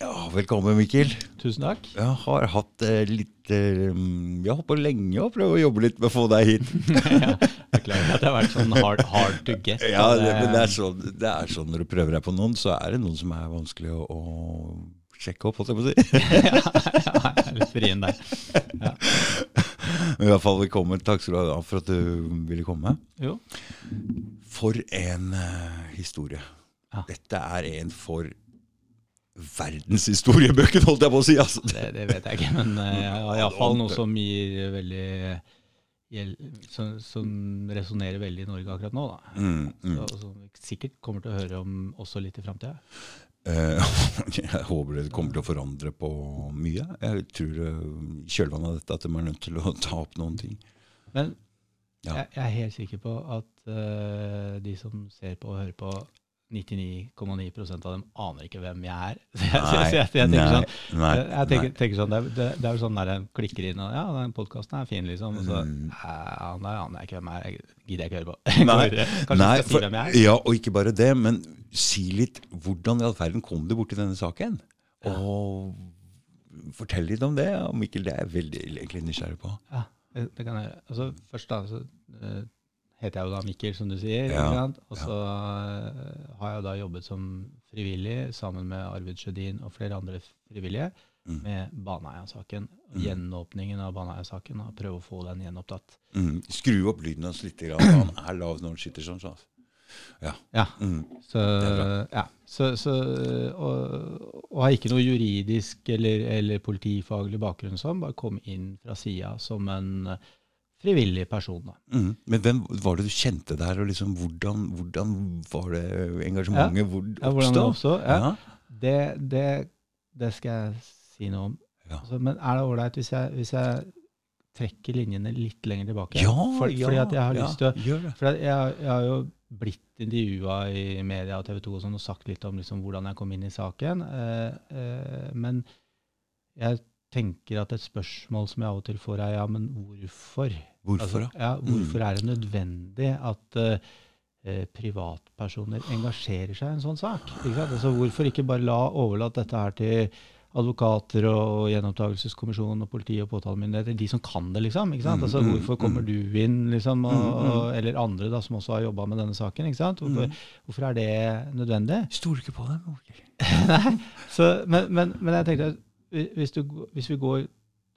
Ja, velkommen, Mikkel. Tusen takk. Jeg har hatt eh, litt eh, Vi har holdt på lenge og prøvd å jobbe litt med å få deg hit. ja, Beklager at det har vært sånn hard, hard to get. Ja, det, men det er, sånn, det er sånn når du prøver deg på noen, så er det noen som er vanskelig å, å sjekke opp, holdt jeg på å si. ja, jeg er litt vrien der. Ja. Men I hvert fall velkommen. Takk skal du ha for at du ville komme. Jo. For en uh, historie. Ja. Dette er en for verdenshistoriebøkene, holdt jeg på å si. Altså. Det, det vet jeg ikke, men uh, iallfall noe som gir veldig Som, som resonnerer veldig i Norge akkurat nå. da. Mm, mm. Så, som vi sikkert kommer til å høre om også litt i framtida. Eh, jeg håper det kommer til å forandre på mye. Jeg tror eh, kjølvannet av dette at de er nødt til å ta opp noen ting. Men Ja. jeg, jeg er helt sikker på at uh, de som ser på og hører på, 99,9% av dem aner ikke hvem jeg er. Så jeg, så jeg, jeg, tenker nei, sånn, nei, jeg, tenker, tenker sånn, det, det, det er jo sånn der en klikker inn og ja, den podkasten er fin, liksom. Og så Mm. «Æ, aner jeg ikke hvem jeg er. Gidder jeg ikke høre på. Nei. Kanskje nei, si for- hvem jeg er? Ja, og ikke bare det, men si litt hvordan i all verden kom du borti denne saken? Og fortell litt om det, om Mikkel. Det er jeg veldig nysgjerrig på. Ja, det, det kan jeg gjøre. Altså, først da, så eh, heter jeg jo da Mikkel, som du sier. Ja. Og så ja. har jeg da jobbet som frivillig sammen med Arvid Sjødin og flere andre frivillige Mm. med Baneheia-saken. Mm. Gjenåpningen av Baneheia-saken, og prøve å få den gjenopptatt. Mm. Skru opp lyden hans litt. Grann. Han er lav når han sitter sånn. sånn. Ja. Ja, Mm. så, ja, så, så og, og har ikke noe juridisk eller, eller politifaglig bakgrunn som, bare kom inn fra sida som en eh, frivillig person. da. Mm. Men hvem var det du kjente der, og liksom hvordan, hvordan var det engasjementet? Hvor det Ja, hvordan det oppstod? oppstod? Ja. Det, det, det skal jeg si noe om. Altså, men er det ålreit hvis, hvis jeg trekker linjene litt lenger tilbake? Ja, For, ja, fordi at jeg har lyst til å. For jeg, jeg har jo blitt intervjua i media og TV 2 og, sånn, og sagt litt om liksom, hvordan jeg kom inn i saken. Eh, eh, men jeg tenker at et spørsmål som jeg av og til får, er ja, men hvorfor? Hvorfor, Altså, ja, hvorfor Mm. er det nødvendig at eh, privatpersoner engasjerer seg i en sånn sak? Ikke? Altså, hvorfor ikke bare la overlate dette her til advokater og gjenopptakelseskommisjonen og politi og påtalemyndigheter, de som kan det, liksom? ikke sant? Mm, Altså, mm, Hvorfor kommer mm. du inn, liksom, og, og, eller andre da, som også har jobba med denne saken? ikke sant? Hvorfor, hvorfor er det nødvendig? Stoler ikke på dem. Nei, så, men, men, men jeg tenkte hvis, du, hvis vi går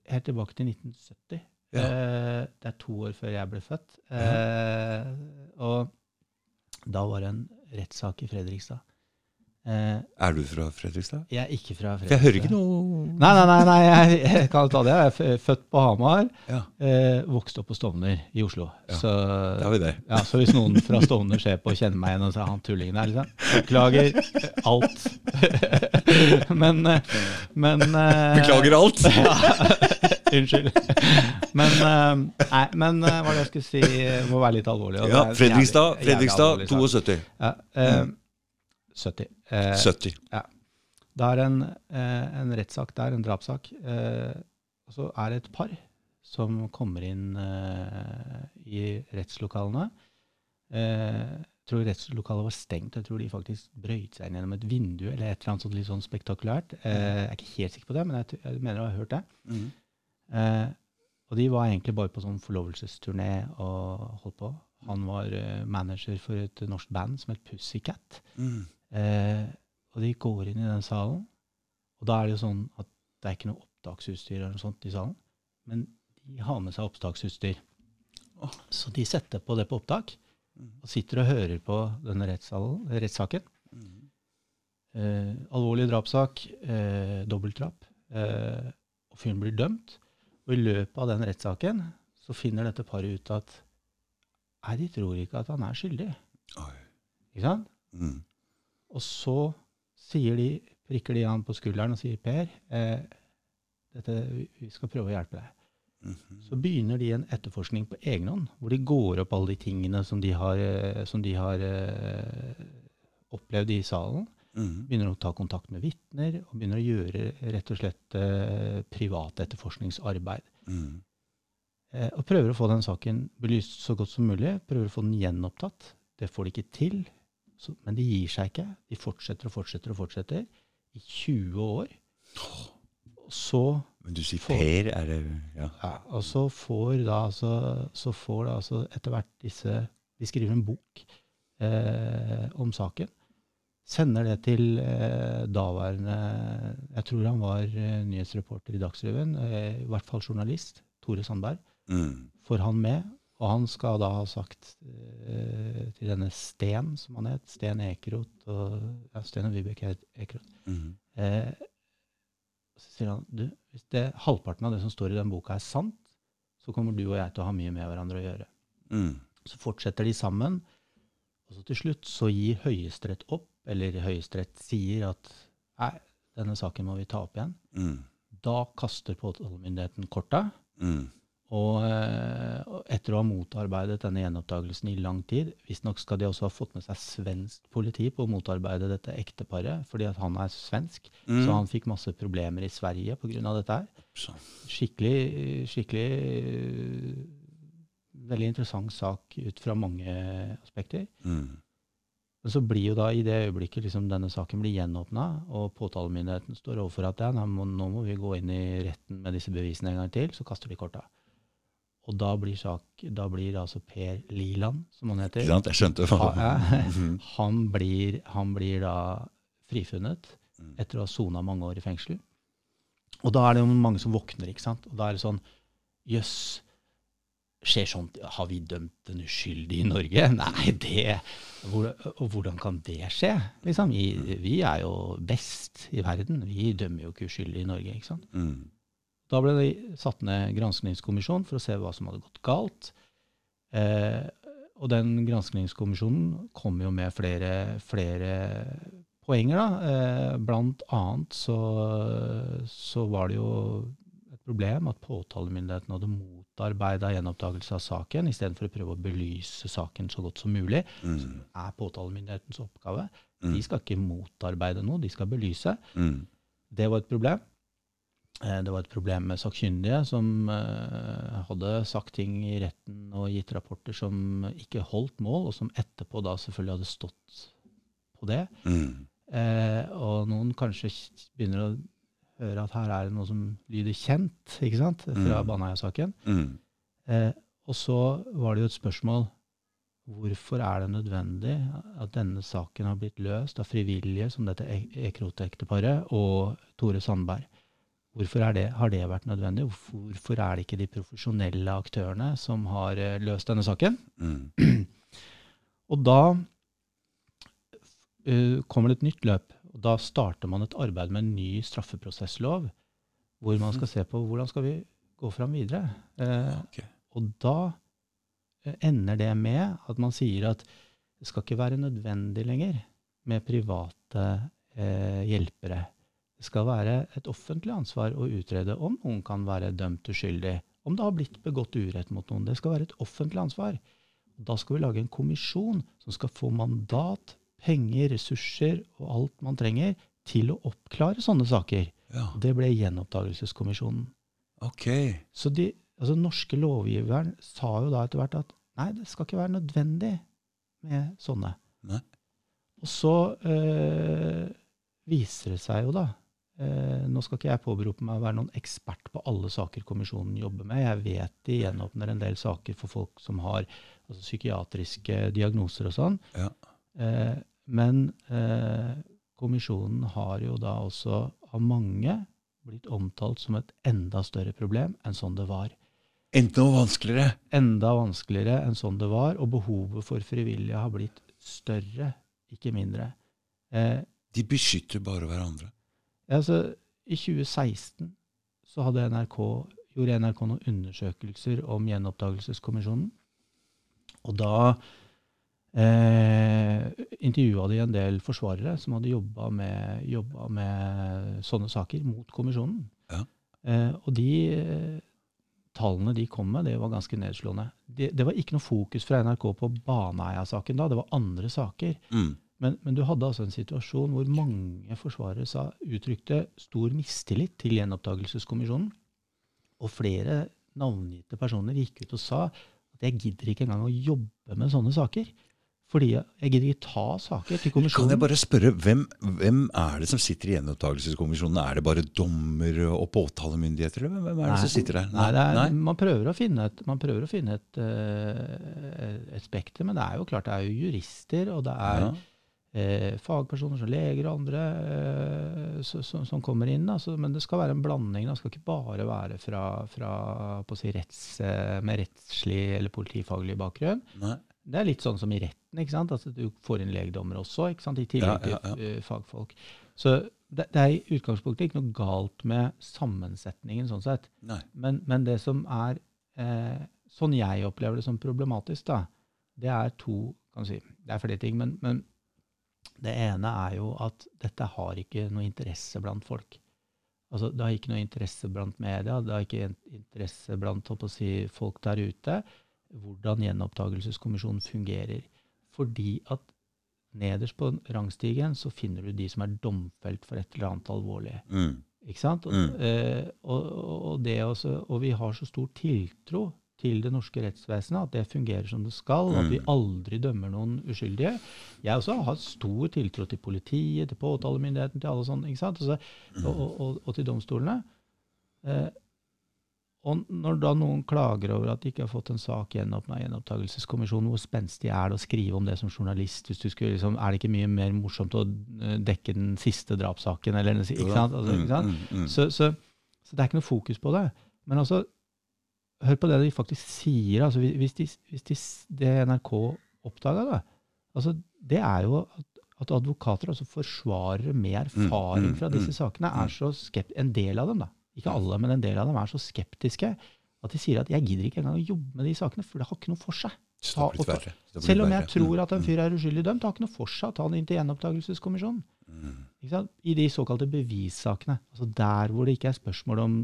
helt tilbake til 1970 Ja. eh, Det er to år før jeg ble født. Eh, og da var det en rettssak i Fredrikstad. Eh, Er du fra Fredrikstad? jeg er ikke fra For Fredrikstad. jeg hører ikke noe Nei, nei, nei, nei jeg, jeg kan ta det. Jeg er født på Hamar. Ja, Eh, vokste opp på Stovner i Oslo. Ja, Så, da vi det. ja, så hvis noen fra Stovner ser på og kjenner meg igjen og sier han tullingen der, liksom. Beklager alt. men, eh, men eh, Beklager alt! Unnskyld. Men, eh, nei, men eh, hva er det jeg skulle si? Må være litt alvorlig. Ja, Fredrikstad, jævlig- Fredrikstad alvorlig 72. Ja, eh, 70. Eh, 70. det er en, eh, en rettssak der, en drapssak. Eh, og så er det et par som kommer inn eh, i rettslokalene. Eh, jeg tror rettslokalet var stengt. Jeg tror de faktisk brøyt seg inn gjennom et vindu eller et eller annet sånt litt sånn spektakulært. Eh, jeg er ikke helt sikker på det, men jeg, jeg mener jeg har hørt det. Mm. Eh, og de var egentlig bare på sånn forlovelsesturné og holdt på. Han var manager for et norsk band som het Pussycat. Mm. Eh, og de går inn i den salen, og da er det jo sånn at det er ikke noe opptaksutstyr eller noe sånt i salen, men de har med seg opptaksutstyr. Så de setter på det på opptak, Mm. og sitter og hører på denne rettssaken. Mm. Eh, alvorlig drapssak, eh, dobbeltdrap, eh, og fyren blir dømt. Og i løpet av den rettssaken så finner dette paret ut at nei, de tror ikke at han er skyldig. Oi. Ikke sant? Mm. Og så de, prikker de han på skulderen og sier Per, eh, dette, vi- skal prøve å hjelpe deg. Mhm. Så begynner de en etterforskning på egen hånd, hvor de går opp alle de tingene som de har, eh, som de har eh, opplevd i salen. Mhm. Begynner å ta kontakt med vitner, og begynner å gjøre rett og slett eh, privat etterforskningsarbeid. Mm. Eh, og prøver å få den saken belyst så godt som mulig. Prøver å få den gjenopptatt. Det får de ikke til, så, men de gir seg ikke. De fortsetter og fortsetter og fortsetter. i 20 år. Og så Men du sier får, Per, er det Ja. Ja, og så får da altså, så får da altså etter hvert disse De skriver en bok eh, om saken. Sender det til eh, daværende Jeg tror han var eh, nyhetsreporter i Dagsrevyen, eh, i hvert fall journalist, Tore Sandberg. Mm. Får han med, og han skal da ha sagt eh, til denne Sten, som han het, Sten Ekeroth, og, ja, Sten og Vibeke Ekeroth Mm. Eh, så sier han du, hvis det, halvparten av det som står i den boka er sant, så kommer du og jeg til å ha mye med hverandre å gjøre. Mm. Så fortsetter de sammen, og så til slutt så gir Høyesterett opp, eller Høyesterett sier at nei, denne saken må vi ta opp igjen. Mm. Da kaster påtalemyndigheten korta, Mm. Og, eh, etter å ha motarbeidet denne gjenopptakelsen i lang tid Visstnok skal de også ha fått med seg svensk politi på å motarbeide dette ekteparet, fordi at han er svensk. Mm. Så han fikk masse problemer i Sverige pga. dette her. Skikkelig, skikkelig øh, Veldig interessant sak ut fra mange aspekter. Mm. Men så blir jo da i det øyeblikket liksom denne saken blir gjenåpna, og påtalemyndigheten står overfor at ja, nå må vi gå inn i retten med disse bevisene en gang til, så kaster de korta. Og da blir, sak, da blir altså Per Liland, som han heter, Liland. Jeg skjønte hva ha, Mhm. han, blir, han blir da frifunnet Mm. etter å ha sona mange år i fengsel. Og da er det jo mange som våkner, ikke sant. Og da er det sånn Jøss, skjer sånt? Har vi dømt en uskyldig i Norge? Nei, det Og hvordan kan det skje? Liksom, vi, vi er jo best i verden. Vi dømmer jo ikke uskyldige i Norge, ikke sant. Mm. Da ble det satt ned granskningskommisjon for å se hva som hadde gått galt. Eh, og den granskningskommisjonen kom jo med flere, flere poenger. Da. Eh, blant annet så, så var det jo et problem at påtalemyndigheten hadde motarbeida gjenopptakelse av saken, istedenfor å prøve å belyse saken så godt som mulig. Mm. er påtalemyndighetens oppgave. Mm. De skal ikke motarbeide noe, de skal belyse. Mm. Det var et problem. Eh, Det var et problem med sakkyndige som eh, hadde sagt ting i retten og gitt rapporter som ikke holdt mål, og som etterpå da selvfølgelig hadde stått på det. Mm. Eh, og noen kanskje begynner å høre at her er det noe som lyder kjent, ikke sant, fra Mm. Baneheia-saken. Mm. Eh, og så var det jo et spørsmål hvorfor er det nødvendig at denne saken har blitt løst av frivillige som dette Ek- Ekroth-ekteparet og Tore Sandberg? Hvorfor er det, har det vært nødvendig? Hvorfor er det ikke de profesjonelle aktørene som har eh, løst denne saken? Mm. Og da uh, kommer det et nytt løp. Og da starter man et arbeid med en ny straffeprosesslov, hvor man skal se på hvordan skal vi gå fram videre. Uh, okay. og da ender det med at man sier at det skal ikke være nødvendig lenger med private uh, hjelpere. Skal være et offentlig ansvar å utrede om noen kan være dømt uskyldig, om det har blitt begått urett mot noen. Det skal være et offentlig ansvar. Da skal vi lage en kommisjon som skal få mandat, penger, ressurser og alt man trenger til å oppklare sånne saker. Ja. Det ble gjenopptakelseskommisjonen. Ok. Så de altså norske lovgiveren sa jo da etter hvert at nei, det skal ikke være nødvendig med sånne. Nei. Og så øh, viser det seg jo da Nå skal ikke jeg påberope meg å være noen ekspert på alle saker kommisjonen jobber med. Jeg vet de gjenåpner en del saker for folk som har altså, psykiatriske diagnoser og sånn. Ja. Eh, men eh, kommisjonen har jo da også av mange blitt omtalt som et enda større problem enn sånn det var. Enda vanskeligere. Enda vanskeligere enn sånn det var, og behovet for frivillige har blitt større, ikke mindre. Eh, De beskytter bare hverandre. Altså, I 2016 så hadde NRK, gjorde NRK noen undersøkelser om Gjenoppdagelseskommisjonen. Og da eh, intervjua de en del forsvarere som hadde jobba med, med sånne saker mot kommisjonen. Ja. Eh, og de eh, tallene de kom med, det var ganske nedslående. Det, det var ikke noe fokus fra NRK på Baneheia-saken da, det var andre saker. Mm. Men, men du hadde altså en situasjon hvor mange forsvarere sa, uttrykte stor mistillit til gjenopptakelseskommisjonen. Og flere navngitte personer gikk ut og sa at jeg gidder ikke engang å jobbe med sånne saker. Fordi jeg, gidder ikke ta saker til kommisjonen. Kan jeg bare spørre, hvem, hvem er det som sitter i gjenopptakelseskommisjonen? Er det bare dommer og påtalemyndigheter, hvem er det som sitter der? Nei, det er, Man prøver å finne et, man prøver å finne et, eh, et spekter, men det er jo klart det er jo jurister, og det er Ja. Eh, fagpersoner som leger og andre eh, så, som, som kommer inn. Altså, men det skal være en blanding. Det skal ikke bare være fra, fra si, retts, eh, med rettslig eller politifaglig bakgrunn. Nei. Det er litt sånn som i retten. ikke sant? Altså, du får inn legdommere også, ikke sant? i tillegg Ja, ja, til eh, fagfolk. Så det, det er i utgangspunktet ikke noe galt med sammensetningen, sånn sett. Men, men det som er eh, Sånn jeg opplever det som problematisk, da, det er to kan du si, Det er flere ting. Men, men det ene er jo at dette har ikke noe interesse blant folk. Altså, det har ikke noe interesse blant media, det har ikke interesse blant si, folk der ute, hvordan gjenopptakelseskommisjonen fungerer. Fordi at nederst på rangstigen så finner du de som er domfelt for et eller annet alvorlig. Mm. Ikke sant? Og, Mm. eh, og, og, og, det også, og vi har så stor tiltro til det norske rettsvesenet, at det fungerer som det skal, at vi Mm. aldri dømmer noen uskyldige. Jeg også har stor tiltro til politiet, til påtalemyndigheten, til alle sånne, ikke sant? Altså, og, og, og, og til domstolene. Eh, og når da noen klager over at de ikke har fått en sak gjenåpna i gjenopptakelseskommisjonen, hvor spenstig er det å skrive om det som journalist? hvis du skulle liksom, Er det ikke mye mer morsomt å eh, dekke den siste drapssaken? eller ikke sant? Altså, ikke sant? Mm, mm, mm. Så, så, så det er ikke noe fokus på det. Men altså, hør på det de faktisk sier. altså Hvis, de, hvis de, det NRK oppdaga, altså Det er jo at, at advokater, altså forsvarere med erfaring mm, fra disse mm, sakene, mm. er så skept, En del av dem, da. Ikke alle, men en del av dem er så skeptiske at de sier at 'jeg gidder ikke engang å jobbe med de sakene, for det har ikke noe for seg'. Ta- blitt Selv om jeg tror at en Mm, fyr er uskyldig dømt, det har ikke noe for seg å ta han inn til gjenopptakelseskommisjonen. I de såkalte bevissakene. Altså der hvor det ikke er spørsmål om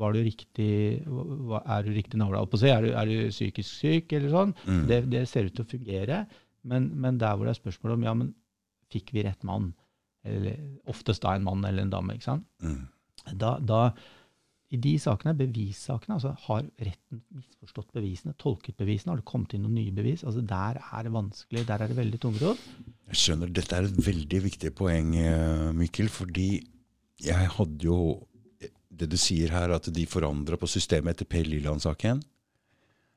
var du riktig, er du riktig navla er du, er du psykisk syk, eller sånn. mm. Det, det ser ut til å fungere. Men, men der hvor det er spørsmål om ja, men fikk vi rett mann? Eller oftest da en mann eller en dame. ikke sant? Mm. Da, da, I de sakene, bevissakene, altså har retten misforstått bevisene, tolket bevisene, har det kommet inn noen nye bevis? altså Der er det vanskelig, der er det veldig tungrodd. Jeg skjønner, Dette er et veldig viktig poeng, eh, Mikkel. Fordi jeg hadde jo Det du sier her, at de forandra på systemet etter Per Liland-saken.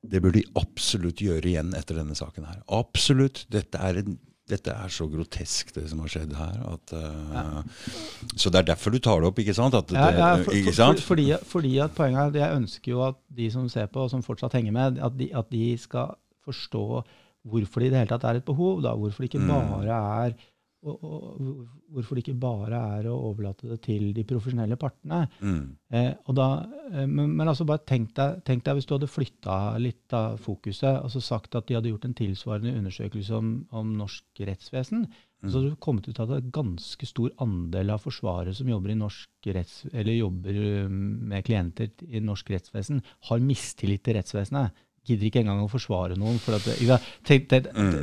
Det bør de absolutt gjøre igjen etter denne saken her. Absolutt. Dette er, en, dette er så grotesk, det som har skjedd her. At, eh, Så det er derfor du tar det opp, ikke sant? At det, Ja, ja, for, ikke sant? for, fordi, fordi at poenget er at jeg ønsker jo at de som ser på, og som fortsatt henger med, at de, at de skal forstå hvorfor det i det hele tatt er et behov. Da. Hvorfor det ikke Mm. bare er og, og, hvorfor det ikke bare er å overlate det til de profesjonelle partene. Mm. Eh, og da, eh, men, men altså bare tenk deg, tenk deg hvis du hadde flytta litt av fokuset altså sagt at de hadde gjort en tilsvarende undersøkelse om, om norsk rettsvesen. Mm. Så hadde du kommet ut at er ganske stor andel av forsvarere som jobber, i norsk retts, eller jobber um, med klienter i norsk rettsvesen, har mistillit til rettsvesenet. Gidder ikke engang å forsvare noen. For at det, det, det,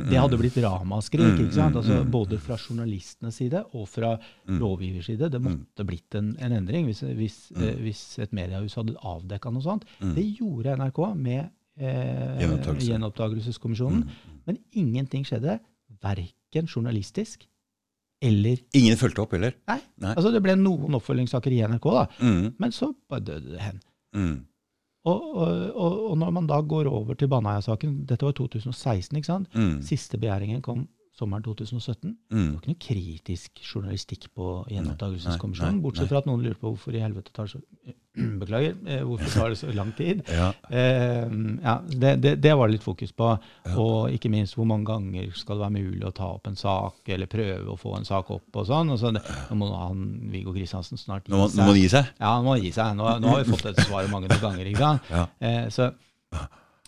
det hadde blitt ramaskrik. ikke sant? Altså, både fra journalistenes side og fra lovgivers side. Det måtte blitt en, en endring hvis, hvis, eh, hvis et mediehus hadde avdekka noe sånt. Det gjorde NRK med eh, Gjenoppdagelseskommisjonen. Men ingenting skjedde, verken journalistisk eller Ingen fulgte opp heller? Nei. Nei. Altså, det ble noen oppfølgingssaker i NRK, da, Mm. men så bare døde det hen. Mm. Og, og, og, når man da går over til Baneheia-saken Dette var 2016, ikke sant? Mm. Siste begjæringen kom sommeren 2017. Det Mm. var ikke noe kritisk journalistikk på gjenopptakelseskommisjonen, bortsett fra at noen lurer på hvorfor i helvete tar det så Beklager. eh, Hvorfor tar det så lang tid? Ja. Eh, ja, det, det, det var det litt fokus på. Og ikke minst hvor mange ganger skal det være mulig å ta opp en sak, eller prøve å få en sak opp og sånn. Og så, det, nå må han, Viggo Kristiansen snart gi Nå, må, nå må han gi seg? Ja, han må gi seg. Nå, nå har vi fått et svar mange ganger. ikke sant? Ja. Eh, så,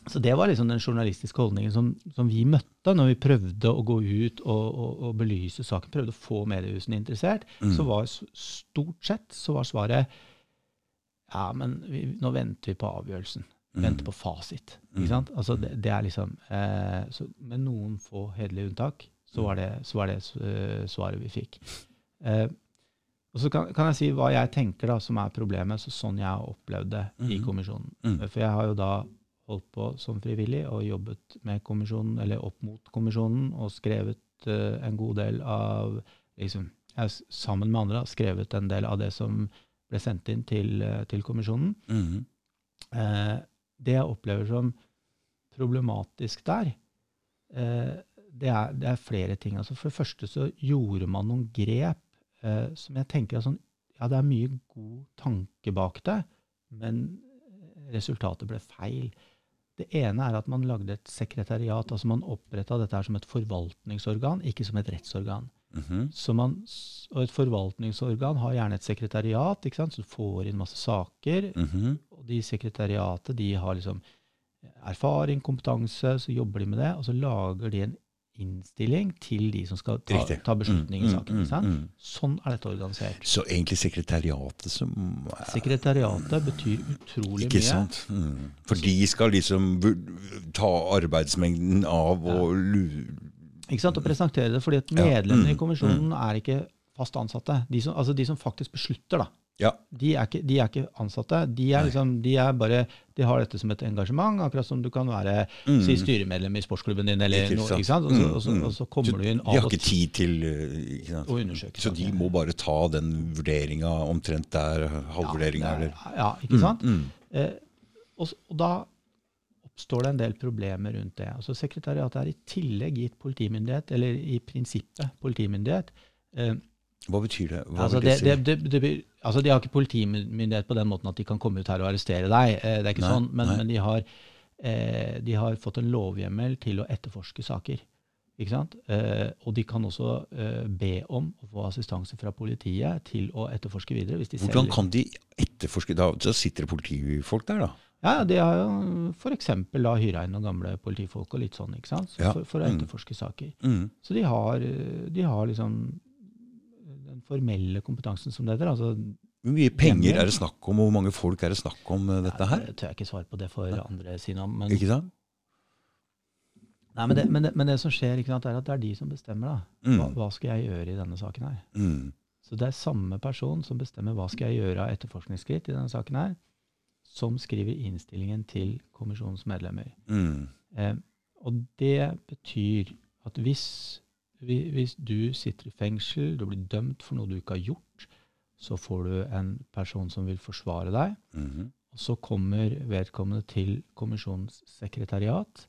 så det var liksom den journalistiske holdningen som, som vi møtte når vi prøvde å gå ut og, og, og belyse saken, prøvde å få mediehusene interessert. Mm. Så var stort sett så var svaret ja, men vi, nå venter vi på avgjørelsen. Mm. venter på fasit. Ikke sant? Altså det, det er liksom, eh, så, Med noen få hederlige unntak så var det, så var det uh, svaret vi fikk. Eh, og så kan, kan jeg si hva jeg tenker da som er problemet, så sånn jeg har opplevd det i kommisjonen. Mm. For jeg har jo da holdt på som frivillig og jobbet med kommisjonen, eller opp mot kommisjonen og skrevet uh, en god del av liksom, sammen med andre har skrevet en del av det som ble sendt inn til, eh, til kommisjonen. Mhm. Eh, det jeg opplever som problematisk der, eh, det, er, det er flere ting. Altså for det første så gjorde man noen grep eh, som jeg tenker er sånn Ja, det er mye god tanke bak det, men resultatet ble feil. Det ene er at man lagde et sekretariat. altså Man oppretta dette her som et forvaltningsorgan, ikke som et rettsorgan. Mhm. Så man, og et forvaltningsorgan har gjerne et sekretariat, ikke sant? så du får inn masse saker. Mhm. Og de sekretariatet de har liksom erfaring, kompetanse, så jobber de med det, og så lager de en innstilling til de som skal ta, Riktig. ta beslutning i Mm, saken. mm, sant? mm. Sånn er dette organisert. Så egentlig sekretariatet som er Sekretariatet betyr utrolig Ikke mye. sant? Mm. For de skal liksom ta arbeidsmengden av og lu... Ikke sant? Og presentere det, fordi at Ja, medlemmene i mm, kommisjonen er ikke fast ansatte. De som, altså de som faktisk beslutter, da. Ja. De er ikke, de er ikke ansatte. De er, liksom, de er bare, de har dette som et engasjement, akkurat som du kan være Mm. si styremedlem i sportsklubben din, eller noe. Ikke sant? Og, så, Mm, og, så, mm. og så kommer Så du inn De har av og til tid til uh, ikke sant? å undersøke Så de må bare ta den vurderinga omtrent der, halvvurderinga, ja, eller er- Ja, ikke sant? Mm, mm. Eh, og, og da oppstår det en del problemer rundt det. Altså Sekretariatet er i tillegg gitt politimyndighet, eller i prinsippet politimyndighet. Eh, Hva betyr det? Hva altså det, det det, det, det, altså de har ikke politimyndighet på den måten at de kan komme ut her og arrestere deg. Eh, det er ikke Nei, sånn, men, men de, har, eh, de har fått en lovhjemmel til å etterforske saker. Ikke sant? Eh, og de kan også eh, be om å få assistanse fra politiet til å etterforske videre. hvis de selv- Hvordan kan de etterforske? Da, da sitter det politifolk der, da. Ja, de har jo f.eks. hyra inn noen gamle politifolk og litt sånn, ikke sant? Så Ja, for, for å mm. etterforske saker. Mm. Så de har, de har liksom formelle kompetansen som det heter. Altså, Hvor mye penger er det snakk om, og hvor mange folk er det snakk om uh, dette her? Jeg tør jeg ikke svare på det for andre sine om. Men, Ikke sant? nei, men, det, men, det, men det som skjer, ikke sant, er at det er de som bestemmer. da. Hva, Mm. hva skal jeg gjøre i denne saken her? Mm. Så det er samme person som bestemmer hva skal jeg gjøre av etterforskningsskritt i denne saken her, som skriver innstillingen til kommisjonens medlemmer. Mm. Eh, og det betyr at hvis, vi- hvis du sitter i fengsel, du blir dømt for noe du ikke har gjort, så får du en person som vil forsvare deg. Mhm. Og så kommer vedkommende til kommisjonens sekretariat,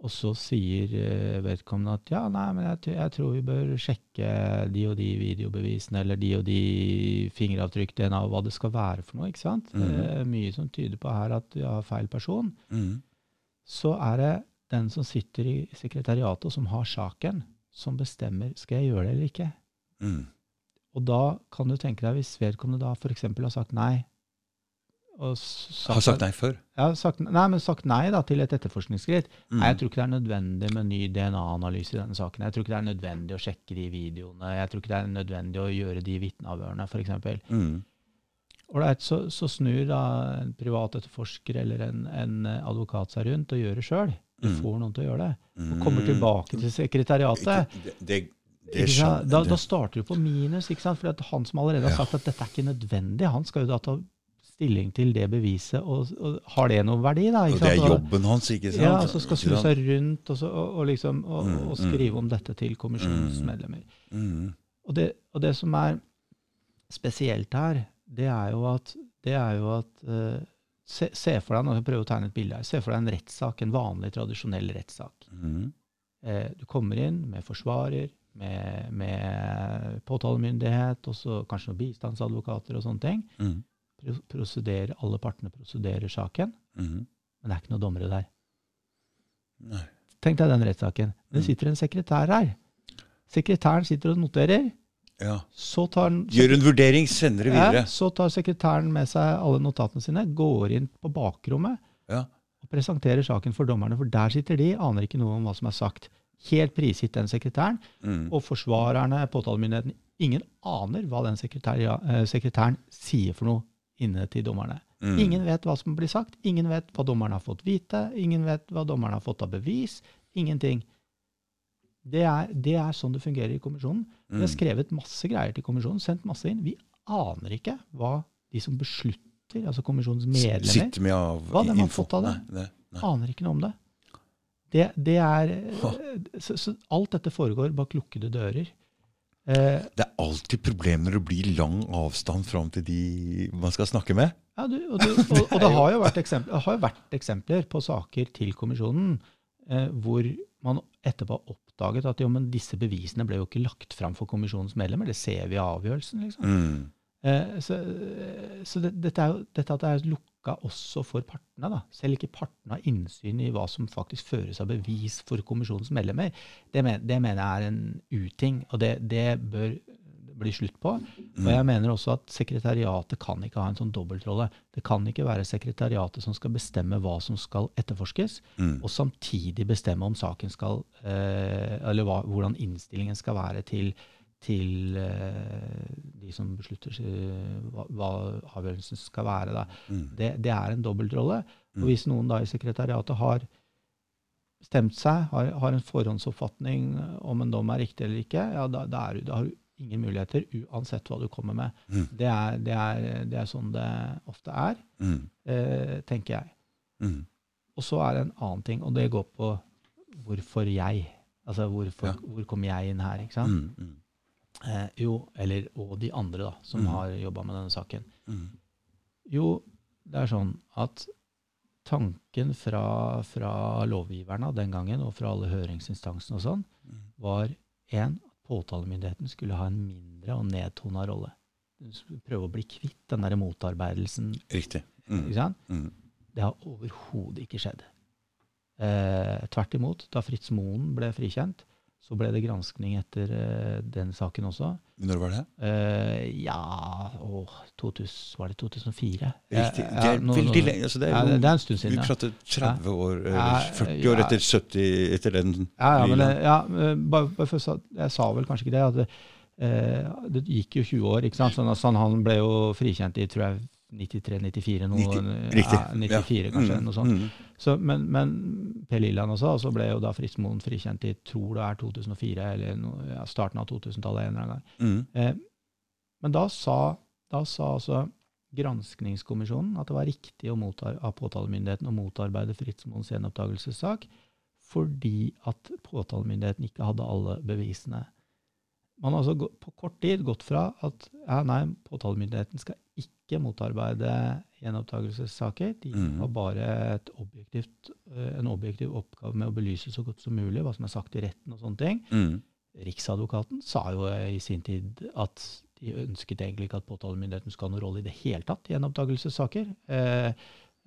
og så sier eh, vedkommende at ja, nei, men jeg, jeg tror vi bør sjekke de og de videobevisene, eller de og de fingeravtrykk, DNA, hva det skal være for noe. ikke sant? Mhm. Det er mye som tyder på her at vi har feil person Mm. så er det den som sitter i sekretariatet og som har saken, som bestemmer skal jeg gjøre det eller ikke. Mm. Og da kan du tenke deg, hvis vedkommende da f.eks. har sagt nei og s- Har sagt nei før? Ja, sagt, nei, men sagt nei da, til et etterforskningsskritt. Mm. Nei, jeg tror ikke det er nødvendig med ny DNA-analyse i denne saken. Jeg tror ikke det er nødvendig å sjekke de videoene. Jeg tror ikke det er nødvendig å gjøre de vitneavhørene, f.eks. Mm. Ålreit, så, så snur da en privat etterforsker eller en, en advokat seg rundt og gjør det sjøl. Du Mm. får noen til å gjøre det. Mm. Og kommer tilbake til sekretariatet. Det, det, det Da, da starter du på minus, ikke sant? for han som allerede har sagt at dette er ikke nødvendig, han skal jo da ta stilling til det beviset, og, og har det noen verdi? da? Og det er jobben hans, ikke sant? Ja, så skal snu seg rundt og, så, og, og, liksom, og, Mm, og mm. skrive om dette til kommisjonens Mm. Mm. Og det, og det som er spesielt her, det er jo at, det er jo at eh, se, se for deg, nå jeg prøver å tegne et bilde her, se for deg en rettssak, en vanlig, tradisjonell rettssak. Mm. Eh, du kommer inn med forsvarer, med, med påtalemyndighet, og så kanskje noen bistandsadvokater og sånne ting. Mm. Pro- alle partene prosederer saken, Mm. men det er ikke noen dommere der. Nei. Tenk deg den rettssaken. Det Mm. sitter en sekretær her. Sekretæren sitter og noterer. Ja. Så tar, den, Gjør en vurdering, sender det ja, videre. så tar sekretæren med seg alle notatene sine, går inn på bakrommet Ja. og presenterer saken for dommerne, for der sitter de, aner ikke noe om hva som er sagt. Helt prisgitt den sekretæren. Mm. Og forsvarerne, påtalemyndigheten, ingen aner hva den sekretær, eh, sekretæren sier for noe inne til dommerne. Mm. Ingen vet hva som blir sagt, ingen vet hva dommerne har fått vite, ingen vet hva dommerne har fått av bevis. Ingenting. Det er, det er sånn det fungerer i kommisjonen. Vi har Mm. skrevet masse greier til kommisjonen, sendt masse inn. Vi aner ikke hva de som beslutter, altså kommisjonens medlemmer Sitter med av Hva de har fått av det? Nei. Nei. Aner ikke noe om det. Det, det er så, så alt dette foregår bak lukkede dører. Eh, Det er alltid problem når det blir lang avstand fram til de man skal snakke med. Ja, du, og, du, og, og det har jo vært eksempler, har jo vært eksempler på saker til kommisjonen eh, hvor man etterpå har oppdaget at jo, men disse bevisene ble jo ikke lagt fram for kommisjonens medlemmer. Det ser vi i avgjørelsen. liksom. Mm. Eh, så så det, dette, er jo, dette at det er lukka også for partene, da. selv ikke partene har innsyn i hva som faktisk føres av bevis for kommisjonens medlemmer, det, men, det mener jeg er en uting, og det, det bør bli slutt på. Og jeg mener også at sekretariatet kan ikke ha en sånn dobbeltrolle. Det kan ikke være sekretariatet som skal bestemme hva som skal etterforskes, Mm. og samtidig bestemme om saken skal eh, Eller hva, hvordan innstillingen skal være til, til eh, de som beslutter hva, hva avgjørelsen skal være. Mm. Det, det er en dobbeltrolle. Mm. Og hvis noen da i sekretariatet har bestemt seg, har, har en forhåndsoppfatning om en dom er riktig eller ikke, ja, da, da, er, da har du ingen muligheter uansett hva du kommer med. Mm. Det, er, det, er, det er sånn det ofte er, Mm. eh, tenker jeg. Mm. Og så er det en annen ting, og det går på hvorfor jeg. Altså hvorfor, Ja. hvor kommer jeg inn her? ikke sant? Mm. Mm. Eh, jo, eller, og de andre da, som Mm. har jobba med denne saken. Mm. Jo, det er sånn at tanken fra, fra lovgiverne den gangen, og fra alle høringsinstansene og sånn, var én, påtalemyndigheten skulle ha en mindre og nedtona rolle. Prøve å bli kvitt den der motarbeidelsen. Riktig. Mm. ikke sant? Mm. Det har overhodet ikke skjedd. Eh, tvert imot, da Fritz Moen ble frikjent, så ble det granskning etter uh, den saken også. Når var det? Uh, ja å, 2000, Var det 2004? Riktig. Det er ja, veldig lenge. Altså det er Ja, jo, det, det er en stund siden. Ja, prater 30 år, eller 40 ja. år etter 70, etter den ja, ja, men, det- ja eh, bare, bare for, jeg sa vel kanskje ikke det. at det, uh, det gikk jo 20 år. ikke sant? Sånn, at sånn, han ble jo frikjent i tror jeg 93-94, noe, 90, riktig. Ja, 94 kanskje, Mm, noe sånt. mm. Så, men, men Per Lilland også, og så ble jo da Fritz frikjent i tror det er 2004, eller no, ja, starten av 2000-tallet en eller annen gang. Mm. Eh, men da sa, da sa altså granskningskommisjonen at det var riktig av påtalemyndigheten å motarbeide Fritz gjenoppdagelsessak fordi at påtalemyndigheten ikke hadde alle bevisene. Man har altså på kort tid gått fra at ja, nei, påtalemyndigheten skal ikke motarbeide gjenopptakelsessaker. De Mhm. har bare et objektivt, eh, en objektiv oppgave med å belyse så godt som mulig hva som er sagt i retten og sånne ting. Mm. Riksadvokaten sa jo i sin tid at de ønsket egentlig ikke at påtalemyndigheten skulle ha noen rolle i det hele tatt i gjenopptakelsessaker. Eh,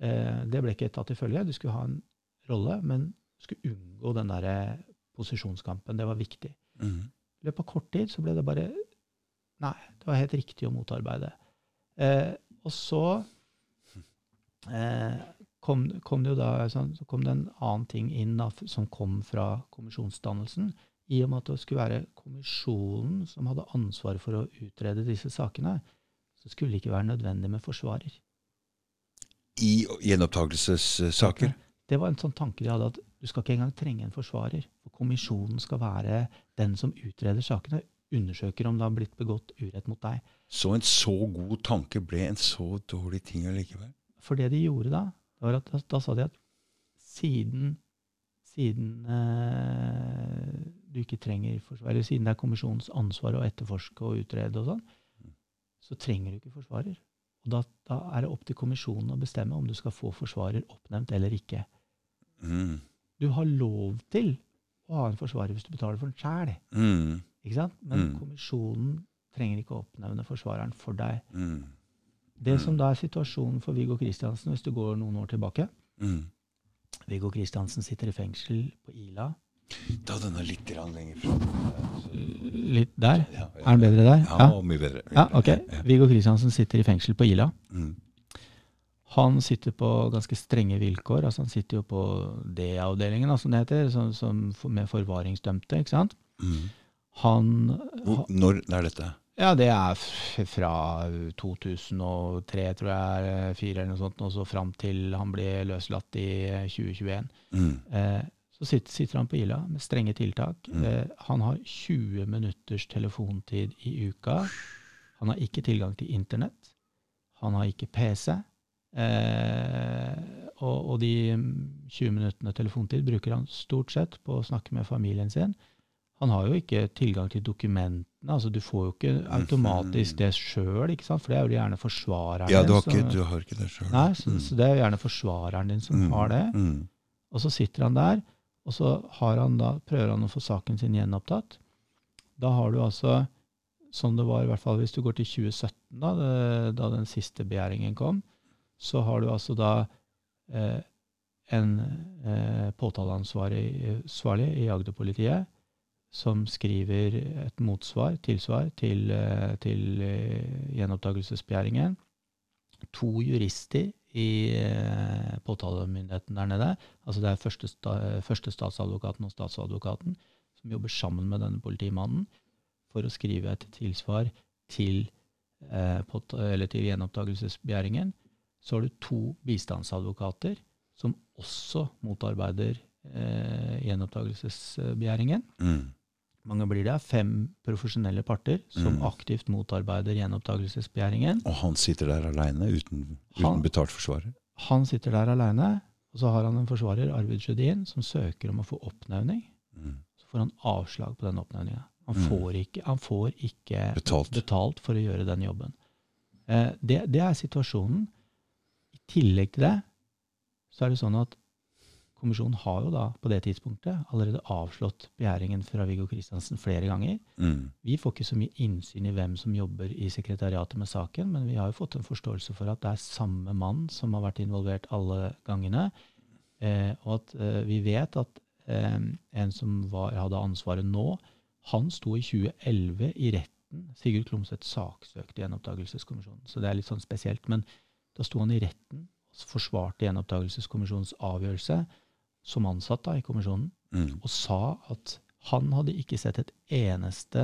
eh, det ble ikke tatt til følge. De skulle ha en rolle, men skulle unngå den der posisjonskampen. Det var viktig. Mm. I løpet av kort tid så ble det bare Nei, det var helt riktig å motarbeide. Eh, og så eh, kom, kom det jo da sånn, så kom det en annen ting inn da, som kom fra kommisjonsdannelsen. I og med at det skulle være kommisjonen som hadde ansvaret for å utrede disse sakene, så skulle det ikke være nødvendig med forsvarer. I gjenopptakelsessaker. Det var en sånn tanke de hadde, at du skal ikke engang trenge en forsvarer. For kommisjonen skal være den som utreder sakene, undersøker om det har blitt begått urett mot deg. Så en så god tanke ble en så dårlig ting allikevel. For det de gjorde da, var at da sa de at siden, siden eh, du ikke trenger forsvarer, eller siden det er kommisjonens ansvar å etterforske og utrede og sånn, så trenger du ikke forsvarer. Og da, da er det opp til kommisjonen å bestemme om du skal få forsvarer oppnevnt eller ikke. Mm. Du har lov til å ha en forsvarer hvis du betaler for den sjæl, Mm. Men Mm. kommisjonen trenger ikke å oppnevne forsvareren for deg. Mm. Det som da er situasjonen for Viggo Kristiansen, hvis du går noen år tilbake Mm. Viggo Kristiansen sitter i fengsel på Ila. Ta denne litt grann lenger fra. Litt der. Ja, ja. Er den bedre der? Ja, mye bedre. Ja, ok. Ja. Viggo Kristiansen sitter i fengsel på Ila. Mm. Han sitter på ganske strenge vilkår. altså Han sitter jo på D-avdelingen, da, som det heter, som, som med forvaringsdømte. ikke sant? Mm. Han Hvor, når er dette? Ja, det er fra 2003, tror jeg, er fire eller noe sånt, og så fram til han blir løslatt i eh, 2021. Mm. Eh, så sitter, sitter han på Ila med strenge tiltak. Mm. Eh, han har 20 minutters telefontid i uka. Han har ikke tilgang til internett. Han har ikke PC. Eh, og, og de mm, 20 minuttene telefontid bruker han stort sett på å snakke med familien sin. Han har jo ikke tilgang til dokumentene. altså Du får jo ikke automatisk det sjøl, for det er jo gjerne forsvareren Ja, du har, ikke, du har ikke det selv. Nei, så, så det er jo gjerne forsvareren din som har det. Mm. Og så sitter han der, og så har han da, prøver han å få saken sin gjenopptatt. Da har du altså, som det var i hvert fall hvis du går til 2017, da, det, da den siste begjæringen kom, så har du altså da eh, en eh, påtaleansvarlig i Agder-politiet som skriver et motsvar, tilsvar, til, eh, til eh, gjenopptakelsesbegjæringen. To jurister i eh, påtalemyndigheten der nede, altså det er første, sta, første statsadvokaten og statsadvokaten, som jobber sammen med denne politimannen for å skrive et tilsvar til, eh, til gjenopptakelsesbegjæringen. Så har du to bistandsadvokater som også motarbeider eh, gjenopptakelsesbegjæringen. Mm. Mange blir det? Fem profesjonelle parter som Mm. aktivt motarbeider gjenopptakelsesbegjæringen. Og han sitter der aleine uten, uten Han- betalt forsvarer? Han sitter der aleine, og så har han en forsvarer, Arvid Sjødin, som søker om å få oppnevning. Mm. Så får han avslag på den oppnevninga. Han, Mm. han får ikke Betalt. betalt for å gjøre den jobben. Eh, det, det er situasjonen. Tillegg til det så er det sånn at kommisjonen har jo da på det tidspunktet allerede avslått begjæringen fra Viggo Kristiansen flere ganger. Mm. Vi får ikke så mye innsyn i hvem som jobber i sekretariatet med saken, men vi har jo fått en forståelse for at det er samme mann som har vært involvert alle gangene, eh, og at eh, vi vet at eh, en som var, hadde ansvaret nå, han sto i 2011 i retten. Sigurd Klomsæt saksøkte gjenopptakelseskommisjonen, så det er litt sånn spesielt. Men da sto han i retten og forsvarte gjenopptakelseskommisjonens avgjørelse som ansatt da, i kommisjonen Mm. og sa at han hadde ikke sett et eneste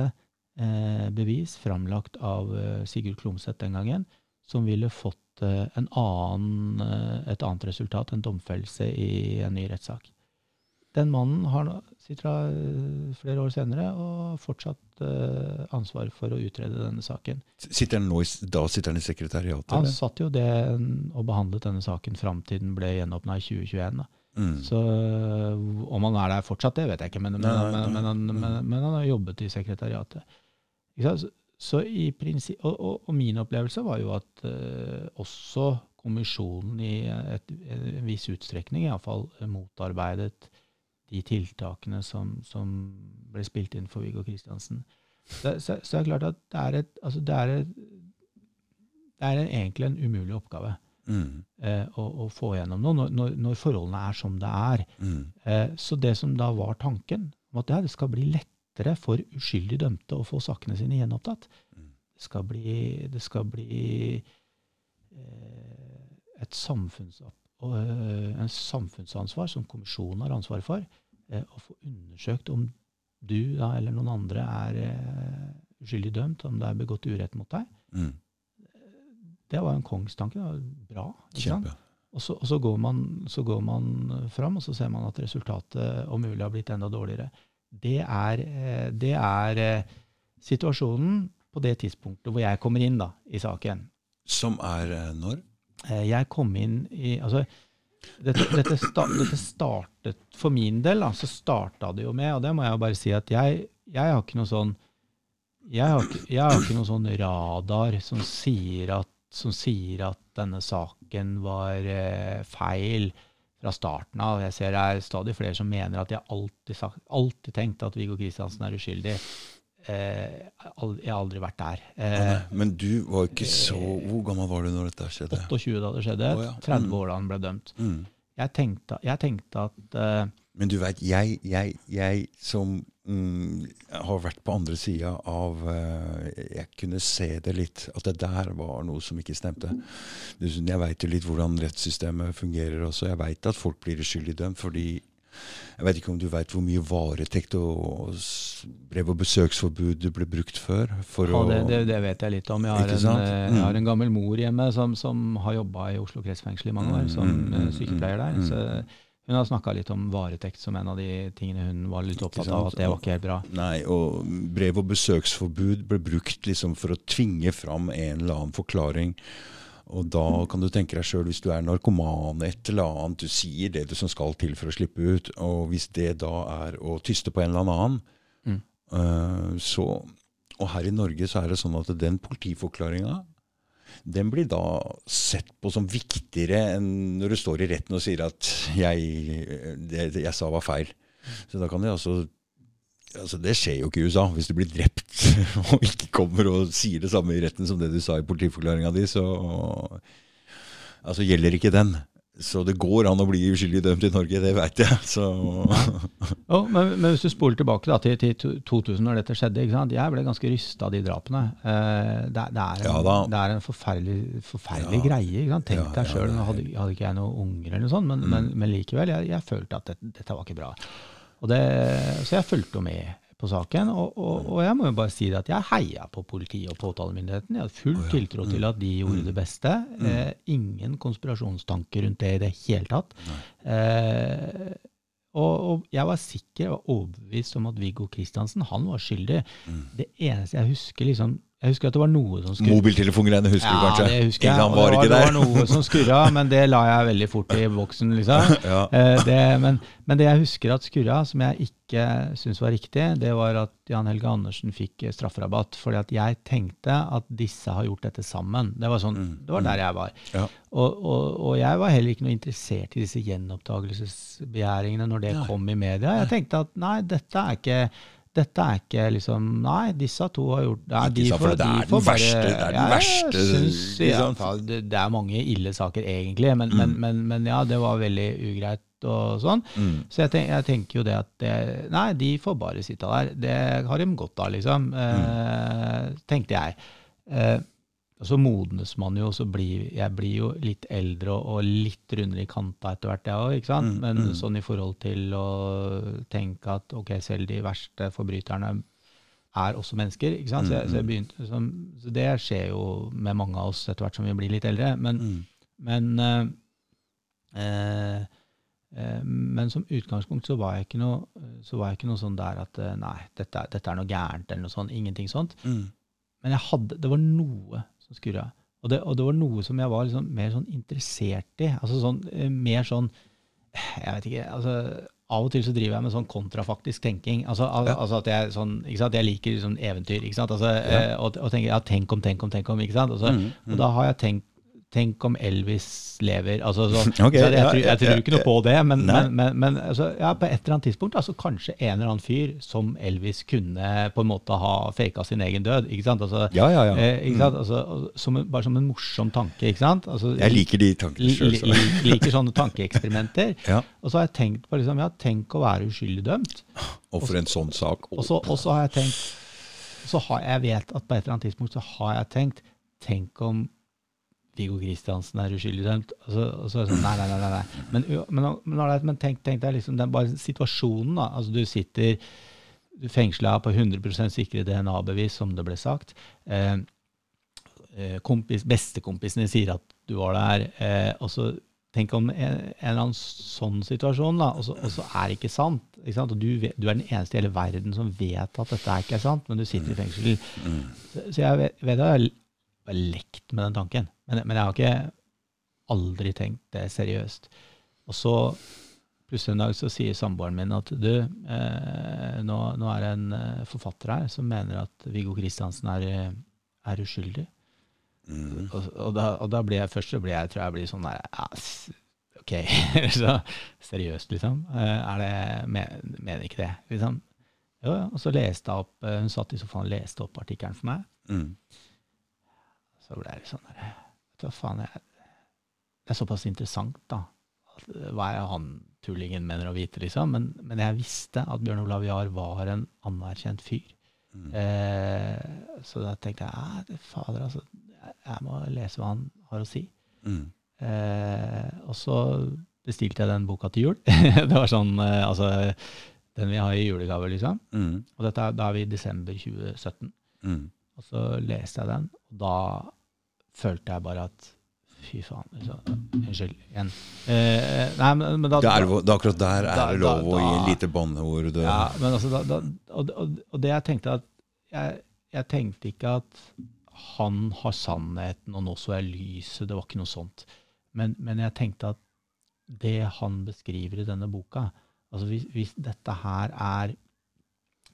eh, bevis framlagt av eh, Sigurd Klomsæt den gangen som ville fått eh, en annen, eh, et annet resultat, en domfellelse i en ny rettssak. Den mannen har, sitter da eh, flere år senere og fortsatt uh, ansvar for å utrede denne saken. Sitter han nå i, da sitter han i sekretariatet? Han satt jo det og behandlet denne saken fram til den ble gjenåpna i 2021. da. Mm. Så om han er der fortsatt, det vet jeg ikke, men, men, Nei, nei, nei. men, han, Mm. men, han har jobbet i sekretariatet. Så, så i prinsipp, og, og, og min opplevelse var jo at uh, også kommisjonen i et, en viss utstrekning iallfall motarbeidet de tiltakene som, som ble spilt inn for Viggo Kristiansen. Så, så, så er det klart at det er, et, altså det er, et, det er en, egentlig en umulig oppgave Mm. eh, å, å få gjennom noe når, når, forholdene er som det er. Mm. Eh, så det som da var tanken, om at det skal bli lettere for uskyldig dømte å få sakene sine gjenopptatt. Mm. Det skal bli, det skal bli eh, et samfunns, og, eh, en samfunnsansvar som kommisjonen har ansvar for, eh, å få undersøkt om du da, eller noen andre er eh, uskyldig dømt, om det er begått urett mot deg. Mm. Det var en kongstanke. Det var bra. Kjempe. Og så, og så, går man, så går man eh, fram, og så ser man at resultatet om mulig har blitt enda dårligere. Det er, eh, det er eh, situasjonen på det tidspunktet hvor jeg kommer inn da, i saken. Som er eh, når? Eh, Jeg kom inn i altså, dette, dette, sta, dette startet For min del da, så starta det jo med, og det må jeg jo bare si at jeg, jeg har ikke noe sånn jeg har, jeg har ikke noen sånn radar som sier at, som sier at denne saken var eh, feil fra starten av. Jeg ser det er stadig flere som mener at jeg alltid, alltid tenkte at Viggo Kristiansen er uskyldig. Eh, jeg har aldri vært der. Å, Eh, Men du var ikke så Hvor gammel var du når dette skjedde? 28 da det skjedde, Oh, ja. 30 Mm. år da han ble dømt. Mm. Jeg tenkte, jeg tenkte at eh, Men du veit, jeg, jeg, jeg som mm, har vært på andre sida av eh, Jeg kunne se det litt, at det der var noe som ikke stemte. Jeg veit jo litt hvordan rettssystemet fungerer også. Jeg veit at folk blir uskyldig dømt fordi Jeg vet ikke om du veit hvor mye varetekt og brev- og besøksforbud ble brukt før? For ja, det, det, det vet jeg litt om. Jeg har, en, Mm. jeg har en gammel mor hjemme som, som har jobba i Oslo kretsfengsel i mange år, Mm, som mm, eh, mm, sykepleier der. mm. Så hun har snakka litt om varetekt som en av de tingene hun var litt opptatt av, at det var ikke helt bra. Nei, og brev- og besøksforbud ble brukt liksom for å tvinge fram en eller annen forklaring. Og da kan du tenke deg sjøl, hvis du er narkoman, et eller annet, du sier det du som skal til for å slippe ut, og hvis det da er å tyste på en eller annen, Mm. uh, så Og her i Norge så er det sånn at den politiforklaringa den blir da sett på som viktigere enn når du står i retten og sier at jeg, det, det jeg sa var feil. Så da kan de altså Altså, det skjer jo ikke i USA. Hvis du blir drept og ikke kommer og sier det samme i retten som det du sa i politiforklaringa di, så altså, gjelder ikke den. Så det går an å bli uskyldig dømt i Norge, det veit jeg. Så Jo, men, men hvis du spoler tilbake da, til, til 2000, når dette skjedde? Jeg ble ganske rysta av de drapene. Eh, det, det, er en, Ja det er en forferdelig, forferdelig Ja. greie. Tenk Ja, deg sjøl. Nå hadde, hadde ikke jeg noen unger, eller noe sånt, men, men, men likevel, jeg, jeg følte at dette, dette var ikke bra. Og det, så jeg fulgte jo med på saken, og, og, og jeg må jo bare si det at jeg heia på politiet og påtalemyndigheten. Jeg hadde full tiltro til at de gjorde det beste. Eh, ingen konspirasjonstanker rundt det i det hele tatt. Eh, og, og jeg var sikker, var overbevist om at Viggo Kristiansen han var skyldig. Det eneste jeg husker liksom, jeg husker at det var noe som skurra. Mobiltelefongreiene husker du kanskje? det husker jeg. var det, var, det var noe som skurra, men det la jeg veldig fort i boksen. liksom. Ja. Eh, det, men, men det jeg husker at skurra, som jeg ikke syns var riktig, det var at Jan Helge Andersen fikk eh, strafferabatt. Fordi at jeg tenkte at disse har gjort dette sammen. Det var, sånn, det var der jeg var. Ja. Og, og, og jeg var heller ikke noe interessert i disse gjenopptakelsesbegjæringene når det kom i media. Jeg tenkte at nei, dette er ikke dette er ikke liksom Nei, disse to har gjort nei, de for får- det de er den får bare- verste- det er den ja, verste, synes, liksom. fall det, det er mange ille saker, egentlig, men, men, men, men ja, det var veldig ugreit og sånn. Mm. Så jeg, tenk, jeg tenker jo det at det, Nei, de får bare sitte der. Det har de godt av, liksom. Eh, tenkte jeg. Eh, og så modnes man jo, så blir jeg blir jo litt eldre og, og litt rundere i kanta etter hvert, jeg òg, ikke sant. Mm, Men mm. sånn i forhold til å tenke at ok, selv de verste forbryterne er også mennesker. ikke sant? Så, jeg, så, jeg begynte, så, så det skjer jo med mange av oss etter hvert som vi blir litt eldre. Men, Mm. men, eh, eh, eh, men som utgangspunkt så var jeg ikke noe, så var jeg ikke noe sånn der at eh, nei, dette, dette er noe gærent eller noe sånt. Ingenting sånt. Mm. Men jeg hadde, det var noe som skurra. Og det, og det var noe som jeg var liksom mer sånn interessert i. Altså sånn, eh, mer sånn Jeg vet ikke. altså Av og til så driver jeg med sånn kontrafaktisk tenking. Altså, al Ja. altså at jeg, sånn, ikke sant? jeg liker sånn eventyr. ikke sant? Altså, Ja. eh, og, og tenker ja, tenk om, tenk om, tenk om. ikke sant? Altså, Mm, mm. Og da har jeg tenkt Tenk om Elvis lever. altså så, okay, så jeg, jeg, jeg tror ikke noe på det, men, men, men, men altså, ja, på et eller annet tidspunkt altså, kanskje en eller annen fyr som Elvis kunne på en måte ha faka sin egen død. ikke sant? Altså, Ja, ja, ja. Eh, ikke sant? Altså, som, bare som en morsom tanke. ikke sant? Altså, Jeg liker de tankene sjøl. li, li, liker sånne tankeeksperimenter. Ja. Og så har jeg tenkt på liksom, ja, tenk å være uskyldig dømt. Og for en sånn sak. Og så har jeg tenkt så har jeg vet at på et eller annet tidspunkt så har jeg tenkt Tenk om Viggo Kristiansen er uskyldig dømt. Og så, og så er det sånn, nei, nei, nei. nei. Men, men, men, men tenk, tenk deg liksom den bare situasjonen. da, altså Du sitter du fengsla på 100% sikre DNA-bevis, som det ble sagt. Eh, eh, kompis, bestekompisene sier at du var der. Eh, og så Tenk om en, en eller annen sånn situasjon, da, og så, og så er det ikke sant. Ikke sant? Og du, vet, du er den eneste i hele verden som vet at dette ikke er sant, men du sitter i fengsel. Så, så jeg vet, vet jeg har lekt med den tanken, men, men jeg har ikke aldri tenkt det seriøst. Og så plutselig en dag så sier samboeren min at du, eh, nå, nå er det en eh, forfatter her som mener at Viggo Kristiansen er, eh, er uskyldig. Mm. Og, og, da, og da blir jeg først så blir jeg, tror jeg blir sånn der Ok, så seriøst, liksom. Eh, Er det, men, mener ikke det, liksom. Jo, ja. Og så leste jeg opp Hun satt i sofaen og leste opp artikkelen for meg. Mm. Så ble jeg litt sånn der hva faen, jeg, det er såpass interessant, da. Eh, Hva er han tullingen mener å vite, liksom. Men, men jeg visste at Bjørn Olav Jahr var en anerkjent fyr. Mm. Eh, så da tenkte jeg fader, altså. Jeg, jeg må lese hva han har å si. Mm. Eh, og så bestilte jeg den boka til jul. det var sånn, eh, altså Den vi har i julegave, liksom. Mm. Og dette, da er vi i desember 2017. Mm. Og så leste jeg den, og da følte jeg bare at Fy faen. Liksom. Unnskyld igjen. Eh, nei, men, men da, Det er, det akkurat der er Da- det lov da- å gi lite banneord. Ja, men altså, da, og, og, og det jeg tenkte at jeg, jeg tenkte ikke at han har sannheten, og nå så jeg lyset. Det var ikke noe sånt. Men, men jeg tenkte at det han beskriver i denne boka altså Hvis, hvis dette her er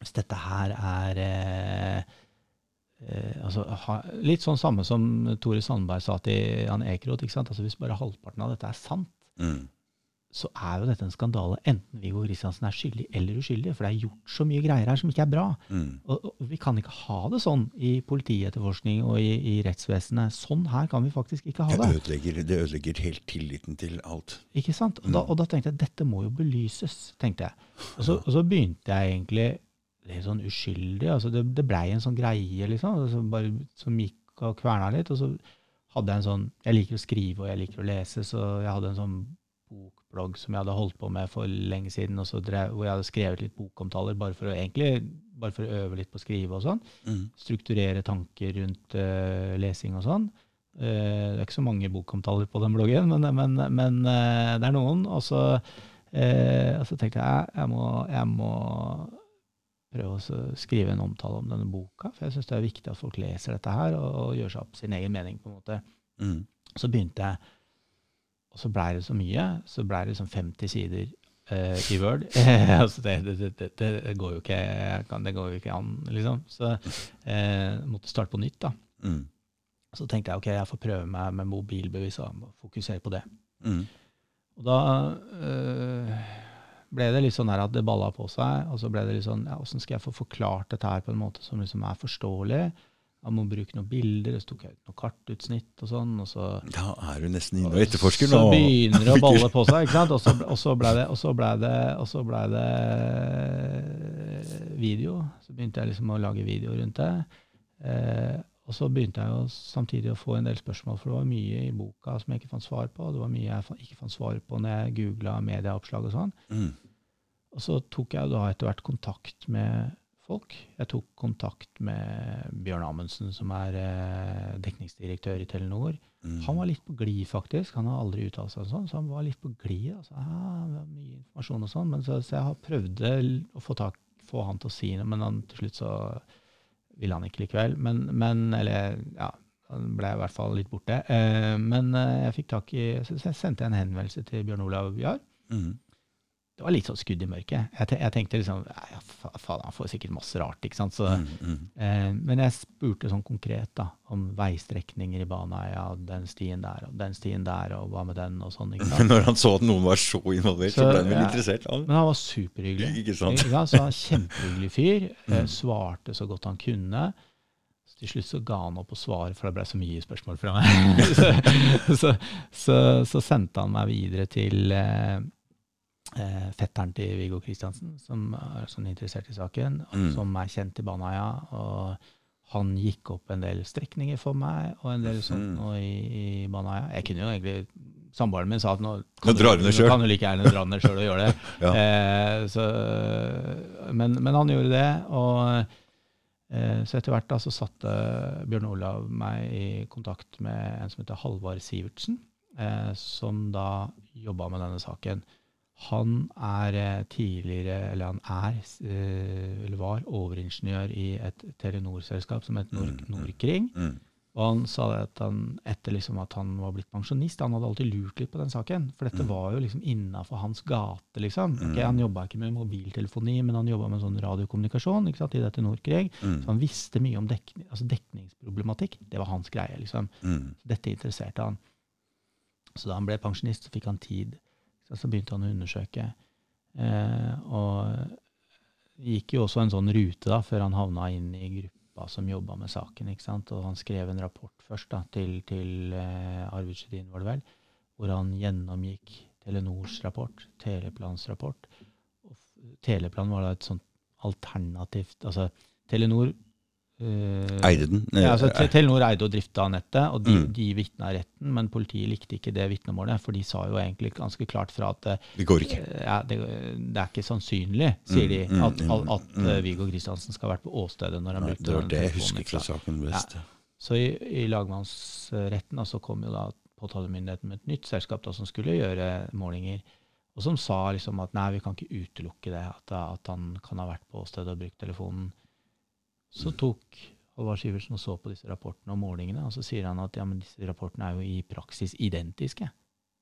Hvis dette her er eh, eh, altså, ha, Litt sånn samme som Tore Sandberg sa til Jan Ekeroth. Altså, hvis bare halvparten av dette er sant, Mm. så er jo dette en skandale. Enten Viggo Kristiansen er skyldig eller uskyldig. For det er gjort så mye greier her som ikke er bra. Mm. Og, og Vi kan ikke ha det sånn i politietterforskning og i, i rettsvesenet. Sånn her kan vi faktisk ikke ha Det det. ødelegger, det ødelegger helt tilliten til alt. Ikke sant? Og da, og da tenkte jeg dette må jo belyses. tenkte jeg. Og så, og så begynte jeg egentlig litt sånn uskyldig. altså Det, det blei en sånn greie liksom, altså bare, som gikk og kverna litt. Og så hadde jeg en sånn Jeg liker å skrive og jeg liker å lese, så jeg hadde en sånn bokblogg som jeg hadde holdt på med for lenge siden, og så drev, hvor jeg hadde skrevet litt bokomtaler bare for å egentlig, bare for å øve litt på å skrive og sånn. Mm. Strukturere tanker rundt uh, lesing og sånn. Uh, det er ikke så mange bokomtaler på den bloggen, men, men, men uh, det er noen. Og så tenkte jeg jeg må, jeg må prøve å skrive en omtale om denne boka, for jeg syns det er viktig at folk leser dette her og, og gjør seg opp sin egen mening. på en måte. Mm. Så begynte jeg, og så blei det så mye. Så blei det sånn 50 sider uh, i Word. altså det, det, det, det, går jo ikke, kan, det går jo ikke an, liksom. Så uh, måtte starte på nytt. da. Mm. Så tenkte jeg ok, jeg får prøve meg med mobilbevis og fokusere på det. Mm. Og da øh, ble det litt sånn at det balla på seg, og så ble det litt sånn ja, Åssen skal jeg få forklart dette her på en måte som liksom er forståelig? Jeg må bruke noen bilder, og så tok jeg ut noen kartutsnitt og sånn. og så... Da er du nesten inne og etterforsker Så begynner det å balle på seg, ikke sant? Og så, og så ble det, og så ble det, og så ble det eh, video. Så begynte jeg liksom å lage video rundt det. Eh, og så begynte jeg jo samtidig å få en del spørsmål, for det var mye i boka som jeg ikke fant svar på. Det var mye jeg ikke fant svar på når jeg googla medieoppslag og sånn. Mm. Og så tok jeg da etter hvert kontakt med folk. Jeg tok kontakt med Bjørn Amundsen, som er eh, dekningsdirektør i Telenor. Mm. Han var litt på glid, faktisk. Han har aldri uttalt seg sånn, så han var litt på glid. Altså. ah, mye informasjon og sånn. Men så, så jeg har prøvd å få, tak, få han til å si noe, men han, til slutt så ville han ikke likevel. Men, men Eller, ja. Han ble i hvert fall litt borte. Eh, men eh, jeg fikk tak i Så jeg sendte en henvendelse til Bjørn Olav Jahr. Mm. Det var litt sånn skudd i mørket. Jeg, jeg tenkte liksom ja, faen, han får sikkert masse rart, ikke sant. Så, Mm. Mm. Eh, men jeg spurte sånn konkret da, om veistrekninger i Baneheia, Ja, den stien der og den stien der, og hva med den, og sånn. ikke Men sant? når han så at noen var så involvert, så, Så, ble han vel ja. interessert. Han. Men han var superhyggelig. Ikke sant? Ikke sant? Så han Kjempehyggelig fyr. Eh, Mm. svarte så godt han kunne. Så til slutt så ga han opp å svare, for det ble så mye spørsmål fra meg. så, så, så, så sendte han meg videre til eh, eh, fetteren til Viggo Kristiansen, som er sånn interessert i saken, og Mm. som er kjent i Baneheia. Og han gikk opp en del strekninger for meg, og en del sånt Mhm. nå i, i Baneheia. Jeg kunne jo egentlig Samboeren min sa at nå Nå drar du kan du like gjerne dra ned sjøl og gjøre det. Ja. Eh, så, men, men han gjorde det, og eh, så etter hvert da så satte Bjørn Olav meg i kontakt med en som heter Halvard Sivertsen, eh, som da jobba med denne saken. Han er eh, tidligere, eller han er, eh, eller var overingeniør i et Telenor-selskap som heter Nord Mm, mm. Norkring. Mm. Og han sa at han, etter liksom at han var blitt pensjonist, han hadde alltid lurt litt på den saken. For dette var jo liksom innafor hans gate, liksom. Ok, Mm. han jobba ikke med mobiltelefoni, men han jobba med sånn radiokommunikasjon ikke sant, i dette Nordkrig. Så han visste mye om dekning, altså dekningsproblematikk. Det var hans greie, liksom. Så dette interesserte han. Så da han ble pensjonist, så fikk han tid. Så, så begynte han å undersøke. Eh, og gikk jo også en sånn rute da, før han havna inn i gruppa som jobba med saken. ikke sant? Og han skrev en rapport først da, til, til eh, Arvid Sjødin, var det vel, hvor han gjennomgikk Telenors rapport, Teleplans rapport. Og Teleplan var da et sånt alternativt Altså, Telenor Eide den? ja, altså, Eh, Telenor eide og drifta nettet, og de, Mm. de vitna retten, men politiet likte ikke det vitnemålet, for de sa jo egentlig ganske klart fra at eh, det går ikke. ja, det, det er ikke sannsynlig, sier de, Mm, mm, at, mm, at mm. eh, Viggo Kristiansen skal ha vært på åstedet når han Nei, brukte det var det jeg husker fra saken best. Så i, i lagmannsretten altså, så kom jo da påtalemyndigheten med et nytt selskap da, som skulle gjøre målinger, og som sa liksom at nei, vi kan ikke utelukke det, at, at han kan ha vært på åstedet og brukt telefonen. Så tok Halvard Sivertsen og så på disse rapportene og målingene, og så sier han at ja, men disse rapportene er jo i praksis identiske.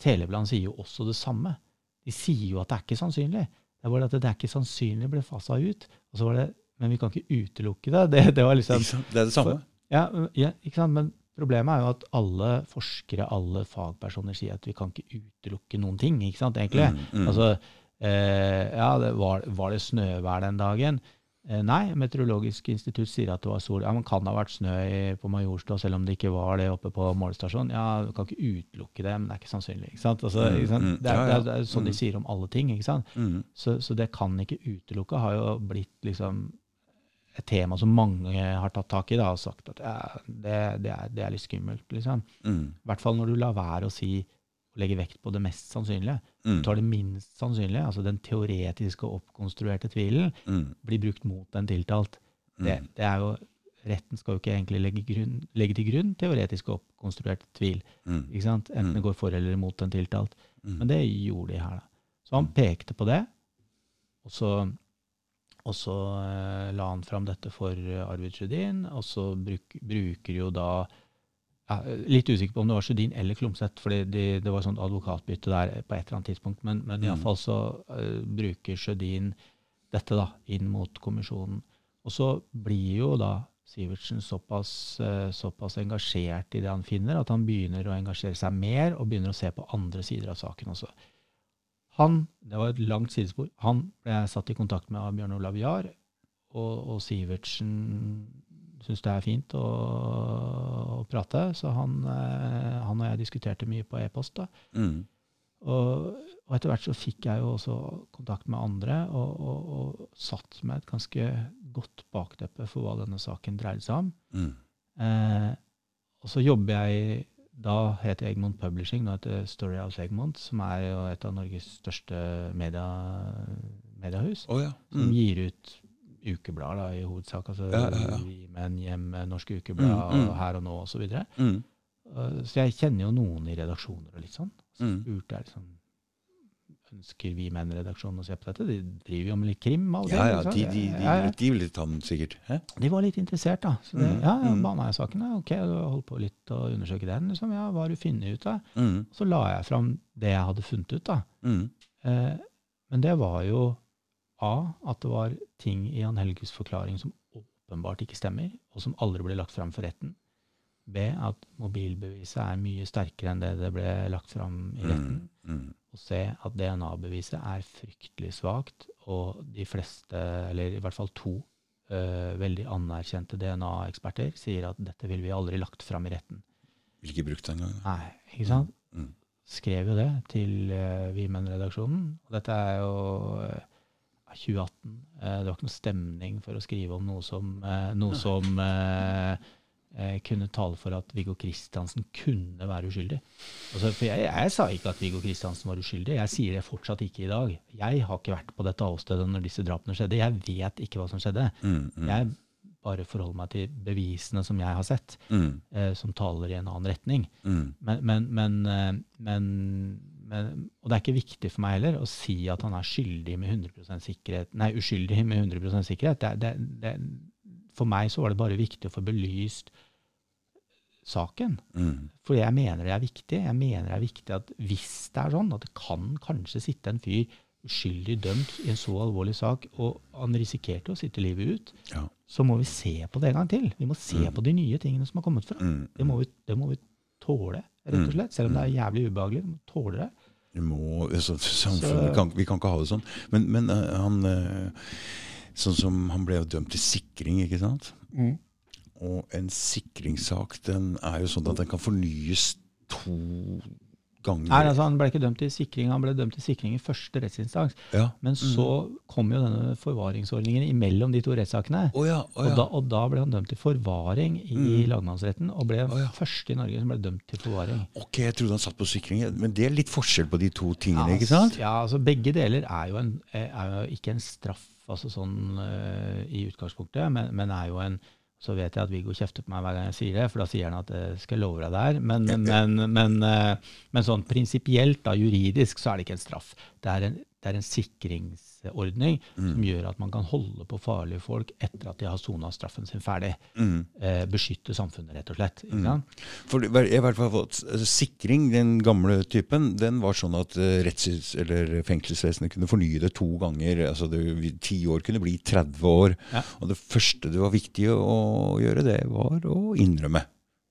Telebland sier jo også det samme. De sier jo at det er ikke sannsynlig. Det er bare at det er ikke sannsynlig ble fasa ut. Og så var det, Men vi kan ikke utelukke det. Det, det var liksom Det er det samme. ja, ja, ikke sant? Men problemet er jo at alle forskere, alle fagpersoner, sier at vi kan ikke utelukke noen ting, ikke sant, egentlig. Mm, mm. Altså, eh, ja, det var, var det snøvær den dagen? Eh, nei, Meteorologisk institutt sier at det var sol. Ja, men Kan det ha vært snø på Majorstua selv om det ikke var det oppe på målestasjonen? Ja, du kan ikke utelukke det, men det er ikke sannsynlig. ikke sant? Altså, Mm, ikke sant? mm, Det, er, det, er, det er sånn de Mm. sier om alle ting. ikke sant? Så, så det kan ikke utelukke har jo blitt liksom et tema som mange har tatt tak i da, og sagt at ja, det, det, er, det er litt skummelt. liksom. Mm. I hvert fall når du lar være å si og legge vekt på det mest sannsynlige. Mm. Du tar det minst sannsynlige, altså den teoretiske og oppkonstruerte tvilen, Mm. blir brukt mot den tiltalt. Det, Mm. det er jo, Retten skal jo ikke egentlig legge, grunn, legge til grunn teoretisk og oppkonstruert tvil. Mm. ikke sant? Enten Mm. det går for eller imot den tiltalt. Men det gjorde de her. da. Så han pekte på det, og så, og så eh, la han fram dette for Arvid Sjødin, og så bruk, bruker jo da ja, Litt usikker på om det var Sjødin eller Klomsæt, for det, det var sånt advokatbytte der på et eller annet tidspunkt. Men, men Mm. iallfall så uh, bruker Sjødin dette da, inn mot kommisjonen. Og så blir jo da Sivertsen såpass, uh, såpass engasjert i det han finner, at han begynner å engasjere seg mer og begynner å se på andre sider av saken også. Han, det var et langt sidespor, han ble satt i kontakt med av Bjørn Olav Jahr, og, og Sivertsen syns det er fint å, å prate, så han, eh, han og jeg diskuterte mye på e-post. da. Mm. Og, og etter hvert så fikk jeg jo også kontakt med andre, og, og, og satt med et ganske godt bakteppe for hva denne saken dreide seg om. Mm. Eh, og så jobber jeg Da heter Egmont Publishing, nå heter Storyhouse Egmont, som er jo et av Norges største media, mediehus. Oh, ja. Som Mm. gir ut ukeblader da, i hovedsak. Altså Ja, ja, ja. Vi Menn, Hjem, Norske Ukeblad, Mm, mm. Her og Nå osv. Så. Mm. Uh, så jeg kjenner jo noen i redaksjoner og litt sånn. Så Mm. spurte jeg liksom Ønsker Vi Menn-redaksjonen å se på dette? De driver jo med litt krim. av Ja, ja, de, de, de, Ja, ja. de ville ta den sikkert. Hæ? De var litt interessert, da. Så det, Mm, ja, ja, mm. Baneheia-saken, ja, ok, du holdt på litt å undersøke den. Liksom. Ja, hva har du funnet ut av? Mm. Så la jeg fram det jeg hadde funnet ut, da. Mm. Eh, men det var jo A, at det var ting i Jan Helges forklaring som åpenbart ikke stemmer, og som aldri ble lagt fram for retten. B, at mobilbeviset er mye sterkere enn det det ble lagt fram i retten. Mm. Mm. Og C, at DNA-beviset er fryktelig svakt, og de fleste, eller i hvert fall to, eh, veldig anerkjente DNA-eksperter sier at dette ville vi aldri lagt fram i retten. Vil ikke brukt det engang. Nei, ikke sant? Mm. Skrev jo det til uh, Vimen-redaksjonen. Og dette er jo eh, 2018. Eh, det var ikke noe stemning for å skrive om noe som, eh, noe som eh, kunne tale for at Viggo Kristiansen kunne være uskyldig. Altså, for jeg, jeg sa ikke at Viggo Kristiansen var uskyldig. Jeg sier det fortsatt ikke i dag. Jeg har ikke vært på dette avstedet når disse drapene skjedde. Jeg vet ikke hva som skjedde. Mm. Mm. Jeg bare forholder meg til bevisene som jeg har sett, Mm. eh, som taler i en annen retning. Mm. Men, men, men, men, men Og det er ikke viktig for meg heller å si at han er skyldig med 100% sikkerhet, nei, uskyldig med 100 sikkerhet. Det, det, det, for meg så var det bare viktig å få belyst saken. Mm. For jeg mener det er viktig. Jeg mener det er viktig at hvis det er sånn at det kan kanskje sitte en fyr uskyldig dømt i en så alvorlig sak, og han risikerte å sitte livet ut, Ja. så må vi se på det en gang til. Vi må se Mm. på de nye tingene som har kommet fra. Mm. Det må vi, det må vi tåle, rett og Mm. slett. Selv om det er jævlig ubehagelig. Vi må tåle det. Må, så, samfunnet, kan, vi kan ikke ha det sånn. Men, men eh, han eh, Sånn som han ble jo dømt til sikring, ikke sant? Og en sikringssak den er jo sånn at den kan fornyes to ganger. Nei, altså Han ble ikke dømt til sikring, han ble dømt til sikring i første rettsinstans. ja. Men så kom jo denne forvaringsordningen imellom de to rettssakene. Oh ja, å Og, da, og da ble han dømt til forvaring i Mm. lagmannsretten, og ble oh Å ja. første i Norge som ble dømt til forvaring. Ok, jeg trodde han satt på sikring. Men det er litt forskjell på de to tingene, Ja, ikke sant? Ja, altså Begge deler er jo, en, er jo ikke en straff altså sånn uh, i utgangspunktet, men, men er jo en Så vet jeg at Viggo kjefter på meg hver gang jeg sier det, for da sier han at jeg skal love deg det her. Men, men, men, men, eh, men sånn prinsipielt, da, juridisk, så er det ikke en straff. Det er en det er en sikringsordning Mm. som gjør at man kan holde på farlige folk etter at de har sona straffen sin ferdig. Mm. Eh, beskytte samfunnet, rett og slett. Sant? For i hvert fall fått- altså, Sikring, den gamle typen, den var sånn at eller fengselsvesenet kunne fornye det to ganger. altså Ti år kunne bli 30 år. Ja. Og det første det var viktig å gjøre, det var å innrømme.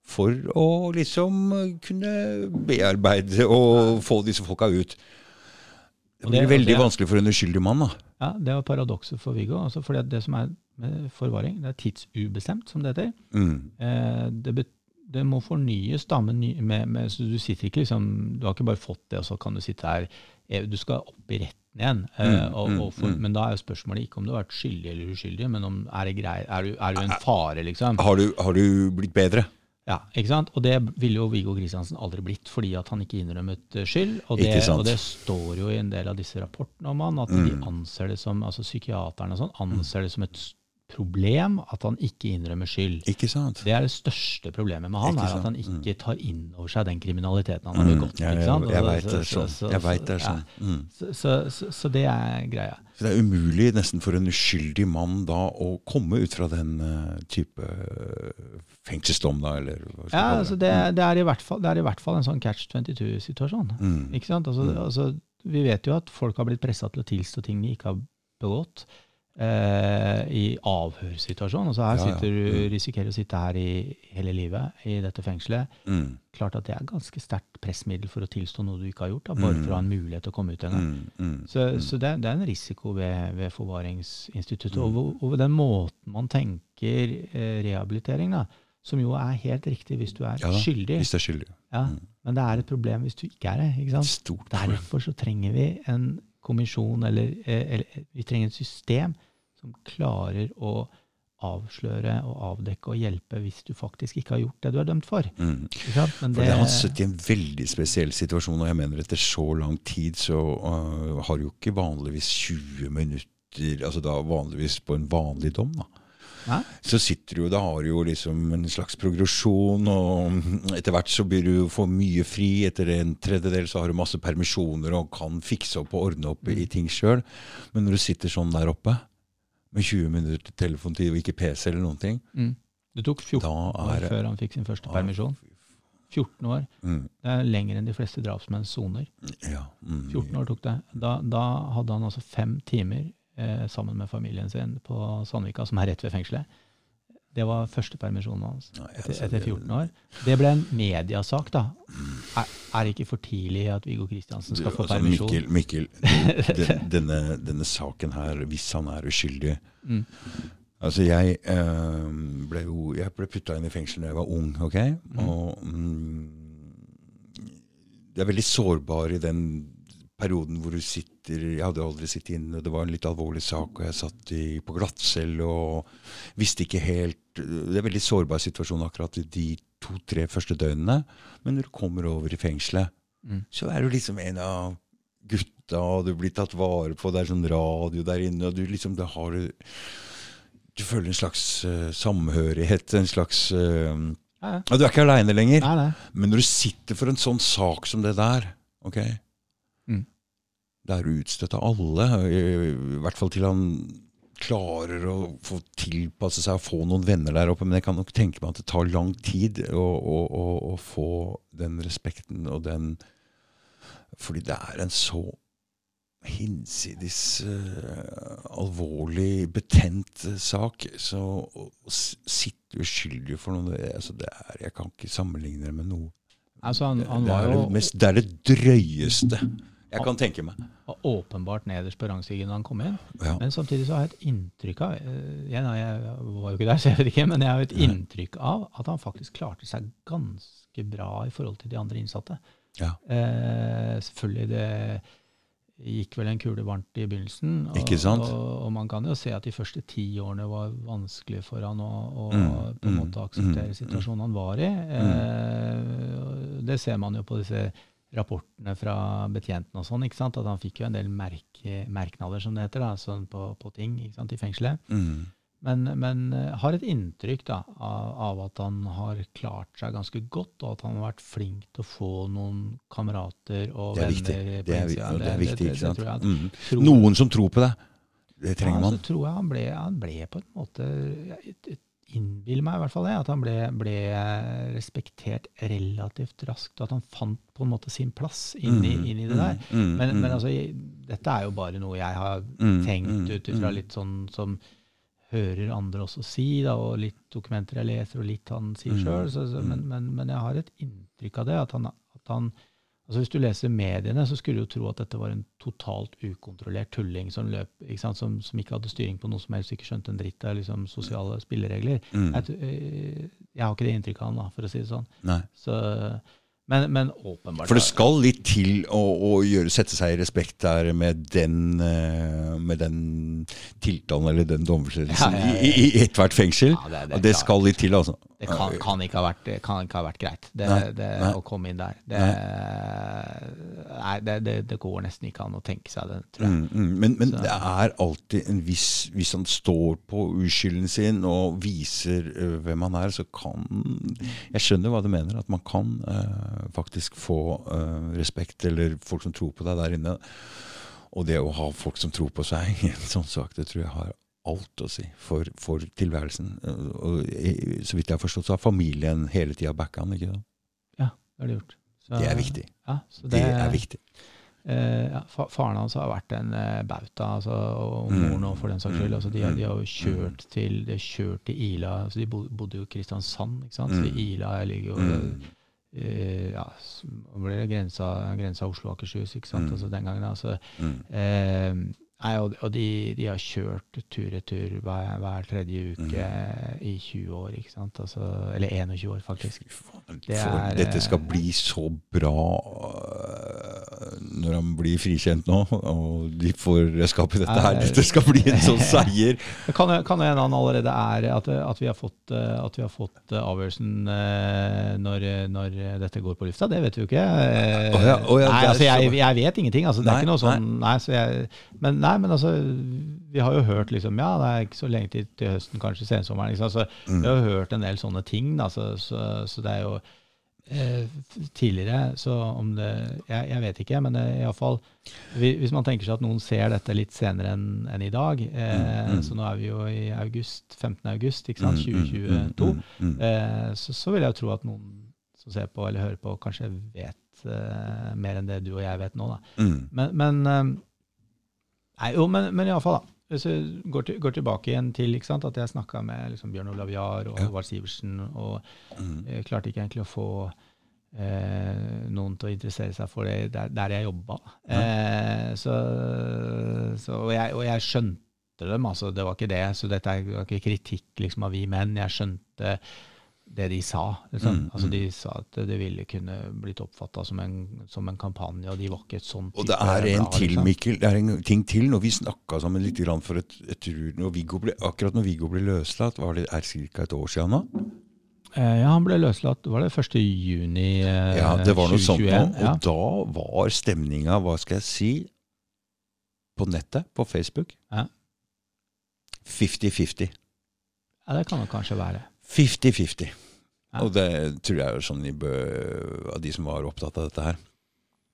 For å liksom kunne bearbeide og få disse folka ut. Det blir det- veldig det- vanskelig for en uskyldig mann. da. Ja, Det var paradokset for Viggo. Altså fordi det som er med forvaring, det er tidsubestemt, som det heter. Mm. Eh, det, bet, det må fornyes da, med, med, med, så du sitter ikke liksom, du har ikke bare fått det, og så kan du sitte her. Eh, Du skal opp i retten igjen. Eh, Mm, og, mm, og for, mm. Men da er jo spørsmålet ikke om du har vært skyldig eller uskyldig, men om er, det grei, er, du, er du en fare, liksom. Har, du, har du blitt bedre? Ja, ikke sant? Og det ville jo Viggo Kristiansen aldri blitt, fordi at han ikke innrømmet eh, skyld. Og det, og det står jo i en del av disse rapportene om han, at Mm. de anser det som, altså psykiaterne og sånn, anser det som et s- problem at han ikke innrømmer skyld. Ikke sant? Det er det største problemet med han, er at han ikke tar inn over seg den kriminaliteten han har Mm. begått. Ikke sant? jeg veit sånn. så- Jeg så- vet det er sånn. Mm. Så, så, så, så det er greia. Så det er umulig nesten for en uskyldig mann da å komme ut fra den uh, type eh, fengselsdom, da, eller hva skal Ja, altså det, det, er i hvert fall, det er i hvert fall en sånn catch 22-situasjon. Mm. Ikke sant? Altså, altså, vi vet jo at folk har blitt pressa til å tilstå ting de ikke har begått. Eh, I avhørssituasjon. Altså her Ja, ja. du, Mm. risikerer å sitte her i hele livet i dette fengselet. Mm. Klart at det er ganske sterkt pressmiddel for å tilstå noe du ikke har gjort, da, bare Mm. for å ha en mulighet til å komme ut en gang. Mm. Mm. Så, så det, det er en risiko ved, ved forvaringsinstituttet. Mm. Og, og den måten man tenker eh, rehabilitering, da, som jo er helt riktig hvis du er Ja skyldig. Hvis det er skyldig. Ja, Mm. Men det er et problem hvis du ikke er det. ikke sant? Stort. Derfor så trenger vi en kommisjon, eller, eh, eller vi trenger et system som klarer å avsløre og avdekke og hjelpe hvis du faktisk ikke har gjort det du er dømt for. Mm. Sant? For det har sittet i en veldig spesiell situasjon, og jeg mener etter så lang tid så uh, har du jo ikke vanligvis 20 minutter altså da vanligvis på en vanlig dom. da. Så sitter du jo, da har du jo liksom en slags progresjon, og etter hvert så blir du for mye fri. Etter en tredjedel så har du masse permisjoner og kan fikse opp og ordne opp i ting sjøl. Men når du sitter sånn der oppe, med 20 minutter til telefontid og ikke PC eller noen ting, Mm. Det tok 14 da år før han fikk sin første Ja, permisjon. 14 år. mm, Det er lenger enn de fleste drapsmenns soner. ja, mm, 14 år tok det. Da, da hadde han altså fem timer sammen med familien sin på Sandvika, som er rett ved fengselet. Det var første permisjonen hans etter, etter 14 år. Det ble en mediasak, da. Er, er det ikke for tidlig at Viggo Kristiansen skal få altså, permisjon? Mikkel, Mikkel den, denne, denne saken her, hvis han er uskyldig Mm. Altså, jeg øh, ble jo Jeg ble putta inn i fengsel da jeg var ung, OK? Og mm, det er veldig sårbar i den perioden hvor du sitter Jeg hadde aldri sittet inne, det var en litt alvorlig sak, og jeg satt i, på glattcelle og visste ikke helt Det er en veldig sårbar situasjon akkurat de to-tre første døgnene. Men når du kommer over i fengselet, Mm. så er du liksom en av gutta, og du blir tatt vare på, det er sånn radio der inne, og du liksom det har du føler en slags uh, samhørighet, en slags uh, Ja, ja. Du er ikke aleine lenger. Nei, nei. Men når du sitter for en sånn sak som det der, ok. Da er utstøtt av alle, i, hvert fall til han klarer å få tilpasse seg og få noen venner der oppe. Men jeg kan nok tenke meg at det tar lang tid å, å, å, å få den respekten og den Fordi det er en så hinsides uh, alvorlig, betent sak. Så å sitte uskyldig for noe det, altså det er, Jeg kan ikke sammenligne det med noe. Altså, han, han det, er jo det, mest, det er det drøyeste jeg kan tenke meg. åpenbart nederst på rangstigen da han kom inn. Ja. Men samtidig så har jeg et inntrykk av eh, jeg, jeg var jo ikke der, så jeg vet ikke, men jeg har et inntrykk av at han faktisk klarte seg ganske bra i forhold til de andre innsatte. Ja. Eh, selvfølgelig det gikk vel en kule varmt i begynnelsen. Og, Ikke sant? Og, og man kan jo se at de første ti årene var vanskelig for han å, å Mm, på en mm, måte akseptere mm, situasjonen han var i. Eh, det ser man jo på disse rapportene fra betjentene og sånn, ikke sant? at han fikk jo en del merke, merknader, som det heter, da, sånn på, på ting ikke sant, i fengselet. Mm. Men, men eh, har et inntrykk da, av, av at han har klart seg ganske godt, og at han har vært flink til å få noen kamerater og Det er venner. viktig. Det er, det er viktig, ikke sant? jeg. mm. Tror- Noen som tror på deg. Det trenger ja, man. Så tror jeg han ble, han ble på en måte Jeg jeg innbiller meg i hvert fall det, at han ble, ble respektert relativt raskt. og At han fant på en måte sin plass inn i, Mhm, inn i det der. mhm, mhm, Men, men mhm. altså, dette er jo bare noe jeg har Mm, tenkt mm, ut ifra mm. litt sånn som hører andre også si, da, og litt dokumenter jeg leser, og litt han sier Mm, sjøl. Men, mm. men, men jeg har et inntrykk av det. At han, at han altså Hvis du leser mediene, så skulle du jo tro at dette var en totalt ukontrollert tulling som løp, ikke sant, som, som ikke hadde styring på noe som helst, ikke skjønte en dritt av liksom, sosiale spilleregler. Mm. Jeg, øh, jeg har ikke det inntrykket av han, da, for å si det sånn. Nei. Så, men, men åpenbart For det skal litt til å, å gjøre, sette seg i respekt der med den, eh, med den tiltalen eller den domfellelsen Ja, ja, ja. i, i, ethvert fengsel. Det- det det skal litt til, altså. Det kan, kan, ikke vært, kan ikke ha vært greit det, Nei, det, nei. å komme inn der. Det, nei, det, det, det går nesten ikke an å tenke seg det, tror jeg. Mm, mm. Men, men det er alltid en viss Hvis han står på uskylden sin og viser uh, hvem han er, så kan Jeg skjønner hva du mener, at man kan uh, faktisk få uh, respekt, eller folk som tror på deg der inne. Og det å ha folk som tror på seg i en sånn sak, det tror jeg har alt å si for, for tilværelsen. Uh, Og så vidt jeg har forstått, så har familien hele tida backa han, ikke sant? Ja, det har de gjort. Så- Det er viktig. Ja, så Det er viktig. Eh, ja, fa faren hans har vært en eh, bauta, altså, og Mm. moren òg, for den saks skyld. Mm. Altså, de, de har jo Mm. kjørt til, de har kjørt til Ila. Altså, de bodde jo i Kristiansand, ikke sant? så Mm. Ila ligger jo Mm. eh, ja, så blir det grensa, grensa Oslo og Akershus, ikke sant? Mm. Altså, den gangen. Altså, Mm. Eh, nei, og og de, de har kjørt tur-retur hver, hver tredje uke i 20 år, ikke sant? Altså, eller 21 år, faktisk. Fy faen, Det er, dette skal eh, bli så bra når han blir frikjent nå, og de får redskap i dette her. Dette skal bli en sånn seier. Det kan jo hende han allerede er at, at vi har fått, eh, at vi har fått eh, avgjørelsen eh, når, når dette går på lufta. Det vet vi jo ikke. Oh ja, oh ja, nei, altså jeg, jeg vet ingenting. Altså, det er Nei, ikke noe sånn nei, så jeg, men, nei, men altså Vi har jo hørt liksom Ja, det er ikke så lenge til, til høsten, kanskje sensommeren. Liksom, altså, Mm. Vi har jo hørt en del sånne ting. Da, så, så, så det er jo tidligere, så om det Jeg, jeg vet ikke, men eh, iallfall Hvis man tenker seg at noen ser dette litt senere enn enn i dag eh, Mm, mm. Så nå er vi jo i august, 15. august, ikke sant, Mm, mm, 2022. mm, mm, mm. Eh, så, så vil jeg jo tro at noen som ser på eller hører på, kanskje vet eh, mer enn det du og jeg vet nå. Da. Men, men eh, Nei, jo, men, men iallfall, da. Hvis vi går, til, går tilbake igjen til sant, at jeg snakka med liksom, Bjørn Olav Jahr og Ja. Håvard Sivertsen, og Mm. jeg klarte ikke egentlig å få eh, noen til å interessere seg for det der, der jeg jobba. Eh, så, så, og, jeg, og jeg skjønte dem, altså. Det var ikke det. Så dette er ikke kritikk liksom, av vi menn. Jeg skjønte det de sa. Liksom. Mm, altså, mm. de sa at det ville kunne blitt oppfatta som, en- som en kampanje, og de var ikke et sånt Og det er en bra, til, liksom. Mikkel. Det er en ting til. Når vi snakka sammen litt for et, et, når Viggo ble, Akkurat når Viggo ble løslatt, var det er ca. et år siden nå? Eh, ja, han ble løslatt var det 1. juni eh, Ja, det var noe sånt nå. Og ja. da var stemninga, hva skal jeg si, på nettet, på Facebook Ja. 50-50. ja, det kan det kanskje være. 50-50. Ja. Og det tror jeg er sånn i av de som var opptatt av dette her.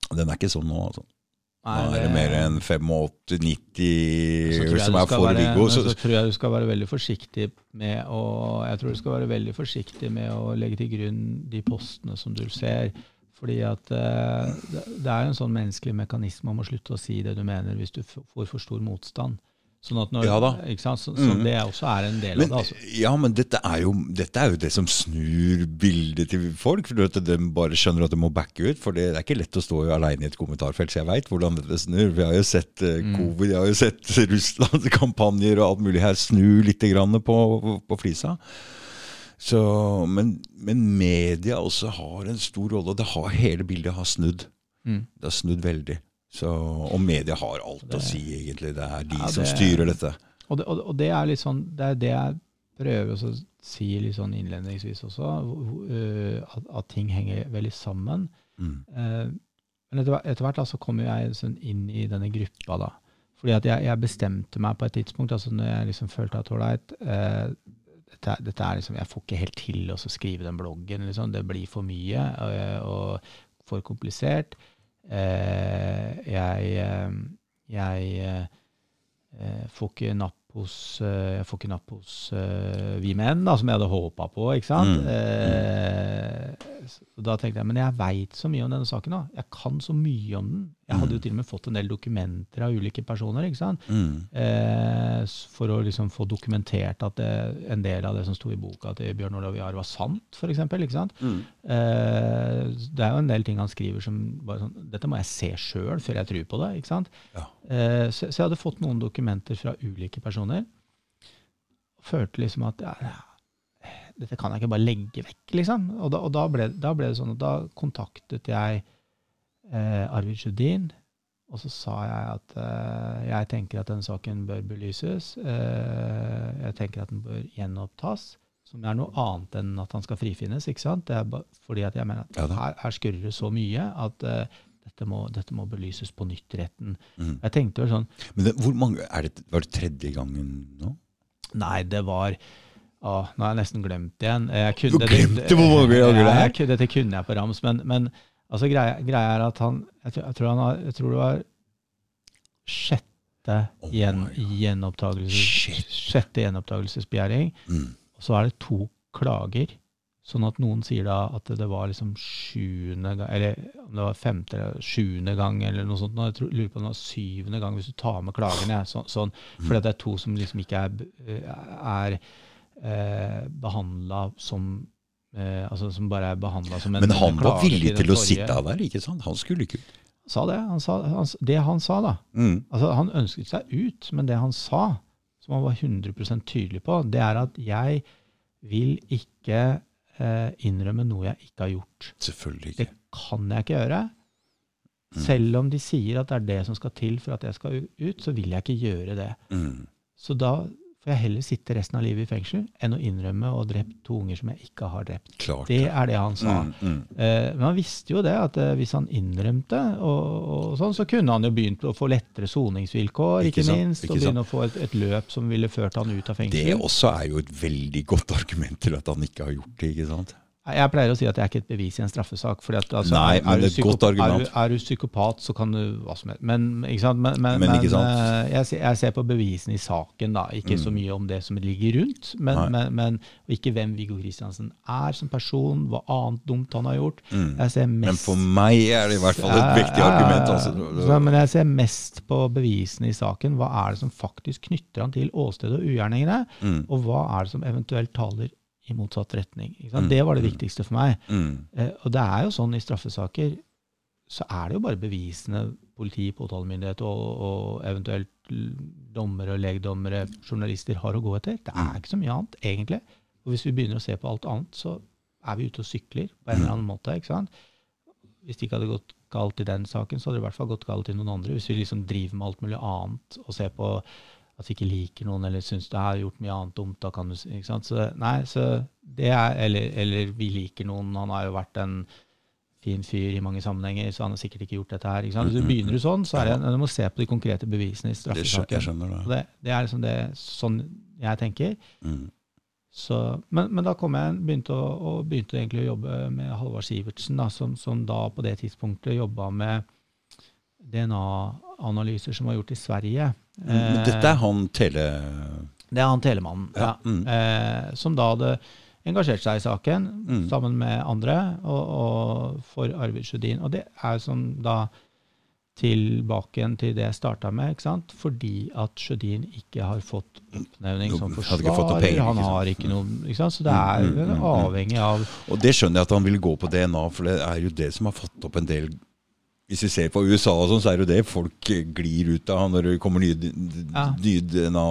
Den er ikke sånn nå, altså. Nå er det mer enn 85-90 Så tror jeg som er for Viggo. Så, Så tror jeg du skal være veldig forsiktig med å Jeg tror du skal være veldig forsiktig med å legge til grunn de postene som du ser. Fordi at eh, det, det er en sånn menneskelig mekanisme om å slutte å si det du mener hvis du får for stor motstand. Sånn når, Ja da. Sant? Så, så mm. det også er en del men, av det. altså. ja, men dette er, jo, dette er jo det som snur bildet til folk. For de bare skjønner at de må backe ut. For det er ikke lett å stå alene i et kommentarfelt. Så jeg veit hvordan dette snur. Vi har jo sett Mm. covid, jeg har jo sett Russland-kampanjer og alt mulig her snu litt grann på, på flisa. Så, men, men media også har en stor rolle, og det har, hele bildet har snudd. Mm. Det har snudd veldig. Så, og media har alt å si, egentlig. Det er de Ja, som styrer dette. Og det, og, det er litt sånn Det er det jeg prøver å si litt sånn innledningsvis også, øh, at, at ting henger veldig sammen. Mm. Eh, men etter, etter hvert så kommer jeg sånn inn i denne gruppa, da. Fordi at jeg, jeg bestemte meg på et tidspunkt, altså når jeg liksom følte at ålreit eh, dette, dette er liksom, Jeg får ikke helt til å skrive den bloggen. Liksom. Det blir for mye og, og for komplisert. Eh, jeg eh, jeg eh, eh, får ikke napp hos, eh, jeg får ikke napp hos vi menn, da, som jeg hadde håpa på. ikke sant? Mm, Eh, så da tenkte jeg men jeg veit så mye om denne saken. da. Jeg kan så mye om den. Jeg hadde jo Mm. til og med fått en del dokumenter av ulike personer. ikke sant? Mm. Eh, for å liksom få dokumentert at det, en del av det som sto i boka til Bjørn Olav Jahr, var sant, for eksempel, Mm. Eh, det er jo en del ting han skriver som bare sånn Dette må jeg se sjøl før jeg tror på det. ikke sant? Ja. Eh, så, så jeg hadde fått noen dokumenter fra ulike personer. Og følte liksom at ja, dette kan jeg ikke bare legge vekk, liksom. Og da, og da, ble, da ble det sånn at da kontaktet jeg eh, Arvid Sjudin, og så sa jeg at eh, jeg tenker at denne saken bør belyses. Eh, jeg tenker at den bør gjenopptas. Som er noe annet enn at han skal frifinnes. ikke sant? Det er fordi at jeg mener at Ja her, her skurrer det så mye at eh, dette, må, dette må belyses på nytt i retten. Mm. Jeg tenkte jo sånn Men det, hvor mange, det, var det tredje gangen nå? Nei, det var Å, nå har jeg nesten glemt det igjen. Jeg Du glemte hvor mange ganger det er? Dette kunne jeg på rams, men, men altså, greia, greia er at han jeg tror, jeg, tror han har, jeg tror det var sjette Oh gjen, gjenopptagelses, sjette gjenopptakelsesbegjæring. Mm. Og så er det to klager. Sånn at noen sier da at det var liksom sjuende gang, eller om det var femte eller sjuende gang, eller noe sånt. Jeg tror, lurer på om det var syvende gang, hvis du tar med klagene. Så, sånn, fordi det er to som liksom ikke er, er eh, behandla som eh, Altså som bare er behandla som en Men han var villig den til å sitte der, ikke sant? Han skulle ikke ut. Sa det. Han sa, han, det han sa, da. Mm. Altså, han ønsket seg ut, men det han sa, som han var 100% tydelig på, det er at jeg vil ikke eh, innrømme noe jeg ikke har gjort. Selvfølgelig Det kan jeg ikke gjøre. Mm. Selv om de sier at det er det som skal til for at jeg skal ut, så vil jeg ikke gjøre det. Mm. Så da får jeg heller sitte resten av livet i fengsel enn å innrømme å ha drept to unger som jeg ikke har drept. Klart. Det er det han sa. Mm, mm. Eh, men han visste jo det, at eh, hvis han innrømte, og, og sånn, så kunne han jo begynt å få lettere soningsvilkår, Ikke ikke, minst, ikke og begynne å få et, et løp som ville ført han ut av fengsel. Det også er jo et veldig godt argument til at han ikke har gjort det, ikke sant? Jeg pleier å si at det er ikke et bevis i en straffesak. fordi at, altså, Nei, men det er et godt argument. Er, du, er du psykopat, så kan du hva som helst. Men, ikke sant? men, men, Men ikke sant? eh, jeg, ser- jeg ser på bevisene i saken, da. Ikke så Mm. mye om det som ligger rundt, men, ikke hvem Viggo Kristiansen er som person, hva annet dumt han har gjort. Mm. Jeg ser mest Men for meg er det i hvert fall et vektig argument. Altså. Så, men jeg ser mest på bevisene i saken. Hva er det som faktisk knytter han til åstedet og ugjerningene? Mm. Og hva er det som eventuelt taler i motsatt retning? Mm, Det var det mm. viktigste for meg. Mm. Eh, og det er jo sånn i straffesaker, så er det jo bare bevisene politi, påtalemyndighet og, og eventuelt dommere og legdommere, journalister har å gå etter. Det Mm. er ikke så mye annet, egentlig. Og hvis vi begynner å se på alt annet, så er vi ute og sykler på en eller annen måte. ikke sant? Hvis det ikke hadde gått galt i den saken, så hadde det i hvert fall gått galt i noen andre. Hvis vi liksom driver med alt mulig annet og ser på at vi ikke liker noen eller syns du har gjort mye annet dumt, da kan du ikke sant? Så, nei, så det er, eller, eller vi liker noen, han har jo vært en fin fyr i mange sammenhenger, så han har sikkert ikke gjort dette her. ikke sant? Hvis du begynner du sånn, så er det, du må se på de konkrete bevisene i straffesaken. det. det, det er liksom det, sånn jeg tenker. Mm. Så, men, men da kom jeg, begynte, å, og begynte egentlig å jobbe med Halvard Sivertsen, da, som, som da på det tidspunktet jobba med DNA-analyser som var gjort i Sverige. Men dette er han tele... det er han telemannen, Ja, ja. mm. eh, som da hadde engasjert seg i saken Mm. sammen med andre, og, og for Arvid Sjødin. Og det er jo som da tilbake igjen til det jeg starta med, ikke sant? fordi at Sjødin ikke har fått oppnevning som forsvarer. penger, han har ikke noe, ikke sant? Så det er Mm, mm, mm, mm. avhengig av Og det skjønner jeg at han vil gå på DNA, for det er jo det som har fått opp en del Hvis vi ser på USA, og sånn, så er det jo det folk glir ut av når det kommer nye, Ja. DNA.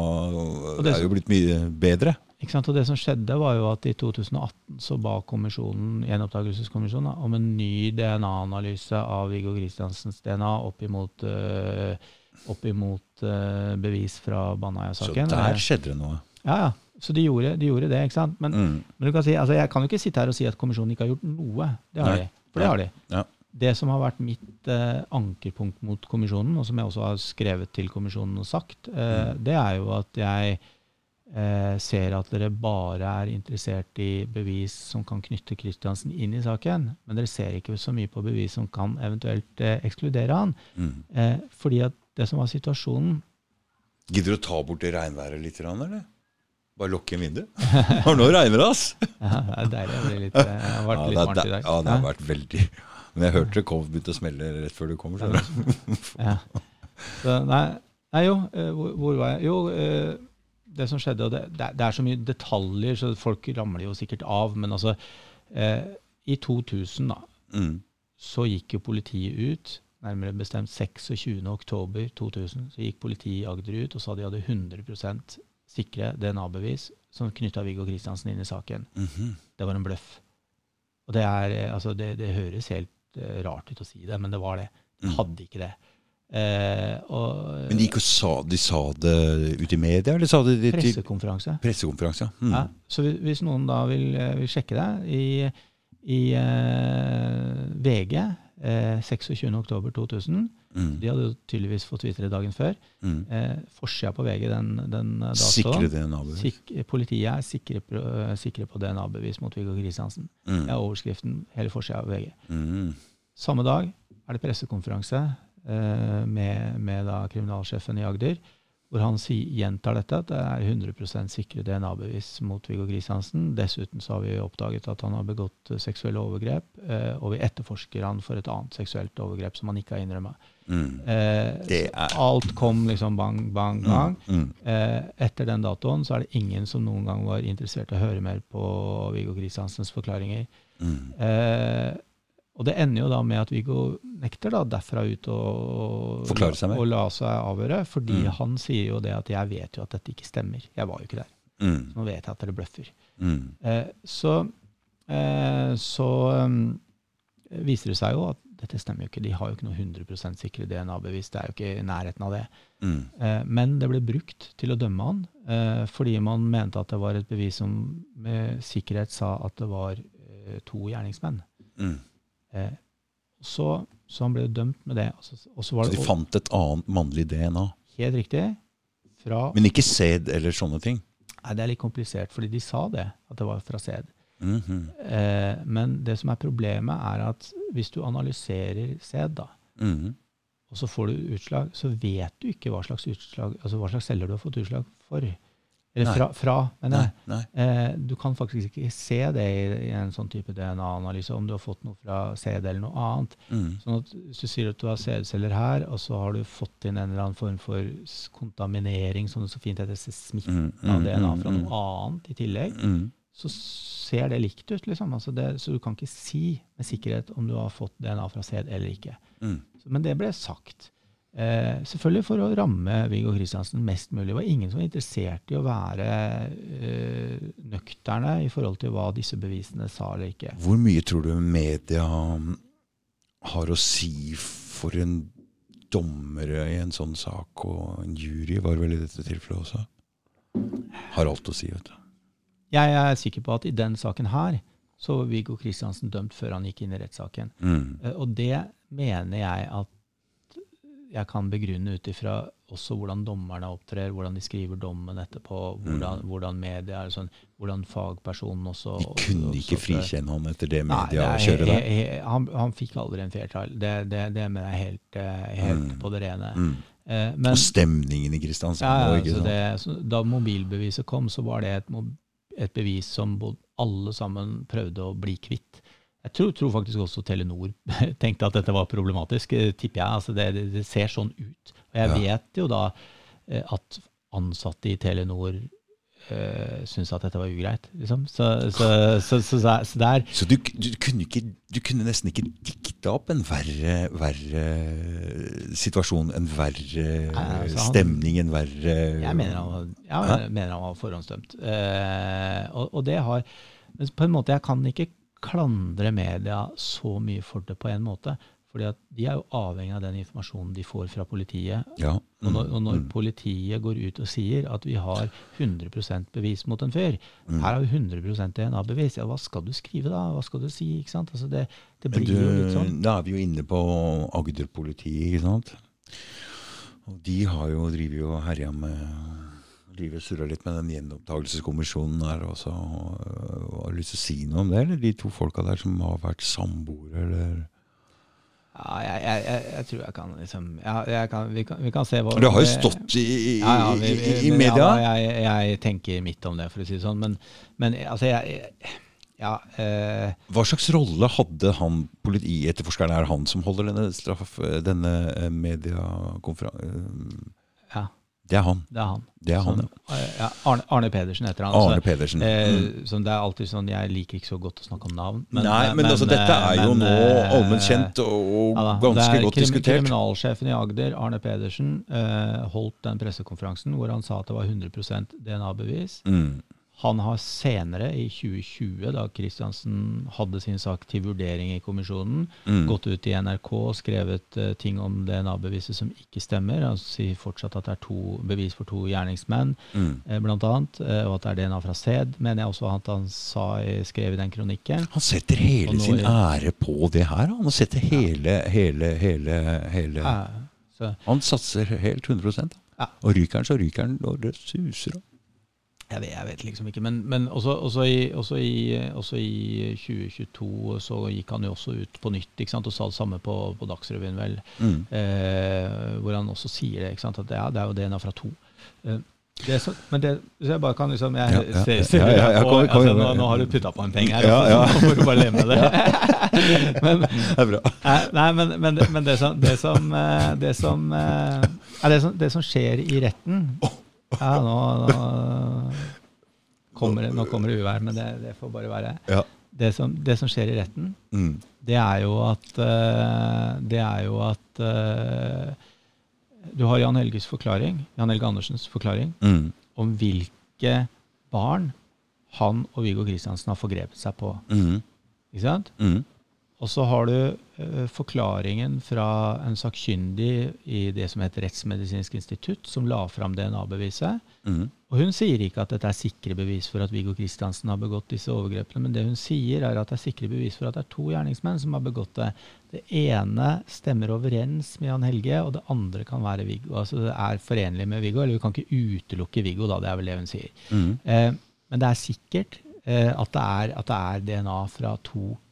Og det er jo blitt mye bedre. Ikke sant? Og det som skjedde, var jo at i 2018 så ba kommisjonen, gjenopptakelseskommisjonen om en ny DNA-analyse av Viggo Kristiansens DNA opp imot, øh, opp imot øh, bevis fra Så Baneheia-saken. der skjedde det noe. Ja, ja. Så de gjorde, de gjorde det, ikke sant. Men, Mm. men du kan si, altså jeg kan jo ikke sitte her og si at kommisjonen ikke har gjort noe. Det har Nei. de. For det har de. Ja. Det som har vært mitt eh, ankerpunkt mot kommisjonen, og som jeg også har skrevet til kommisjonen og sagt, eh, Mm. det er jo at jeg eh, ser at dere bare er interessert i bevis som kan knytte Kristiansen inn i saken, men dere ser ikke så mye på bevis som kan eventuelt eh, ekskludere han. Mm. Eh, fordi at det som var situasjonen Gidder du å ta bort det regnværet litt, eller? Bare lukke en vindu? For nå regner det, ass! ja, Det er deilig. Det, blir litt, eh, har vært Ja, litt varmt i dag. ja, det har vært veldig Men jeg hørte det kom, begynte å smelle rett før du kom. Ja. Så, nei, nei, jo, eh, hvor, hvor var jeg? Jo, eh, det som skjedde, og det, det, er- så mye detaljer, så folk ramler jo sikkert av. Men altså, eh, i 2000 da, Mm. så gikk jo politiet ut, nærmere bestemt 26. oktober 2000, så gikk politiet i Agder ut og sa de hadde 100% sikre DNA-bevis som knytta Viggo Kristiansen inn i saken. Mhm. Det var en bløff. Og det, er, altså det, det høres helt rart ut å si det, men det var det. De Mm. hadde ikke det. Eh, og Men de, sa, de sa det ute i media, eller sa det de, pressekonferanse. pressekonferanse? Mm. Ja, så hvis, hvis noen da vil, eh, vil sjekke det i, i eh, VG eh, 26.10.2000 Mm. De hadde jo tydeligvis fått vite dagen før. Mm. Eh, Forsida på VG den, den datoen Sikre DNA-bevis. Sik Politiet er sikre, på- eh, sikre på DNA-bevis mot Viggo Kristiansen. Mm. Det er overskriften hele forsida av VG. Mm. Samme dag er det pressekonferanse eh, med, med da kriminalsjefen i Agder, hvor han si, gjentar dette, at det er 100% sikre DNA-bevis mot Viggo Kristiansen. Dessuten så har vi oppdaget at han har begått eh, seksuelle overgrep, eh, og vi etterforsker han for et annet seksuelt overgrep som han ikke har innrømmet. Mm. Eh, er- Alt kom liksom bang, bang, bang. Mm. Eh, etter den datoen så er det ingen som noen gang var interessert i å høre mer på Viggo Kristiansens forklaringer. Mm. Og det ender jo da med at Viggo nekter da derfra ut mer. og la seg avhøre, fordi Mm. han sier jo det at 'jeg vet jo at dette ikke stemmer'. Jeg var jo ikke der. Mm. Nå vet jeg at dere bløffer. Mm. Eh, så eh, så um, viser det seg jo at dette stemmer jo ikke. De har jo ikke noe 100% sikre DNA-bevis. Det er jo ikke i nærheten av det. Mm. Eh, men det ble brukt til å dømme han, eh, fordi man mente at det var et bevis som med sikkerhet sa at det var eh, to gjerningsmenn. Mm. Eh, så, så han ble jo dømt med det. Også, så, og så de Så det de fant et annet mannlig DNA. helt riktig fra Men ikke sæd eller sånne ting. Nei, det er litt komplisert, fordi de sa det, at det var fra sæd. Mhm. Eh, men det som er problemet, er at hvis du analyserer sæd, da, -hmm. og så får du utslag, så vet du ikke hva slags, utslag, altså hva slags celler du har fått utslag for. Eller fra, fra men Nei, nei. eh, du kan faktisk ikke se det i, i en sånn type DNA-analyse, om du har fått noe fra CD eller noe annet. Mm. Sånn at Hvis du sier at du har CD-celler her, og så har du fått inn en eller annen form for kontaminering, som det så fint heter, smitte Mm, av mm, DNA mm, fra mm. noe annet i tillegg, Mm. så ser det likt ut. liksom. Altså det, så du kan ikke si med sikkerhet om du har fått DNA fra sæd eller ikke. Mm. Så, men det ble sagt. Eh, selvfølgelig for å ramme Viggo Kristiansen mest mulig. Det var ingen som var interessert i å være eh, nøkterne i forhold til hva disse bevisene sa eller ikke. Hvor mye tror du media har å si for en dommer i en sånn sak, og en jury var vel i dette tilfellet også? Har alt å si, vet du. Jeg er sikker på at i den saken her så var Viggo Kristiansen dømt før han gikk inn i rettssaken. Mm. Eh, Og det mener jeg at jeg kan begrunne ut ifra også hvordan dommerne opptrer, hvordan de skriver dommen etterpå, hvordan, hvordan media er sånn, hvordan fagpersonen også Mm. De kunne også- ikke frikjenne han etter det Nei, media det er kjører der? han, han fikk aldri en fair trial. Det, det, det mener jeg helt, eh, helt Mm. på det rene. Mm. Eh, Men, Og stemningen i Kristiansand ja, òg, ja, ikke så det, da mobilbeviset kom, så var det et, et bevis som alle sammen prøvde å bli kvitt. Jeg tror, tror faktisk også Telenor tenkte at dette var problematisk, eh, tipper jeg. Altså det, det, ser sånn ut. Og jeg Ja. vet jo da eh, at ansatte i Telenor uh, syntes at dette var ugreit. Liksom. Så, så, så, så, der Så du, du, kunne ikke, du kunne nesten ikke dikte opp en verre, verre situasjon, en verre Nei, altså, han- stemning, en verre Jeg mener han jeg mener han var forhåndsdømt. Uh, og, og det har Men på en måte, jeg kan ikke klandre media så mye for det på en måte. fordi at de er jo avhengig av den informasjonen de får fra politiet. Ja. Og når, og når Mm. politiet går ut og sier at vi har 100% bevis mot en fyr, Mm. her har vi 100 DNA-bevis, ja, hva skal du skrive da? Hva skal du si? ikke sant? Altså det, det blir blir jo litt sånn. da er vi jo inne på Agder-politiet, ikke sant? Og de har jo driver jo og herja med driver og surrer litt med den gjenopptakelseskommisjonen her også. Og, Har du lyst til å si noe om det, eller de to folka der som har vært samboere, eller Ja, jeg, jeg, jeg, jeg tror jeg kan liksom ja, kan, vi, kan, vi kan se hva Det har jo stått i, i, ja, ja, vi, vi, i media. Jeg, tenker mitt om det, for å si det sånn. Men, men altså, jeg, Ja. Eh, Hva slags rolle hadde han, politietterforskeren, er han som holder denne, straff, denne eh, mediekonferansen? ja, Det er han. det er han. Det er han, sånn, ja. eh, Arne, Arne Pedersen heter han. Arne altså, Pedersen. Eh, sånn, som det er alltid sånn, Jeg liker ikke så godt å snakke om navn. Nei, men, altså, dette er jo nå eh, allment kjent og ja ganske er godt diskutert. Kriminalsjefen i Agder, Arne Pedersen, eh, holdt den pressekonferansen hvor han sa at det var 100% DNA-bevis. Mm. Han har senere, i 2020, da Kristiansen hadde sin sak til vurdering i kommisjonen, Mm. gått ut i NRK og skrevet uh, ting om DNA-beviset som ikke stemmer. Han sier fortsatt at det er to bevis for to gjerningsmenn, Mm. eh, blant annet, eh, og at det er DNA fra sæd, mener jeg også at han sa, skrev i den kronikken. Han setter hele nå sin ære på det her. Han setter hele, hele, hele, hele ja, så, Han satser helt 100 Ja. Og ryker han, så ryker han og det suser av. Jeg vet, jeg vet liksom ikke, men, men også, også, i, også, i, også i 2022 så gikk han jo også ut på nytt ikke sant, og sa det samme på, på Dagsrevyen, vel. Mm. Eh, hvor han også sier det, ikke sant, at ja, det er jo DNA fra to. Eh, det så, men det, så jeg bare kan liksom jeg, Ja, ja, ser, ser ja, ja, ja, på, kom- kom altså, nå, nå har du putta på en penge her, Ja, altså, så får du bare leve med det. men, Det er bra. Nei, men, men, det- men det som Det som, eh, det som, eh, det som, det som skjer i retten Ja, nå, nå kommer det, nå kommer det uvær, men det, det får bare være. Ja. Det som, det som skjer i retten, Mm. det er jo at eh, Det er jo at eh, Du har Jan Helges forklaring, Jan Helge Andersens forklaring Mm. om hvilke barn han og Viggo Kristiansen har forgrepet seg på. Mm. Ikke sant? Og så har du eh, forklaringen fra en sakkyndig i det som heter Rettsmedisinsk institutt, som la fram DNA-beviset. Mm. Og hun sier ikke at dette er sikre bevis for at Viggo Kristiansen har begått disse overgrepene, men det hun sier er at det er sikre bevis for at det er to gjerningsmenn som har begått det. Det ene stemmer overens med Jan Helge, og det andre kan være Viggo. Altså det er forenlig med Viggo, eller vi kan ikke utelukke Viggo, da, det er vel det hun sier. Mm. Eh, men det er sikkert eh, at, det er, at det er DNA fra to gjerningsmenn.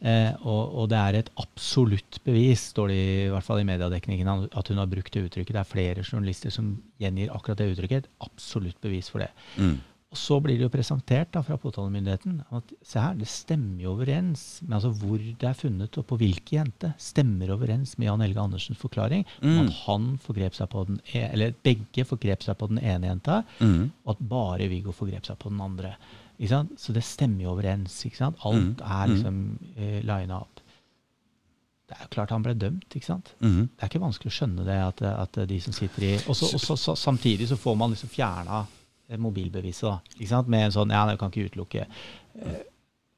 Eh, og, og det er et absolutt bevis, står det i, hvert fall i mediedekningen, at hun har brukt det uttrykket. Det er flere journalister som gjengir akkurat det uttrykket. Et absolutt bevis for det. Mm. Og så blir det jo presentert da, fra påtalemyndigheten at se her, det stemmer jo overens med altså hvor det er funnet, og på hvilke jente. Stemmer overens med Jan Helge Andersens forklaring om Mm. at han forgrep seg på den e eller begge forgrep seg på den ene jenta, Mm. og at bare Viggo forgrep seg på den andre. Så det stemmer jo overens. Alt Mm. er liksom eh, lina opp. Det er jo klart han ble dømt. ikke sant? Mm. Det er ikke vanskelig å skjønne det, at, at de som sitter i Og så- samtidig så får man liksom fjerna mobilbeviset, da. Ikke sant? Med en sånn Ja, det kan ikke utelukke. Eh,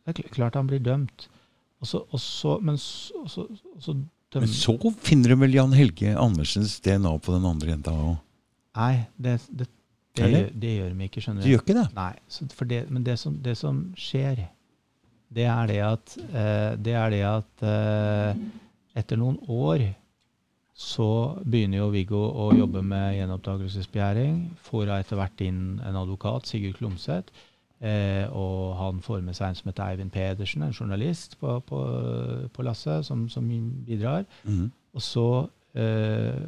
Det er klart han blir dømt. Og så, og så, men så, og så, og så Men så finner du vel Jan Helge Andersens DNA på den andre jenta òg? Nei, det, det, det, Eller? det gjør de ikke, skjønner Du gjør ikke det? Nei, så for det, men det som, det som skjer, det er det at, eh, det er det at eh, etter noen år så begynner jo Viggo å jobbe med gjenopptakelsesbegjæring. Får etter hvert inn en advokat, Sigurd Klomsæt. Eh, og han får med seg en som heter Eivind Pedersen, en journalist på, på, på lasset, som, som bidrar. Mm. Og så eh,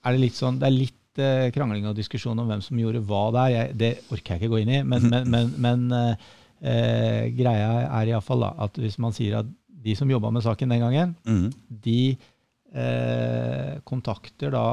er det litt sånn Det er litt eh, krangling og diskusjon om hvem som gjorde hva der. Jeg, det orker jeg ikke gå inn i. Men, men, men, men eh, eh, greia er iallfall at hvis man sier at de som jobba med saken den gangen, Mm. de eh, kontakter da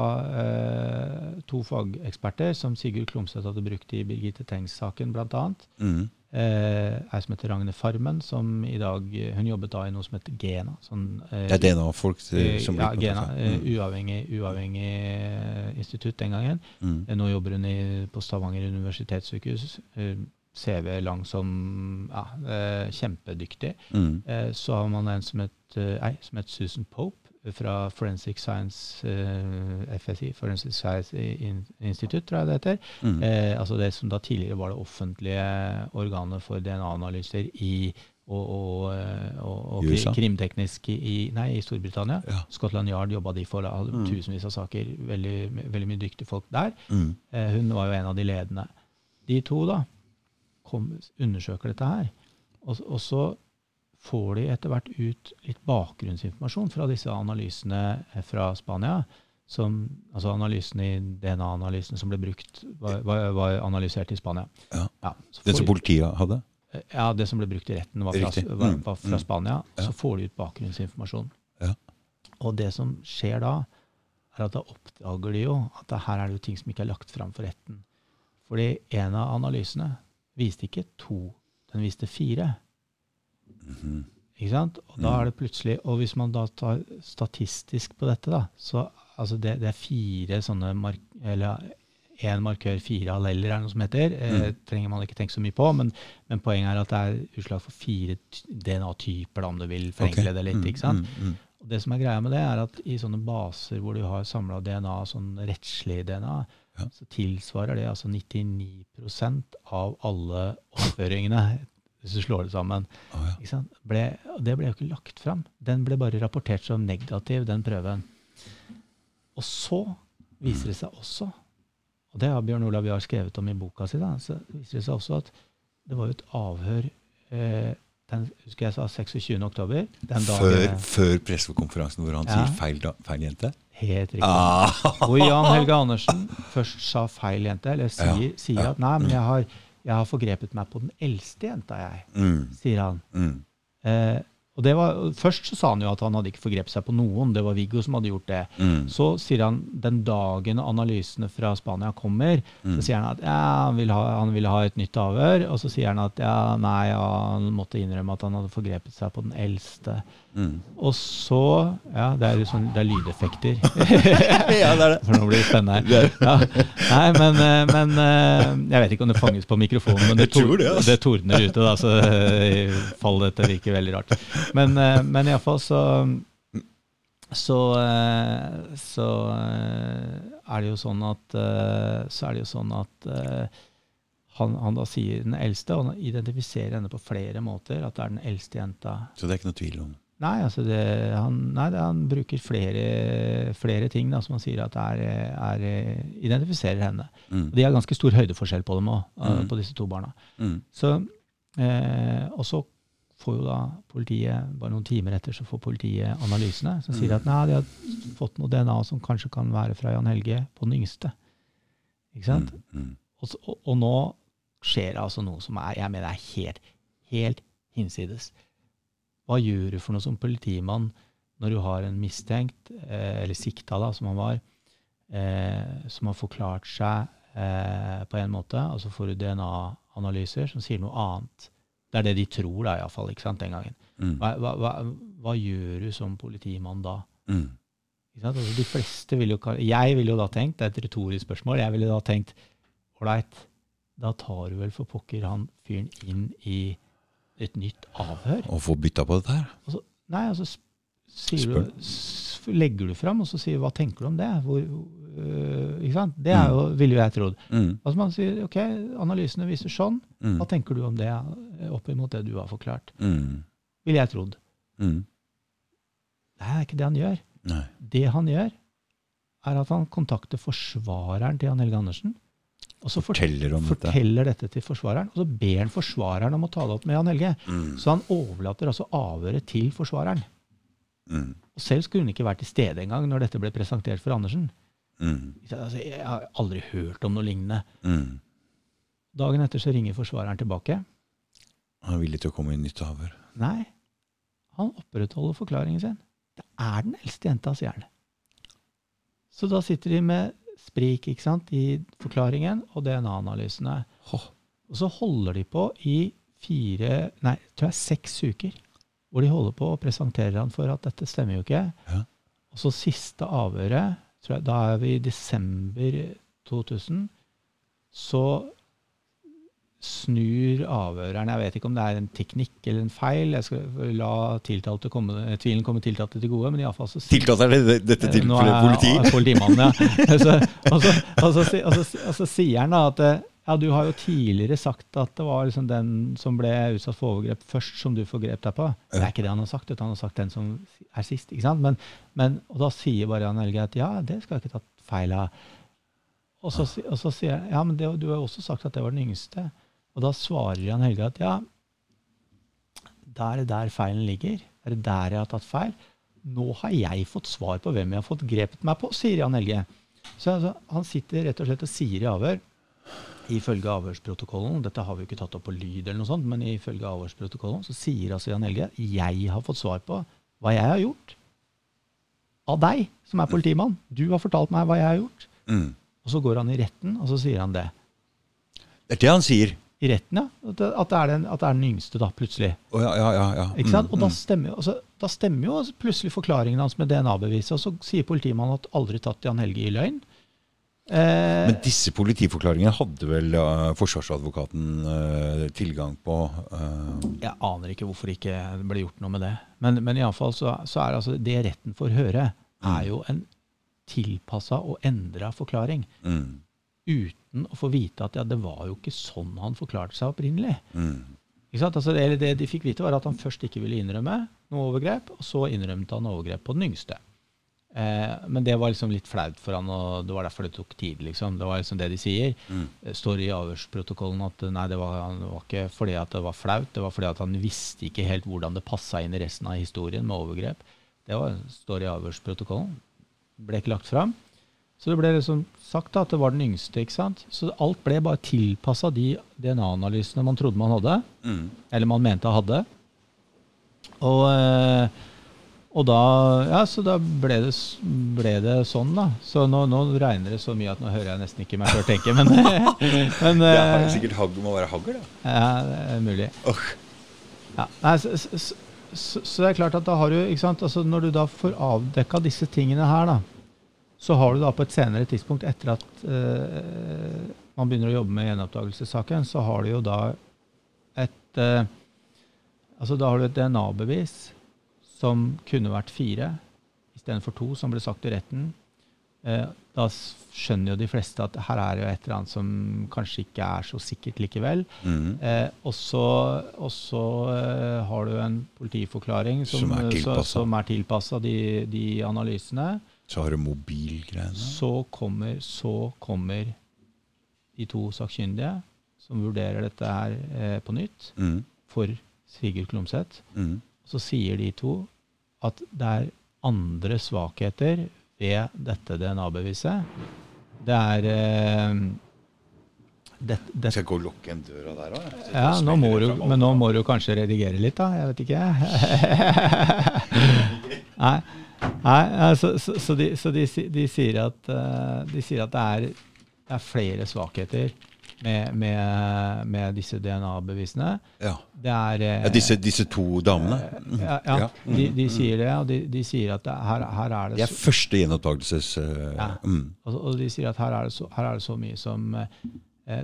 eh, to fageksperter som Sigurd Klomsæt hadde brukt i Birgitte Tengs-saken, bl.a. Mm. Eh, ei som heter Ragne Farmen, som i dag Hun jobbet da i noe som heter Gena. Sånn, eh, Det er DNA-folk som blir ja, Gena, eh, Mm. uavhengig, uavhengig eh, institutt den gangen. Mm. Eh, Nå jobber hun i, på Stavanger universitetssykehus. Eh, CV lang som ja, eh, kjempedyktig. Mm. Eh, så har man en som het, eh, ei, som het Susan Pope fra Forensic Science eh, FSI, Forensic Science In- Institute, tror jeg det heter. Mm. Eh, altså det som da tidligere var det offentlige organet for DNA-analyser i og, og, eh, og, og USA? krimteknisk i, nei, i Storbritannia. Ja. Scotland Yard jobba de for, hadde Mm. tusenvis av saker. Veldig, veldig mye dyktige folk der. Mm. Eh, hun var jo en av de ledende. De to da kom, undersøker dette her. Og så får de etter hvert ut litt bakgrunnsinformasjon fra disse analysene eh, fra Spania. Som, altså analysene i DNA-analysene som ble brukt, var, var, var analysert i Spania. Ja. så det som politiet hadde? ja, det som ble brukt i retten, var fra, var, Mm, var fra mm. Spania. Ja. Så får de ut bakgrunnsinformasjon. Ja. Og det som skjer da, er at da oppdager de jo at her er det jo ting som ikke er lagt fram for retten. Fordi en av analysene viste ikke to, den viste fire. Mhm. Ikke sant? Og da Mm. er det plutselig, og hvis man da tar statistisk på dette, da, så altså det, det er fire sånne mark, eller én markør, fire alleller, er noe som heter. Eh, Mm. trenger man ikke tenke så mye på, men, men poenget er at det er utslag for fire DNA-typer, om du vil forenkle okay. det litt. Mm, ikke sant? mm, mm. Og det som er greia med det, er at i sånne baser hvor du har samla DNA, sånn rettslig DNA, Ja. så tilsvarer det altså 99% av alle oppføringene, hvis du slår det sammen. Oh? Ble, det ble jo ikke lagt fram. Den ble bare rapportert som negativ, den prøven. Og så viser det seg også, og det har Bjørn Olav Jahr skrevet om i boka si, da, så viser det seg også at det var jo et avhør eh, den, husker jeg sa 26. oktober. Den Før, dagen, før pressekonferansen hvor han Ja. sier feil, da, feil jente? Helt riktig. Ah. Hvor Jan Helge Andersen først sa feil jente, eller sier, Ja, sier at nei, men jeg har, jeg har forgrepet meg på den eldste jenta, jeg, Mm, sier han. mm. Eh, og det var, først så sa han jo at han hadde ikke forgrepet seg på noen, det var Viggo som hadde gjort det. Mm. Så sier han den dagen analysene fra Spania kommer, Mm. så sier han at ja, han, vil ha, han ville ha et nytt avhør. Og så sier han at ja, nei, ja, han måtte innrømme at han hadde forgrepet seg på den eldste. Mm. Og så Ja, det er sånn, det er lydeffekter. ja, det er det. For nå blir det spennende her. Ja. Nei, men, eh, men eh, Jeg vet ikke om det fanges på mikrofonen, men det, tor det, altså. det tordner ute, da, så eh, fall dette virker veldig rart. Men, men iallfall så så, eh, så er det jo sånn at Så er det jo sånn at han, han da sier den eldste, og han identifiserer henne på flere måter. At det er den eldste jenta. Så det er ikke noe tvil om. Nei, altså det, han, nei han bruker flere, flere ting da, som han sier at er, er, identifiserer henne. Mm. De har ganske stor høydeforskjell på dem òg, Mm. på disse to barna. Mm. Så, eh, og så får jo da politiet, bare noen timer etter, så får politiet analysene som sier Mm. at nei, de har fått noe DNA som kanskje kan være fra Jan Helge på den yngste. Ikke sant? Mm. Mm. Og, og, og nå skjer det altså noe som er, jeg mener er helt, helt hinsides. Hva gjør du for noe som politimann når du har en mistenkt, eh, eller sikta da, som han var, eh, som har forklart seg eh, på en måte, og så får du DNA-analyser som sier noe annet. Det er det de tror da, iallfall, den gangen. Mm. Hva, hva, hva, hva gjør du som politimann da? Mm. Altså, de fleste vil jo, Jeg ville jo da tenkt, det er et retorisk spørsmål, jeg ville da tenkt ålreit, da tar du vel for pokker han fyren inn i et nytt avhør? Å få bytta på dette her? Og så, nei, altså s- sier du, legger du fram, og så sier du hva tenker du om det? Hvor, øh, ikke sant? Det er jo, ville jo jeg trodd. Mm. Altså man sier ok, analysene viser sånn, Mm. hva tenker du om det øh, opp imot det du har forklart? Mm. Ville jeg trodd. Mm. Det er ikke det han gjør. Nei. Det han gjør, er at han kontakter forsvareren til Jan Helge Andersen. Og så fort- Forteller om dette. forteller dette til forsvareren, og så ber han forsvareren om å ta det opp med Jan Helge. Mm. Så han overlater altså avhøret til forsvareren. Mm. Og selv skulle hun ikke vært til stede engang når dette ble presentert for Andersen. Mm. Altså, jeg har aldri hørt om noe lignende. Mm. Dagen etter så ringer forsvareren tilbake. Han er villig til å komme i nytt avhør. Nei, han opprettholder forklaringen sin. Det er den eldste jenta, sier han. Så da sitter de med sprik ikke sant, i forklaringen og DNA-analysene. Og så holder de på i fire, nei, tror jeg seks uker, hvor de holder på og presenterer han for at dette stemmer jo ikke. Ja. Og så siste avhøret, tror jeg, da er vi i desember 2000, så snur avhøreren Jeg vet ikke om det er en teknikk eller en feil. Jeg skal la komme, tvilen komme tiltalte til gode. men i fall så Tiltalte er det dette Eh, tilfellet politi? politimannen, ja. Så, og, så, sier han da at eh, ja, du har jo tidligere sagt at det var liksom den som ble utsatt for overgrep først, som du forgrep deg på. Det er ikke det han har sagt, han har sagt den som er sist. ikke sant? Men, men, og da sier bare Jan Helge at ja, det skal jeg ikke tatt feil av. Og så, og så sier jeg ja, men det, du har jo også sagt at det var den yngste. Og da svarer Jan Helge at ja, da er det der feilen ligger. Er det der jeg har tatt feil. Nå har jeg fått svar på hvem jeg har fått grepet meg på, sier Jan Helge. Så altså, han sitter rett og slett og sier i avhør, ifølge avhørsprotokollen, dette har vi jo ikke tatt opp på lyd, eller noe sånt, men ifølge avhørsprotokollen så sier altså Jan Helge jeg har fått svar på hva jeg har gjort. Av deg, som er politimann. Du har fortalt meg hva jeg har gjort. Mm. Og så går han i retten, og så sier han det. Det er det han sier. I retten, ja. At det, er, den, at det er den yngste, da, plutselig. Oh, ja, ja, ja, ja. Ikke sant? Mm, Og da mm. stemmer, altså, da stemmer jo plutselig forklaringen hans med DNA-beviset. Og så sier politimannen at aldri tatt Jan Helge i løgn. Eh, Men disse politiforklaringene hadde vel uh, forsvarsadvokaten uh, tilgang på? Uh. jeg aner ikke hvorfor ikke det ble gjort noe med det. Men, men iallfall så, så er det altså det retten får høre, er jo en tilpassa og endra forklaring. mm, Uten å få vite at ja, det var jo ikke sånn han forklarte seg opprinnelig. mm. Ikke sant? Altså, det, det de fikk vite, var at han først ikke ville innrømme noe overgrep, og så innrømte han overgrep på den yngste. Eh, men det var liksom litt flaut for han, og det var derfor det tok tid. liksom. Det var liksom det de sier. Mm. Det står i avhørsprotokollen at nei, det var, det var ikke fordi at det var flaut, det var fordi at han visste ikke helt hvordan det passa inn i resten av historien med overgrep. Det var, står i avhørsprotokollen. Ble ikke lagt fram. Så det ble liksom sagt at det var den yngste. ikke sant? Så alt ble bare tilpassa de DNA-analysene man trodde man hadde, Mm. eller man mente hadde. Og, eh, og da Ja, så da ble det, ble det sånn, da. Så nå, nå regner det så mye at nå hører jeg nesten ikke meg sjøl tenke, men, men Det er eh, sikkert hagl, må være hagl, da. ja, det er mulig. Oh. Ja, nei, så, så, så, så det er klart at da har du ikke sant, altså Når du da får avdekka disse tingene her, da, så har du da på et senere tidspunkt, etter at eh, man begynner å jobbe med gjenopptakelsessaken, så har du jo da et eh, Altså da har du et DNA-bevis som kunne vært fire istedenfor to, som ble sagt i retten. Eh, da skjønner jo de fleste at her er jo et eller annet som kanskje ikke er så sikkert likevel. Mm. Eh, og så og så, eh, har du en politiforklaring som, Som er som er tilpassa de, de analysene. Så har du mobilgreiene. Så kommer, så kommer de to sakkyndige som vurderer dette her eh, på nytt Mm. for Sigurd Klomsæt. Mm. Så sier de to at det er andre svakheter ved dette DNA-beviset. Det er eh, det, det, Skal jeg gå og lukke en døra der òg? Ja, nå må du, men nå må du kanskje redigere litt, da. Jeg vet ikke. Nei, Nei altså, så, så, de, så de, de, sier at, eh, de sier at det er, det er flere svakheter med, med, med disse DNA-bevisene. Ja. Det er eh, ja disse, disse to damene? Mm. ja, ja, Mm. de, de sier det, og de, de sier at det, her, her er det Det er første gjenopptakelses... Uh, Ja. mm. og, og de sier at her er det så, er det så mye som eh,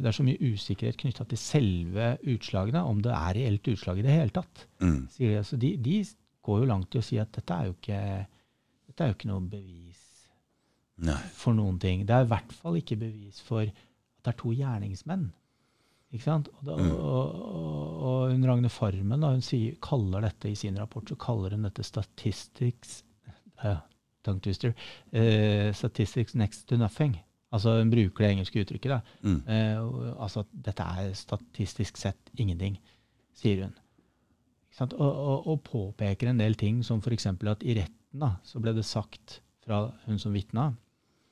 Det er så mye usikkerhet knytta til selve utslagene, om det er reelt utslag i det hele tatt. Mm. Så de, de går jo langt i å si at dette er jo ikke, dette er jo ikke noe bevis Nei. for noen ting. Det er i hvert fall ikke bevis for at det er to gjerningsmenn. Ikke sant? Og, da, Mm. og, og, og hun Ragne Farmen da, hun sier, kaller dette i sin rapport så kaller hun dette statistics uh, tongue twister, uh, statistics next to nothing. Altså Hun bruker det engelske uttrykket. da. Mm. Uh, altså at dette er statistisk sett ingenting, sier hun. Og, og, og påpeker en del ting, som f.eks. at i retten da, så ble det sagt fra hun som vitna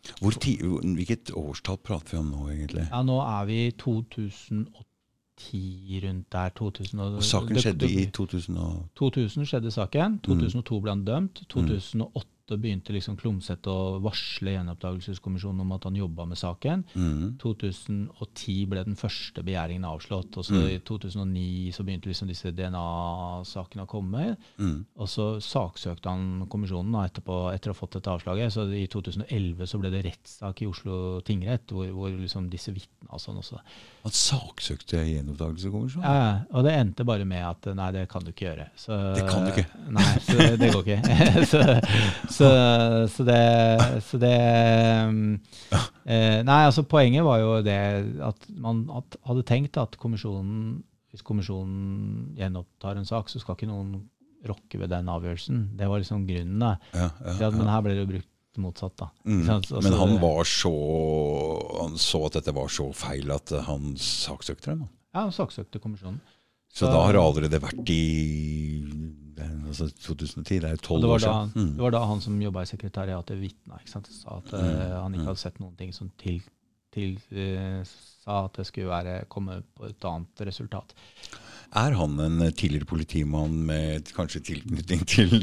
hvilket årstall prater vi om nå, egentlig? Ja, nå er vi i 2010 rundt der. 2000, og, saken skjedde i 2000 og... 2000 skjedde saken. 2002 ble han dømt. 2008 begynte liksom Klomsæt å varsle Gjenoppdagelseskommisjonen om at han jobba med saken. Mm. 2010 ble den første begjæringen avslått. og så Mm. I 2009 så begynte liksom disse DNA-sakene å komme. Mm. Og så saksøkte han kommisjonen da, etterpå, etter å ha fått dette avslaget. Så i 2011 så ble det rettssak i Oslo tingrett, hvor, hvor liksom disse vitna og sånn også. Han saksøkte gjenopptakelseskommisjonen? Ja, og det endte bare med at nei, det kan du ikke gjøre. Så, Det kan du ikke. Nei, så det, det går ikke. så, så, så det, så det um, eh, Nei, altså poenget var jo det at man at, hadde tenkt at kommisjonen hvis kommisjonen gjenopptar en sak, så skal ikke noen rokke ved den avgjørelsen. Det var liksom grunnen. da. Ja, ja, Ja, men her ble det jo brukt motsatt. da. Mm. Altså, Men han var så Han så at dette var så feil at han saksøkte dem. da. Ja, han saksøkte kommisjonen. Så Så- da har det allerede vært i altså 2010, det er jo Og tolv år siden. da. Mm. det var da han som jobba i sekretariatet, vitna. Sa at eh, han ikke hadde sett noen ting som til, til, uh, sa at det skulle være, komme på et annet resultat. Er han en tidligere politimann med kanskje tilknytning til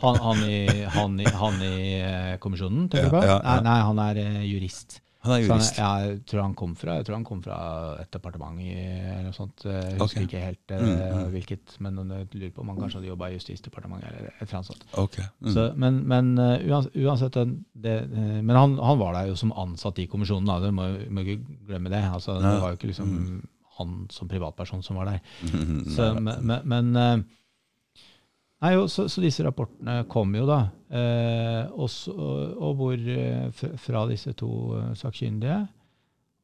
Han, han, i, han, i, han i eh, kommisjonen, tenker du Ja, på? ja, ja. Nei, nei, han er eh, jurist. Han er jurist. han, jeg, tror han kom fra, jeg tror han kom fra et departement i, eller noe sånt. Jeg husker okay. ikke helt eh, Mm, mm. hvilket, men jeg lurer på om han kanskje hadde jobba i Justisdepartementet eller et eller annet sånt. Ok. Mm. Så, men men uansett det, eh, Men han, han var der jo som ansatt i kommisjonen, da. Du må, må ikke glemme det. Altså, det var jo ikke liksom han som privatperson som var der. Så, men men, men eh, Nei, jo, så, så disse rapportene kom jo, da. Eh, også, og hvor eh, Fra disse to eh, sakkyndige.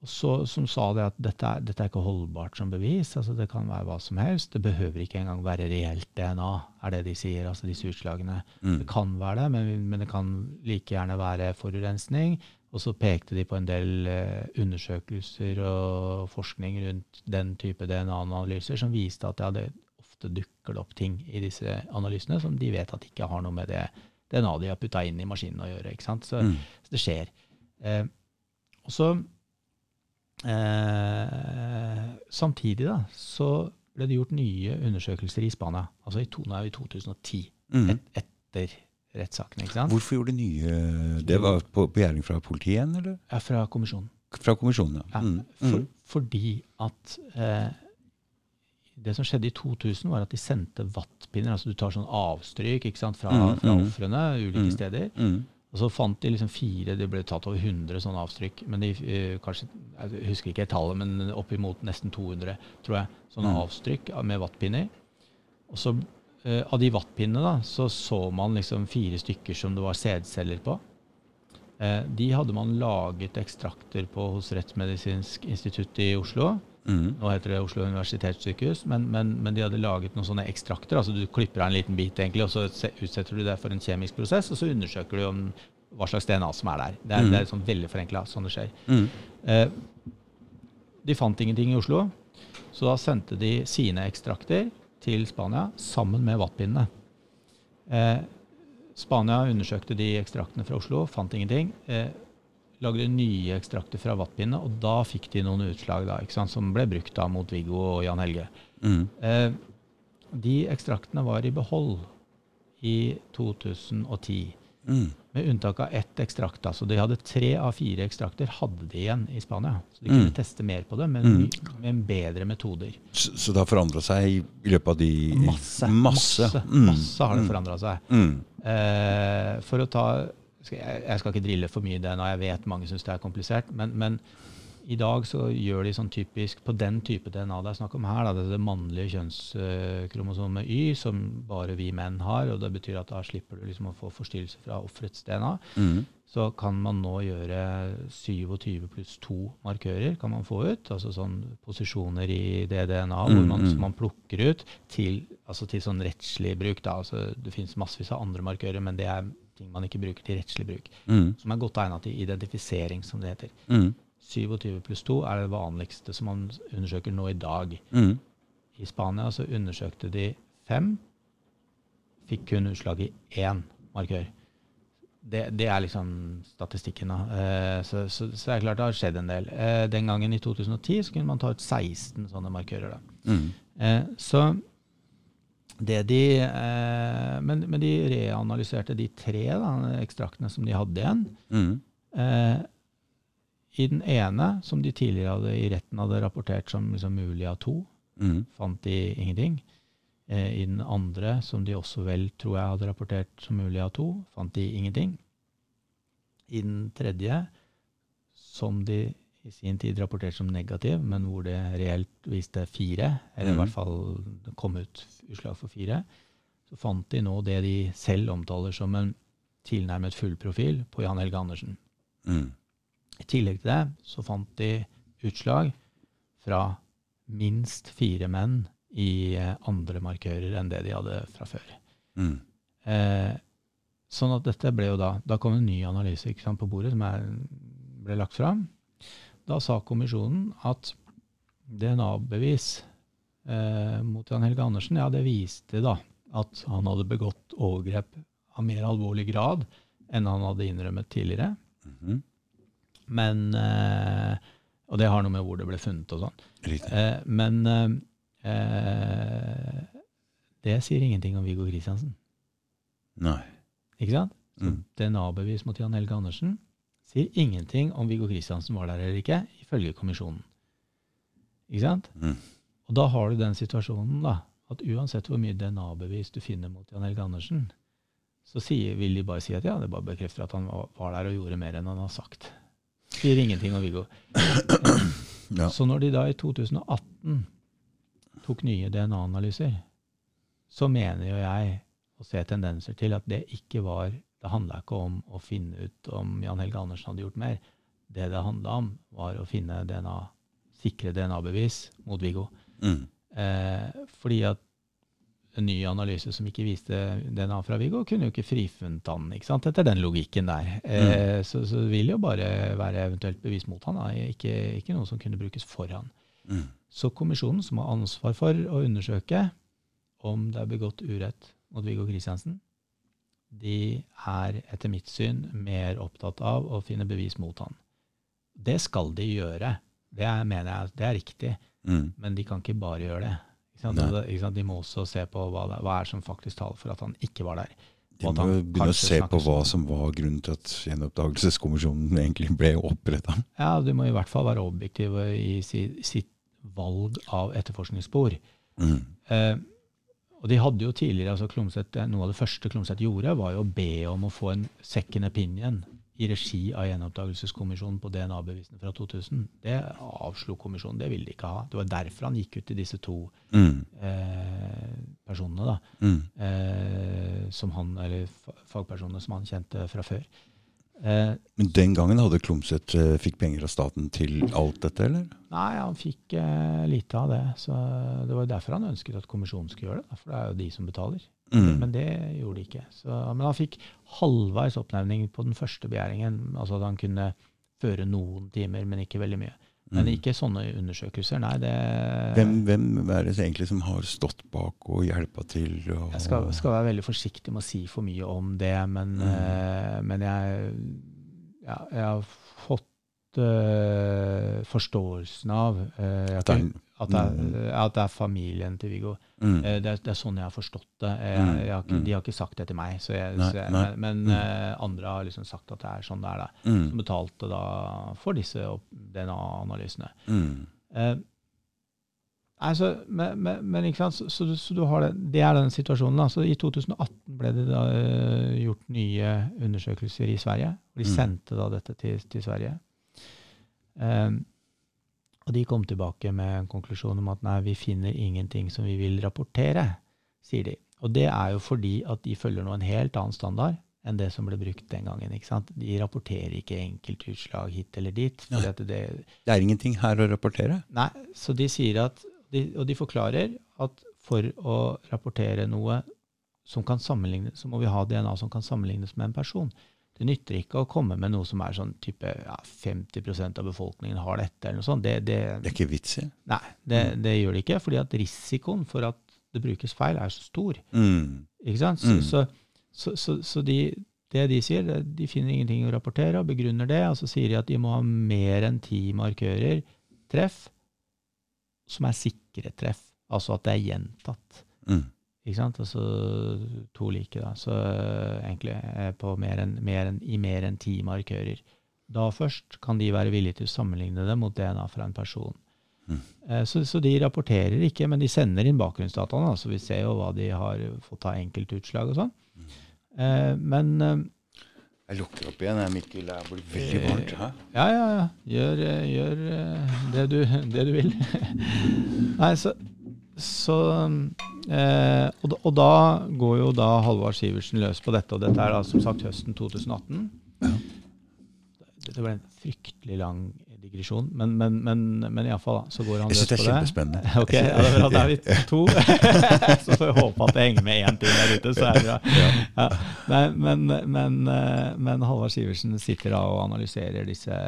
Så, som sa det at dette er, dette er ikke holdbart som bevis. altså Det kan være hva som helst. Det behøver ikke engang være reelt DNA, er det de sier. altså disse utslagene. Mm. Det kan være det, men, men det kan like gjerne være forurensning. Og så pekte de på en del eh, undersøkelser og forskning rundt den type DNA-analyser som viste at ja, det ofte dukker opp ting i disse analysene som de vet at ikke har noe med det DNA de har putta inn i maskinen å gjøre. ikke sant? Så, Mm. så det skjer. Eh, og så eh, Samtidig da, så ble det gjort nye undersøkelser i Spania. Altså i, to, nei, i 2010, Mm. et, etter rettssaken. ikke sant? Hvorfor gjorde de nye Det var på begjæring fra politiet igjen, eller? Ja, fra kommisjonen. Fra kommisjonen, ja. Ja, Mm. for, Mm. Fordi at eh, det som skjedde i 2000, var at de sendte vattpinner. altså Du tar sånn avstryk ikke sant, fra, Mm, fra mm. ofrene ulike Mm. steder. Mm. Og så fant de liksom fire, det ble tatt over 100 sånne avtrykk. Men de eh, kanskje, jeg husker ikke tallet, men oppimot nesten 200, tror jeg, sånne avtrykk med vattpinner. Og så av de wattpinnene så så man liksom fire stykker som det var sædceller på. Eh, de hadde man laget ekstrakter på hos Rettsmedisinsk institutt i Oslo. Mm. Nå heter det Oslo universitetssykehus, men, men, men de hadde laget noen sånne ekstrakter. altså Du klipper av en liten bit, egentlig, og så utsetter du det for en kjemisk prosess, og så undersøker du om hva slags DNA som er der. Det er, Mm. det er sånn veldig forenkla, sånn det skjer. Mm. Eh, de fant ingenting i Oslo, så da sendte de sine ekstrakter til Spania sammen med wattpinnene. Eh, Spania undersøkte de ekstraktene fra Oslo, fant ingenting. Eh, lagde nye ekstrakter fra wattpinnene, og da fikk de noen utslag da, sant, som ble brukt da mot Viggo og Jan Helge. Mm. Eh, de ekstraktene var i behold i 2010. Mm. Med unntak av ett ekstrakt. da, så De hadde tre av fire ekstrakter hadde de igjen i Spania. Så de Mm. kunne teste mer på det, men Mm. med bedre metoder. Så, så det har forandra seg i, løpet av de Masse. Masse, Masse, Mm. masse har det Mm. forandra seg. Mm. Eh, for å ta jeg, jeg skal ikke drille for mye i det nå, jeg vet mange syns det er komplisert. Men, men i dag så gjør de sånn typisk på den type DNA det er snakk om her, da, det er det mannlige kjønnskromosomet Y, som bare vi menn har. og Det betyr at da slipper du liksom å få forstyrrelser fra offerets DNA. Mm. Så kan man nå gjøre 27 pluss 2 markører kan man få ut. Altså sånn posisjoner i det DNA Mm, man, mm. som man plukker ut til, altså til sånn rettslig bruk. Da. Altså, det finnes massevis av andre markører, men det er ting man ikke bruker til rettslig bruk. Mm. Som er godt egnet til identifisering, som det heter. Mm. 27 pluss 2 er det vanligste som man undersøker nå i dag. Mm. I Spania så undersøkte de fem, fikk kun utslag i én markør. Det, det er liksom statistikken. da. Eh, så, så, så det er klart det har skjedd en del. Eh, den gangen i 2010 så kunne man ta ut 16 sånne markører. da. Mm. Eh, så det de, eh, men, men de reanalyserte de tre da, ekstraktene som de hadde igjen. Mm. I den ene, som de tidligere hadde, i retten hadde rapportert som liksom, mulig av to, Mm. fant de ingenting. Eh, I den andre, som de også vel tror jeg hadde rapportert som mulig av to, fant de ingenting. I den tredje, som de i sin tid rapporterte som negativ, men hvor det reelt viste fire, eller i Mhm. hvert fall kom ut utslag for fire, så fant de nå det de selv omtaler som en tilnærmet full profil på Jan Helge Andersen. Mm. I tillegg til det så fant de utslag fra minst fire menn i eh, andre markører enn det de hadde fra før. Mm. Eh, sånn at dette ble jo da Da kom en ny analyse sant, på bordet som er, ble lagt fram. Da sa kommisjonen at DNA-bevis eh, mot Jan Helge Andersen, ja, det viste da at han hadde begått overgrep av mer alvorlig grad enn han hadde innrømmet tidligere. Mhm. Men eh, Og det har noe med hvor det ble funnet og sånn. Eh, men eh, det sier ingenting om Viggo Kristiansen. Nei. Ikke sant? Mm. DNA-bevis mot Jan Helge Andersen sier ingenting om Viggo Kristiansen var der eller ikke, ifølge kommisjonen. Ikke sant? Mm. Og da har du den situasjonen da, at uansett hvor mye DNA-bevis du finner mot Jan Helge Andersen, så sier, vil de bare si at ja, det bare bekrefter at han var, var der og gjorde mer enn han har sagt. Sier ingenting om Viggo. Ja. Så når de da i 2018 tok nye DNA-analyser, så mener jo jeg å se tendenser til at det ikke var Det handla ikke om å finne ut om Jan Helge Andersen hadde gjort mer. Det det handla om, var å finne DNA, sikre DNA-bevis mot Viggo. Mm. Eh, fordi at en ny analyse som ikke viste DNA fra Viggo, kunne jo ikke frifunnet han, ikke sant? etter den logikken der. Eh, så, så det vil jo bare være eventuelt bevis mot han, da. Ikke, ikke noe som kunne brukes for han. Mm. Så kommisjonen, som har ansvar for å undersøke om det er begått urett mot Viggo Kristiansen, de er etter mitt syn mer opptatt av å finne bevis mot han. Det skal de gjøre. Det er, mener jeg det er riktig, Mm. men de kan ikke bare gjøre det. Sant? De må også se på hva, det, hva er som faktisk taler for at han ikke var der. De må begynne å se på hva som var grunnen til at gjenoppdagelseskommisjonen egentlig ble oppretta. Ja, Du må i hvert fall være objektiv i si, sitt valg av etterforskningsspor. Mm. Eh, og de hadde jo tidligere, altså Klomsæt, eh, Noe av det første Klomsæt gjorde, var jo å be om å få en second opinion i regi av gjenoppdagelseskommisjonen på DNA-bevisene fra 2000. Det avslo kommisjonen. Det ville de ikke ha. Det var derfor han gikk ut til disse to Mm. eh, personene, da, Mm. eh, som han, eller fagpersonene som han kjente fra før. Eh, Men den gangen hadde Klomsæt eh, fikk penger av staten til alt dette, eller? Nei, han fikk eh, lite av det. Så det var derfor han ønsket at kommisjonen skulle gjøre det. For det er jo de som betaler. Mm. Men det gjorde de ikke. Så, men han fikk halvveis oppnevning på den første begjæringen. Altså at han kunne føre noen timer, men ikke veldig mye. Men Mm. ikke sånne undersøkelser. Nei, det Hvem, hvem er det egentlig som har stått bak og hjelpa til? Og, Jeg skal, skal være veldig forsiktig med å si for mye om det, men, Mm. uh, men jeg, ja, jeg har fått uh, forståelsen av uh, At det er- at, det er, Mm. at det er familien til Viggo. mm. Eh, Det, er- det er sånn jeg har forstått det. Jeg, Mm, jeg har ikke, mm. de har ikke sagt det til meg, så jeg, Nei, jeg, nei, men, mm. eh, andre har liksom sagt at det er sånn det er. da. Som betalte da for disse DNA-analysene. Eh, men, men, men ikke sant, så, så, du- så du har det, det er den situasjonen. da. Så I 2018 ble det da eh, gjort nye undersøkelser i Sverige. og De sendte da dette til, til Sverige. Eh, og de kom tilbake med en konklusjon om at nei, vi finner ingenting som vi vil rapportere, sier de. Og det er jo fordi at de følger nå en helt annen standard enn det som ble brukt den gangen. ikke sant? De rapporterer ikke enkeltutslag hit eller dit. fordi at det, Det er ingenting her å rapportere. Nei, så de sier at de, Og de forklarer at for å rapportere noe som kan sammenlignes, så må vi ha DNA som kan sammenlignes med en person. Det nytter ikke å komme med noe som er sånn type ja, 50% av befolkningen har dette, eller noe sånt. Det, det, Det er ikke vits i. nei, det, det gjør det ikke, fordi at risikoen for at det brukes feil, er så stor. Mm. Ikke sant? Så, Mm. så, så, så, så de, det de sier, de finner ingenting å rapportere, og begrunner det. Og så sier de at de må ha mer enn ti markører, treff, som er sikre treff. Altså at det er gjentatt. Mm. Ikke sant? Altså to like, da. Så eh, egentlig på mer en, mer en, i mer enn ti markører. Da først kan de være villige til å sammenligne det mot DNA fra en person. Mm. Eh, Så, så de rapporterer ikke, men de sender inn bakgrunnsdataene. Så vi ser jo hva de har fått av enkeltutslag og sånn. Eh, Men eh, Jeg lukker opp igjen, Mikkel. Det blir veldig varmt. Hæ? ja, ja, ja. Gjør, gjør det, du, det du vil. Nei, så, så eh, og, da, og da går jo da Halvard Sivertsen løs på dette, og dette er da som sagt høsten 2018. Dette ble en fryktelig lang digresjon, men, men, men, men iallfall så går han løs på det på syns det. kjempespennende. Ok, ja, det er bra. Da er vi to. så får vi håpe at det henger med én til der ute, så er det bra. Ja. Nei, men, men, eh, men Halvard Sivertsen sitter da og analyserer disse,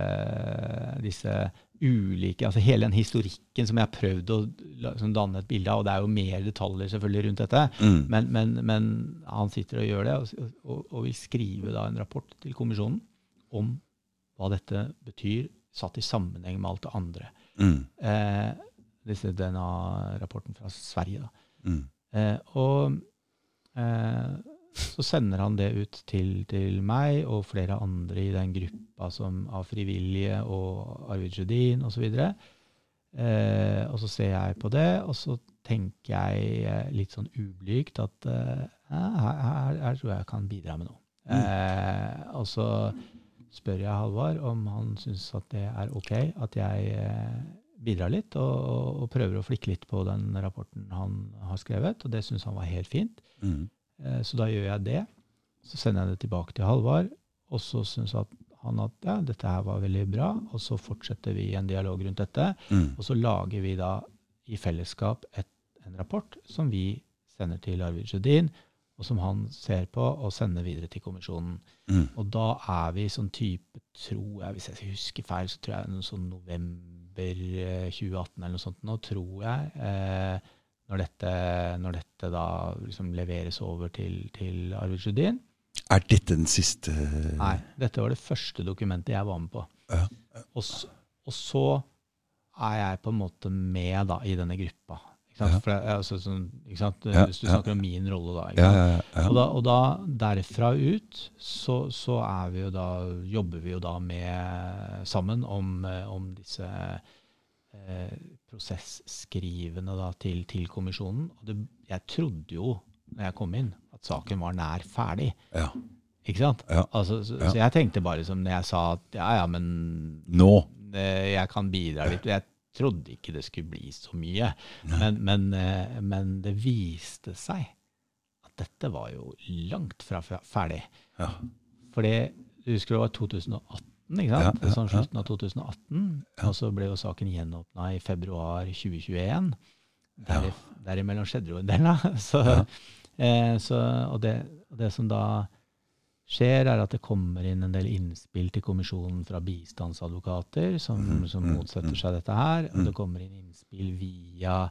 disse ulike Altså hele den historikken som jeg har prøvd å sånn danne et bilde av, og det er jo mer detaljer selvfølgelig rundt dette, Mm. men, men, men han sitter og gjør det, og, og, og vil skrive da en rapport til kommisjonen om hva dette betyr, satt i sammenheng med alt det andre. Mm. Eh, disse DNA-rapporten fra Sverige. Da. Mm. Eh, og eh, så sender han det ut til, til meg og flere andre i den gruppa som, av frivillige og Arvid Judin osv. Eh, og så ser jeg på det, og så tenker jeg litt sånn ublygt at eh, her, her, her tror jeg jeg kan bidra med noe. Eh, og så spør jeg Halvard om han syns at det er ok at jeg eh, bidrar litt og, og, og prøver å flikke litt på den rapporten han har skrevet, og det syns han var helt fint. Mm. Eh, så da gjør jeg det. Så sender jeg det tilbake til Halvard, og så syns han at ja, dette her var veldig bra, og så fortsetter vi en dialog rundt dette. Mm. Og så lager vi da i fellesskap et, en rapport som vi sender til Arvid Sjødin, og som han ser på og sender videre til kommisjonen. Mm. Og da er vi sånn type, tror jeg, hvis jeg husker feil, så tror jeg noe sånn november eh, 2018 eller noe sånt nå, tror jeg. Eh, når, dette, når dette da liksom leveres over til, til Arvid Sjødin. Er dette den siste Nei, dette var det første dokumentet jeg var med på. Ja. Og, s- og så er jeg på en måte med da, i denne gruppa. Ja. For altså, sånn? Ja, Hvis du snakker om min rolle, da. Og, da, og da, derfra ut, så, så vi da, jobber vi jo da med sammen om, om disse eh, prosessskrivene da, til, til kommisjonen. Og det, jeg trodde jo, når jeg kom inn, at saken var nær ferdig. ja. Ikke sant? Ja. Altså, så, Ja. så jeg tenkte bare som når jeg sa at ja, ja, men Nå. eh, jeg kan bidra litt. Jeg trodde ikke det skulle bli så mye. Men, men, eh, men det viste seg at dette var jo langt fra ferdig. Ja. For du husker det var 2018, ikke sant? Ja, ja, sånn slutten av 2018. Og så ble jo saken gjenåpna i februar 2021. Der, Derimellom skjedde jo en del, da. Så, eh, så, og, det, det som da skjer, er at det kommer inn en del innspill til kommisjonen fra bistandsadvokater som, Mhm, som mhm, motsetter mhm. seg dette her. Og det kommer inn innspill via,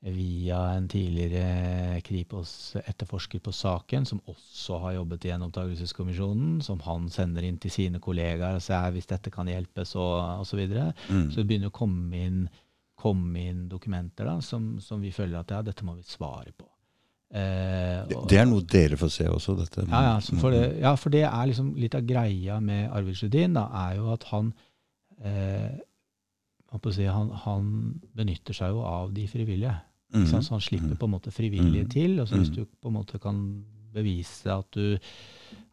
via en tidligere Kripos-etterforsker på saken, som også har jobbet i gjenopptakelseskommisjonen, som han sender inn til sine kollegaer og sier hvis dette kan hjelpe, så osv. Mm. så det begynner å komme inn, komme inn dokumenter da, som, som vi føler at ja, dette må vi svare på. Eh, Det, og- det er noe dere får se også, dette. ja, ja, for det, ja, for det er liksom litt av greia med Arvid Sjødin, da, er jo at han eh, si, han, han benytter seg jo av de frivillige. Mm. Så han slipper på en måte frivillige Mhm. til. og så Hvis Mhm. du på en måte kan bevise at du,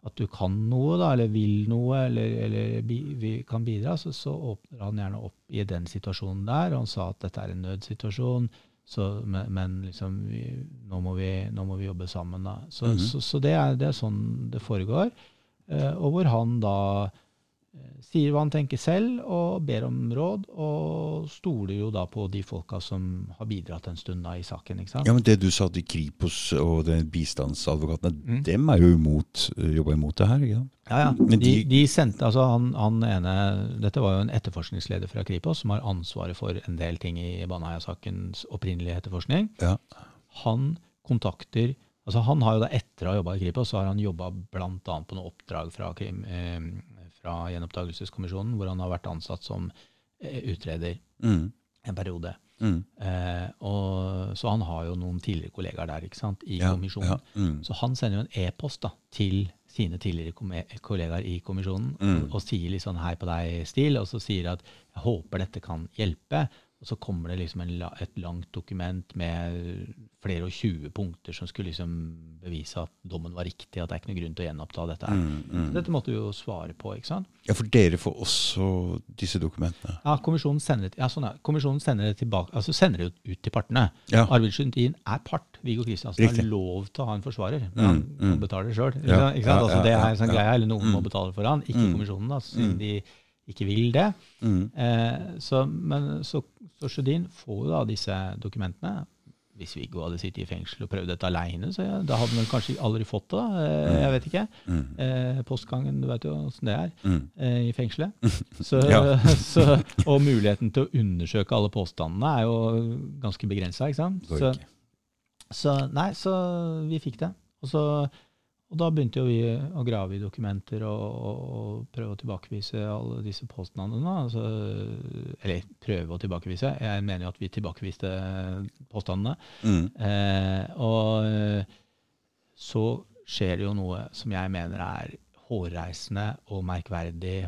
at du kan noe, da, eller vil noe, eller, eller bi, vi kan bidra, så, så åpner han gjerne opp i den situasjonen der. Og han sa at dette er en nødsituasjon, så, men, men liksom, vi, nå, må vi, nå må vi jobbe sammen. Da. Så, mm så, så det, er, det er sånn det foregår. Eh, og hvor han da sier hva han tenker selv, og ber om råd, og stoler jo da på de folka som har bidratt en stund da i saken. ikke sant? Ja, men Det du sa til Kripos og den bistandsadvokatene, Mm. dem er jo imot, jobba imot det her? ikke sant? Ja, ja. De, de- de sendte, altså han, han ene, Dette var jo en etterforskningsleder fra Kripos som har ansvaret for en del ting i Baneheia-sakens opprinnelige etterforskning. Ja. Han kontakter altså Han har jo da etter å ha jobba i Kripos, så har han jobba bl.a. på noen oppdrag fra, krim- eh, fra Gjenopptakelseskommisjonen, hvor han har vært ansatt som eh, utreder Mm. en periode. Mm. Eh, og, så han har jo noen tidligere kollegaer der ikke sant, i Ja, kommisjonen. ja, mm. Så han sender jo en e-post da, til sine tidligere kollegaer i kommisjonen Mm. og, og sier litt sånn hei på deg-stil, og så sier at jeg håper dette kan hjelpe. Og så kommer det liksom en, et langt dokument med flere og 20 punkter som skulle liksom bevise at dommen var riktig, at det er ikke noe grunn til å gjenoppta dette. Mm, mm. Dette måtte vi jo svare på, ikke sant? Ja, for dere får også disse dokumentene. Ja, kommisjonen sender det, ja, sånn. Kommisjonen sender det tilbake, altså sender det ut til partene. Ja. Arvid Sundin er part. Viggo Kristiansen har lov til å ha en forsvarer, Mm, han mm. betaler sjøl. Ja, Altså, det er en sånn greie, eller noen Mm. må betale for han, ikke Mm. kommisjonen, da, siden Mm. de ikke vil det. Mm. Eh, så, men så, så Sjødin får jo da disse dokumentene. Hvis Viggo hadde sittet i fengsel og prøvd dette aleine, så ja, da hadde han kanskje aldri fått det. da. mm. jeg vet ikke. Mm. Eh, postgangen, du vet jo åssen det er Mm. eh, i fengselet. Så, så, og muligheten til å undersøke alle påstandene er jo ganske begrensa. Så, så nei, så vi fikk det. Og, så, og da begynte jo vi å grave i dokumenter og, og, og prøve å tilbakevise alle disse påstandene. Altså, eller prøve å tilbakevise. Jeg mener jo at vi tilbakeviste påstandene. Mm. Eh, og så skjer det jo noe som jeg mener er hårreisende og merkverdig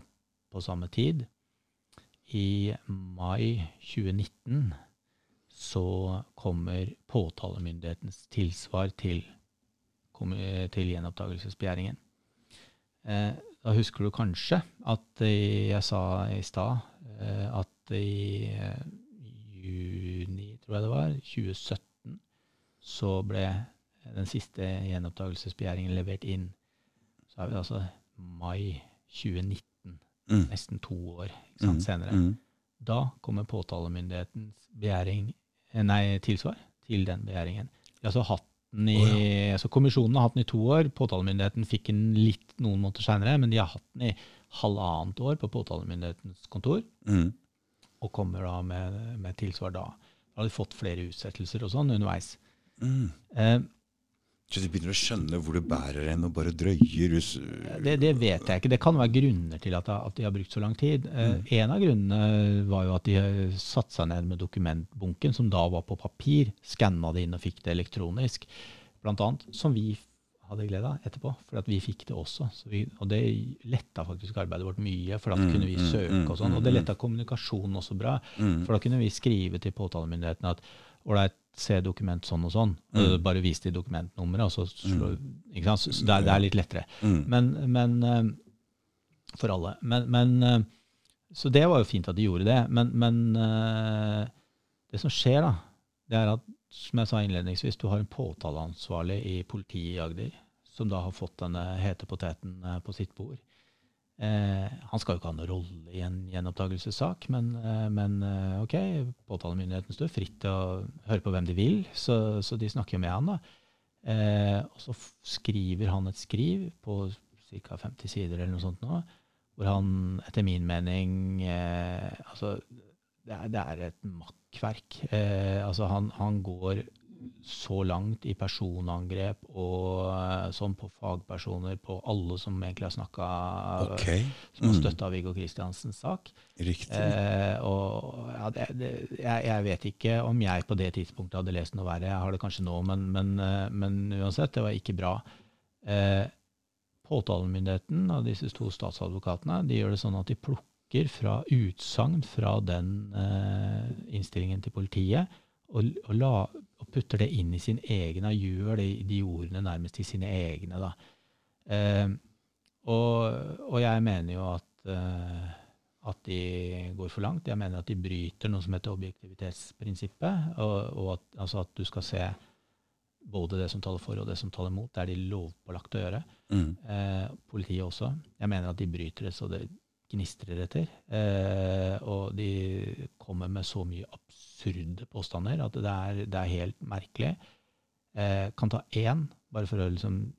på samme tid. I mai 2019 så kommer påtalemyndighetens tilsvar til, til gjenopptakelsesbegjæringen. Eh, da husker du kanskje at jeg sa i stad eh, at i eh, juni, tror jeg det var, 2017, så ble den siste gjenopptakelsesbegjæringen levert inn. Så er vi altså mai 2019, Mm. nesten to år ikke sant, Mm. senere. Mm. Da kommer påtalemyndighetens begjæring, nei, tilsvar til den begjæringen. Vi har altså hatt den i, altså Kommisjonen har hatt den i to år. Påtalemyndigheten fikk den litt noen måneder seinere, men de har hatt den i halvannet år på påtalemyndighetens kontor, Mm. og kommer da med, med tilsvar da. Da har de fått flere utsettelser og sånn underveis. Mm. Eh, Så de begynner å skjønne hvor det bærer hen, og bare drøyer us- det, det vet jeg ikke. Det kan være grunner til at, at de har brukt så lang tid. Mm. En av grunnene var jo at de eh, satte seg ned med dokumentbunken, som da var på papir, skanna det inn og fikk det elektronisk, blant annet, som vi hadde glede av etterpå, for at vi fikk det også. Så vi, og det letta faktisk arbeidet vårt mye, for da Mm, kunne vi mm, søke mm, og sånn. Og mm, det mm. letta kommunikasjonen også bra, for da kunne vi skrive til påtalemyndighetene at ålreit, se dokument sånn og sånn. Mm. og Bare vis de dokumentnummeret, og så slå ikke sant? Så det, er, det er litt lettere. Mm. Men, men eh, For alle. Men, men eh, Så det var jo fint at de gjorde det. Men, men eh, det som skjer, da, det er at, som jeg sa innledningsvis, du har en påtaleansvarlig i politiet i Agder som da har fått denne hete poteten eh, på sitt bord. Eh, han skal jo ikke ha noen rolle i en gjenopptakelsessak, men, eh, men eh, ok, påtalemyndigheten står fritt til å høre på hvem de vil, så, så de snakker jo med han. da. Eh, og så skriver han et skriv på ca. 50 sider eller noe sånt nå, hvor han etter min mening eh, Altså, det er, det er et makkverk. Eh, altså, han, han går så langt i personangrep og sånn på fagpersoner, på alle som egentlig har snakka Ok. Som har Mm. støtta Viggo Kristiansens sak. Riktig. Eh, og ja, det, det, jeg, jeg vet ikke om jeg på det tidspunktet hadde lest noe verre. Jeg har det kanskje nå, men, men, eh, men uansett, det var ikke bra. Eh, påtalemyndigheten og disse to statsadvokatene de gjør det sånn at de plukker fra utsagn fra den eh, innstillingen til politiet og, og, la, og putter det inn i sin egen og gjør det, de ordene nærmest til sine egne. Da. Eh, og, og jeg mener jo at, eh, at de går for langt. Jeg mener at de bryter noe som heter objektivitetsprinsippet. Og, at, altså at du skal se både det som taler for og det som taler mot. Det er de lovpålagt å gjøre. Mm. Eh, politiet også. Jeg mener at de bryter det så det gnistrer etter. Eh, og de kommer med så mye absurde påstander at det er, det er helt merkelig. Eh, kan ta én, bare for å liksom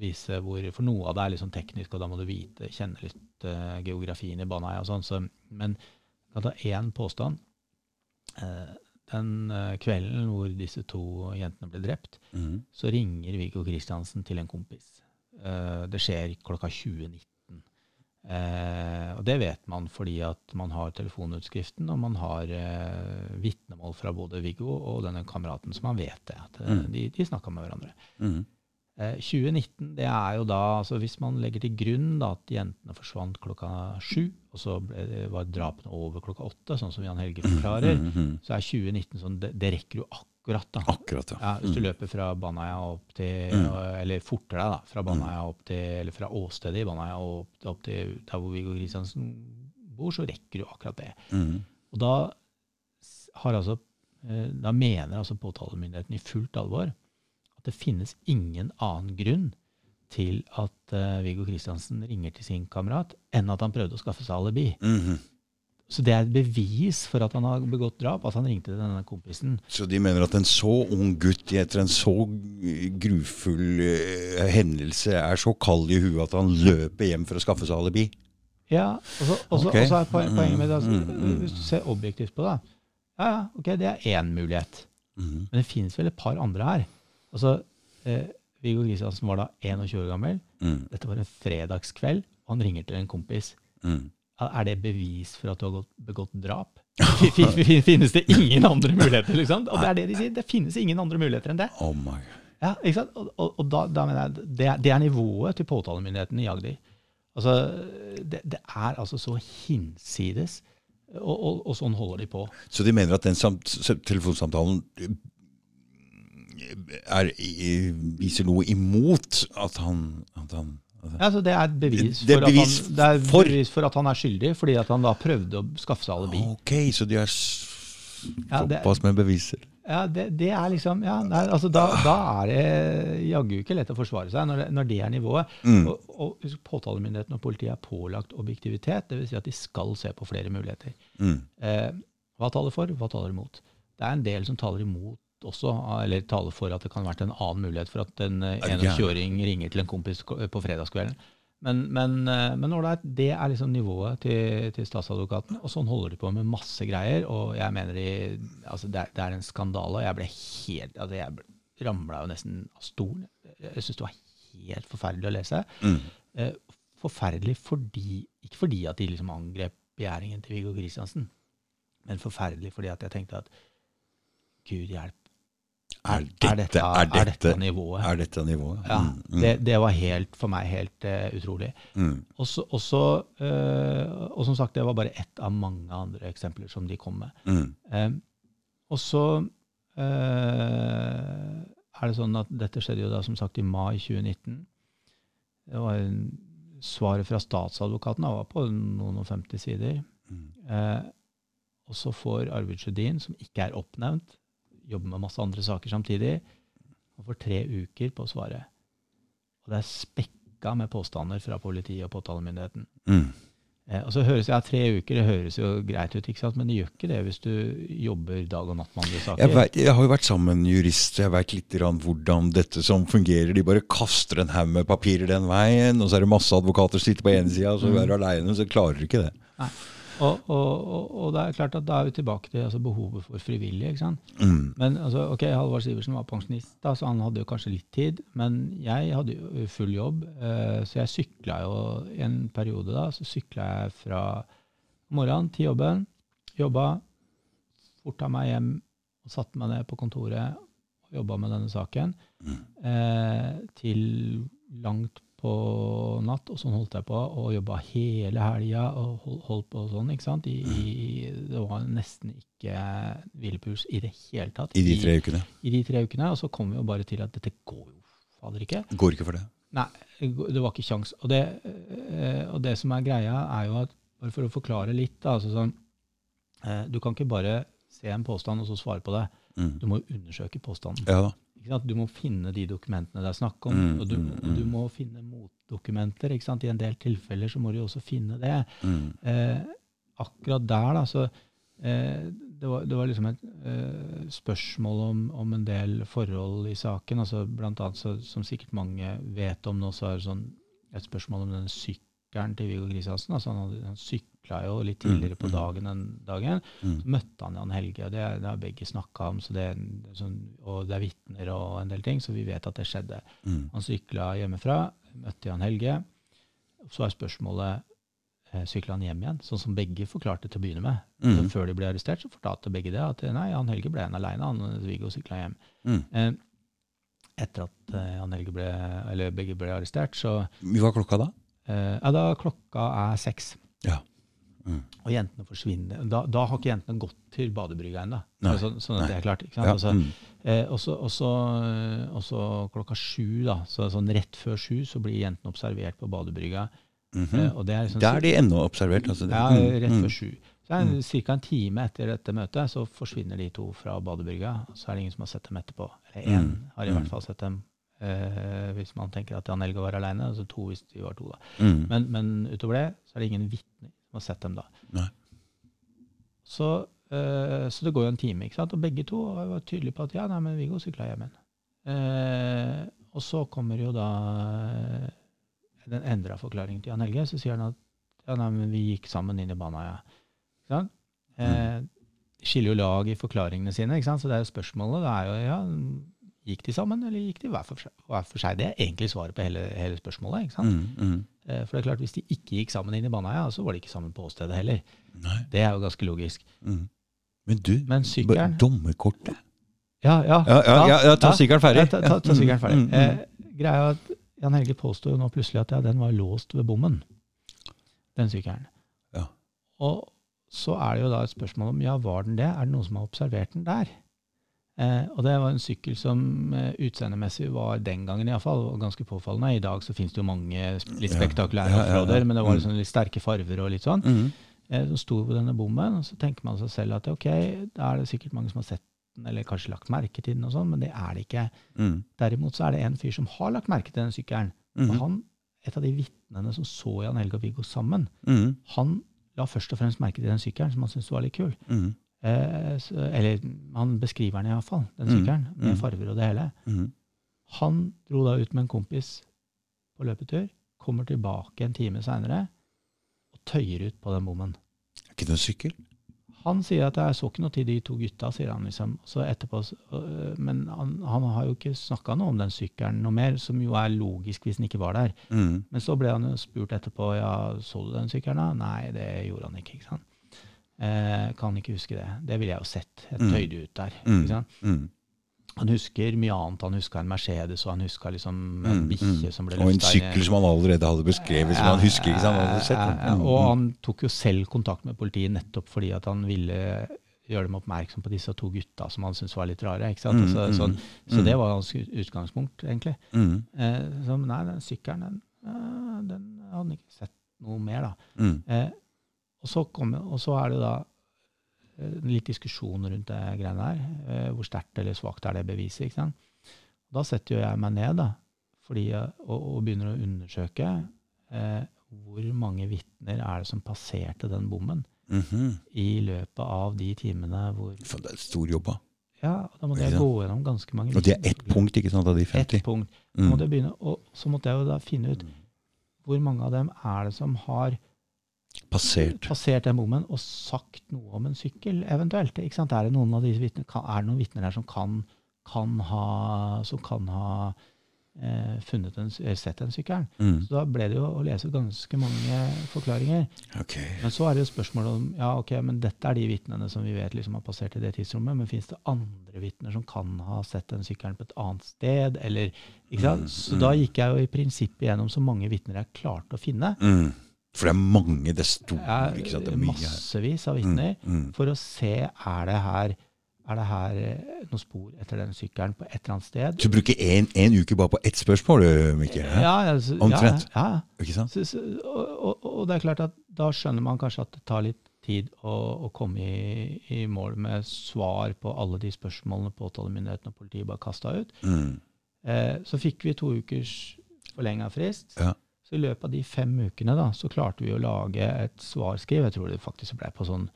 vise hvor For noe av det er liksom teknisk, og da må du vite, kjenne litt eh, geografien i Baneheia og sånn. Så, men kan ta én påstand. Eh, den eh, kvelden hvor disse to jentene ble drept, Mm. så ringer Viggo Kristiansen til en kompis. Eh, det skjer klokka 20.19. Eh, og det vet man fordi at man har telefonutskriften, og man har eh, vitnemål fra både Viggo og denne kameraten, så man vet det. At eh, Mm. de, de snakka med hverandre. Mm. Eh, 2019, det er jo da altså Hvis man legger til grunn da, at jentene forsvant klokka sju, og så ble var drapene over klokka åtte, sånn som Jan Helge forklarer, mm. så er 2019 sånn Det, det rekker jo akkurat, da. Akkurat, ja. Ja, hvis du Mm. løper fra Baneheia opp til Mm. Eller forter deg, da. Fra Baneheia opp til Eller fra åstedet i Baneheia opp, opp til der hvor Viggo Kristiansen bor, så rekker du akkurat det. Mm. Og da har altså eh, Da mener altså påtalemyndigheten i fullt alvor at det finnes ingen annen grunn til at uh, Viggo Kristiansen ringer til sin kamerat, enn at han prøvde å skaffe seg alibi. Mhm. Så det er et bevis for at han har begått drap, at han ringte denne kompisen. Så de mener at en så ung gutt etter en så grufull eh, hendelse er så kald i huet at han løper hjem for å skaffe seg alibi? Ja, og så, og så, Ok. og så er poen- poenget med det, altså, Mm, mm, mm. hvis du ser objektivt på det, ja, ja, ok, det er én mulighet. Men det finnes vel et par andre her. Altså, eh, Viggo Kristiansen var da 21 år gammel. Dette var en fredagskveld, og han ringer til en kompis. Mhm. Er det bevis for at du har begått drap? Fin- fin- Finnes det ingen andre muligheter? liksom? Og det er det de sier. Det finnes ingen andre muligheter enn det. Oh my Ja, ikke sant? Og, og, og da, da mener jeg, det er, det er nivået til påtalemyndigheten i Agder. Altså, det, det er altså så hinsides, og, og, sånn holder de på. Så de mener at den samt, telefonsamtalen eh, er, viser noe imot at han, at han Ja, så det er bevis, Det er for, at han, det er for? bevis for at han er skyldig, fordi at han da prøvde å skaffe seg alibi. Ok, så de er såpass Ja, med beviser. Ja, det, det er liksom, ja, nei, altså da, da er det jaggu ikke lett å forsvare seg når det, når det er nivået. Mm. Og, og Påtalemyndigheten og politiet er pålagt objektivitet, dvs. Si at de skal se på flere muligheter. Mm. Eh, hva taler for, hva taler imot? Det er en del som taler imot også, eller taler for at det kan ha vært en annen mulighet for at en eh, Er du gæren? 21-åring ringer til en kompis på fredagskvelden. Men, men, eh, men ålreit, det er liksom nivået til, til statsadvokaten, og sånn holder de på med masse greier. Og jeg mener de, altså det, er, det er en skandale. Jeg ble helt altså Jeg ramla jo nesten av stolen. Jeg syns det var helt forferdelig å lese. Mm. Eh, forferdelig fordi Ikke fordi at de liksom angrep begjæringen til Viggo Kristiansen, men forferdelig fordi at jeg tenkte at Gud hjelp, Er er dette, dette, er dette dette, nivået? er dette nivået? Ja, Mm, mm, det, det var helt, for meg helt uh, utrolig. mm. Og også, uh, og som sagt, det var bare ett av mange andre eksempler som de kom med. Mm. Eh, og så uh, er det sånn at dette skjedde jo da som sagt i mai 2019. Det var en, Svaret fra statsadvokaten var på noen og 50 sider. Mm. Og så får Arvid Sjødin, som ikke er oppnevnt, jobber med masse andre saker samtidig, og får tre uker på å svare. Og det er spekka med påstander fra politiet og påtalemyndigheten. Mm. Eh, og så høres ja, Tre uker det høres jo greit ut, ikke sant? men det gjør ikke det hvis du jobber dag og natt med andre saker. Jeg, vet, jeg har jo vært sammen med en jurist, jeg veit litt hvordan dette som fungerer. De bare kaster en haug med papirer den veien, og så er det masse advokater som sitter på ene sida, og så Mm. er du aleine, så klarer du ikke det. Og, og, og, og det er klart at da er vi tilbake til altså, behovet for frivillige. ikke sant? Mm. Men altså, ok, Halvard Sivertsen var pensjonist, da, så han hadde jo kanskje litt tid. Men jeg hadde jo full jobb, eh, så jeg sykla jo i en periode da. Så sykla jeg fra morgenen til jobben, jobba, forta meg hjem og satte meg ned på kontoret og jobba med denne saken eh, til langt på natt, og sånn holdt jeg på, og jobba hele helga og hold- holdt på sånn, ikke sant. I, i, det var nesten ikke hvilepuls i det hele tatt. I de tre ukene. I de tre ukene, og så kom vi jo bare til at dette går jo fader ikke. Går ikke for det. Nei, det var ikke kjangs. Og det, eh, og det som er greia, er jo at bare for å forklare litt, da, altså sånn, eh, du kan ikke bare se en påstand og så svare på det. Mm. Du må jo undersøke påstanden. Ja da. Du må finne de dokumentene det er snakk om, Mm, og, du, mm, og du mm. må finne motdokumenter. Ikke sant? I en del tilfeller så må du jo også finne det. Mm. Eh, akkurat der, da, så eh, det, var, det var liksom et eh, spørsmål om, om en del forhold i saken. altså Blant annet, så, som sikkert mange vet om nå, så er det sånn et spørsmål om den sykkelen til Viggo Kristiansen. altså Han, hadde- en han sykla jo litt tidligere på Mm, mm. dagen enn dagen. Mm. Så møtte han Jan Helge, og det, det har begge snakka om. Så det, sånn, og det er vitner og en del ting, så vi vet at det skjedde. Mm. Han sykla hjemmefra, møtte Jan Helge. Så er spørsmålet eh, sykla han hjem igjen, sånn som begge forklarte til å begynne med. Mm. Før de ble arrestert, så fortalte begge det, at nei, Jan Helge ble igjen aleine, han Viggo sykla hjem. Mm. Eh, etter at eh, Jan Helge ble, eller begge ble arrestert, så Hva var klokka da? eh, Ja, da klokka er seks. Ja. Mm. Og jentene forsvinner. Da, da har ikke jentene gått til badebrygga ennå. Nei, Sånn, at det er klart. Ikke sant? Altså, mm. eh, og så- eh, og så klokka sju, da, så sånn rett før sju, så blir jentene observert på badebrygga. Mhm. Eh, og det er liksom Da er de ennå observert. Altså det. Ja, Mm, rett mm. før sju. Så ca. en time etter dette møtet, så forsvinner de to fra badebrygga. Så er det ingen som har sett dem etterpå. Eller én Mm, har i mm. hvert fall sett dem, eh, hvis man tenker at Jan Helge var aleine. Altså to hvis de var to, da. Mm. Men, men utover det så er det ingen vitner har sett dem da. Så, uh, så det går jo en time, ikke sant? og begge to var tydelige på at ja, nei, men Viggo sykla hjem igjen. Uh, og så kommer jo da eh, den endra forklaringen til Jan Helge. Så sier han at ja, nei, men vi gikk sammen inn i Baneheia. Ikke sant? Eh, skiller jo lag i forklaringene sine, ikke sant? så det er jo spørsmålet. Det er jo, ja, Gikk de sammen, eller gikk de hver for seg? Hver for seg? Det er egentlig svaret på hele, hele spørsmålet. ikke sant? Mm, mm. Eh, For det er klart, Hvis de ikke gikk sammen inn i Baneheia, så var de ikke sammen på åstedet heller. Nei. Det er jo ganske logisk. Mm. Men du, Men sykkelen dommerkortet Ja, ja. Ja, ja, ja, ja ta sykkelen ferdig. Ja, ta, ta, ta sykkelen ferdig. Mm, mm, mm. Eh, greia er at Jan Helge påstår jo nå plutselig at ja, den var låst ved bommen, den sykkelen. Ja. Og så er det jo da et spørsmål om ja, var den det? Er det noen som har observert den der? Eh, og det var en sykkel som eh, utseendemessig var den gangen i hvert fall, ganske påfallende. I dag så finnes det jo mange litt spektakulære Ja, ja, ja. men det var Mm. liksom litt sterke farver og litt sånn. Mm. eh, som sto på denne bommen. Og så tenker man seg selv at ok, da er det sikkert mange som har sett den, eller kanskje lagt merke til den, og sånn, men det er det ikke. Mm. Derimot så er det en fyr som har lagt merke til den sykkelen. Og Mm. han, et av de vitnene som så Jan Helge og Viggo sammen, Mm. han la først og fremst merke til den sykkelen, som han syntes var litt kul. Eh, eller han beskriver den iallfall, den Mm. sykkelen, med Mm. farver og det hele. Mm. Han dro da ut med en kompis på løpetur, kommer tilbake en time seinere og tøyer ut på den bommen. Er ikke det en sykkel? Han sier at jeg så ikke noe til de to gutta, sier han liksom. Så etterpå, øh, men han, han har jo ikke snakka noe om den sykkelen noe mer, som jo er logisk hvis den ikke var der. Mm. Men så ble han jo spurt etterpå ja, så du den sykkelen. da? Nei, det gjorde han ikke. ikke sant? Eh, kan ikke huske det. Det ville jeg jo sett. Jeg Mm. tøyde ut der. Mm. Mm. Han husker mye annet. Han huska en Mercedes, og han huska liksom en Mm, bikkje som ble Og en løfta inn i- sykkel som han allerede hadde beskrevet, som han husker. ikke sant? Han sett Mm, Og han tok jo selv kontakt med politiet nettopp fordi at han ville gjøre dem oppmerksom på disse to gutta som han syntes var litt rare. ikke sant? Altså, sånn, så mm. det var hans utgangspunkt, egentlig. Mm. Eh, så nei, den sykkelen, den, eh, den hadde han ikke sett noe mer, da. Mm. Eh, og, så kom, og så er det da eh, litt diskusjon rundt det greiene der. Eh, hvor sterkt eller svakt er det beviset? ikke sant? Da setter jo jeg meg ned da, fordi jeg, og, og begynner å undersøke eh, hvor mange vitner er det som passerte den bommen Mhm. i løpet av de timene hvor For Det er stor jobb, da. Ja, da måtte jeg gå gjennom ganske mange Og det er ett punkt, ikke sant, av de 50? Ett punkt. Mm. måtte jeg begynne, og så måtte jeg jo da finne ut hvor mange av dem er det som har Passert. passert den bommen og sagt noe om en sykkel, eventuelt. Er det noen av disse vitner, er det noen vitner her som kan, kan ha, som kan ha eh, funnet en, sett den sykkelen? Mm. Så da ble det jo å lese ganske mange forklaringer. Okay. Men så er det jo spørsmålet om ja, ok, men dette er de vitnene som vi vet liksom har passert i det tidsrommet, men fins det andre vitner som kan ha sett den sykkelen på et annet sted? eller, ikke sant? Mm, Så mm. da gikk jeg jo i prinsippet gjennom så mange vitner jeg klarte å finne. Mm. For det er mange, det er store, ikke sant? Det er mye her. massevis av vitner. Mm. Mm. for å se er det her er det her eh, noen spor etter den sykkelen på et eller annet sted. Så du bruker én en uke bare på ett spørsmål, du, Mikkel? hæ? Ja, altså, Omtrent. Ja, ja. Ikke sant? Så, så, og, og, og det er klart at da skjønner man kanskje at det tar litt tid å, å komme i, i mål med svar på alle de spørsmålene påtalemyndigheten og politiet bare kasta ut. Mm. Eh, så fikk vi to ukers forlenga frist. Ja. Så i løpet av de fem ukene da, så klarte vi å lage et svarskriv. Jeg tror det faktisk ble på sånn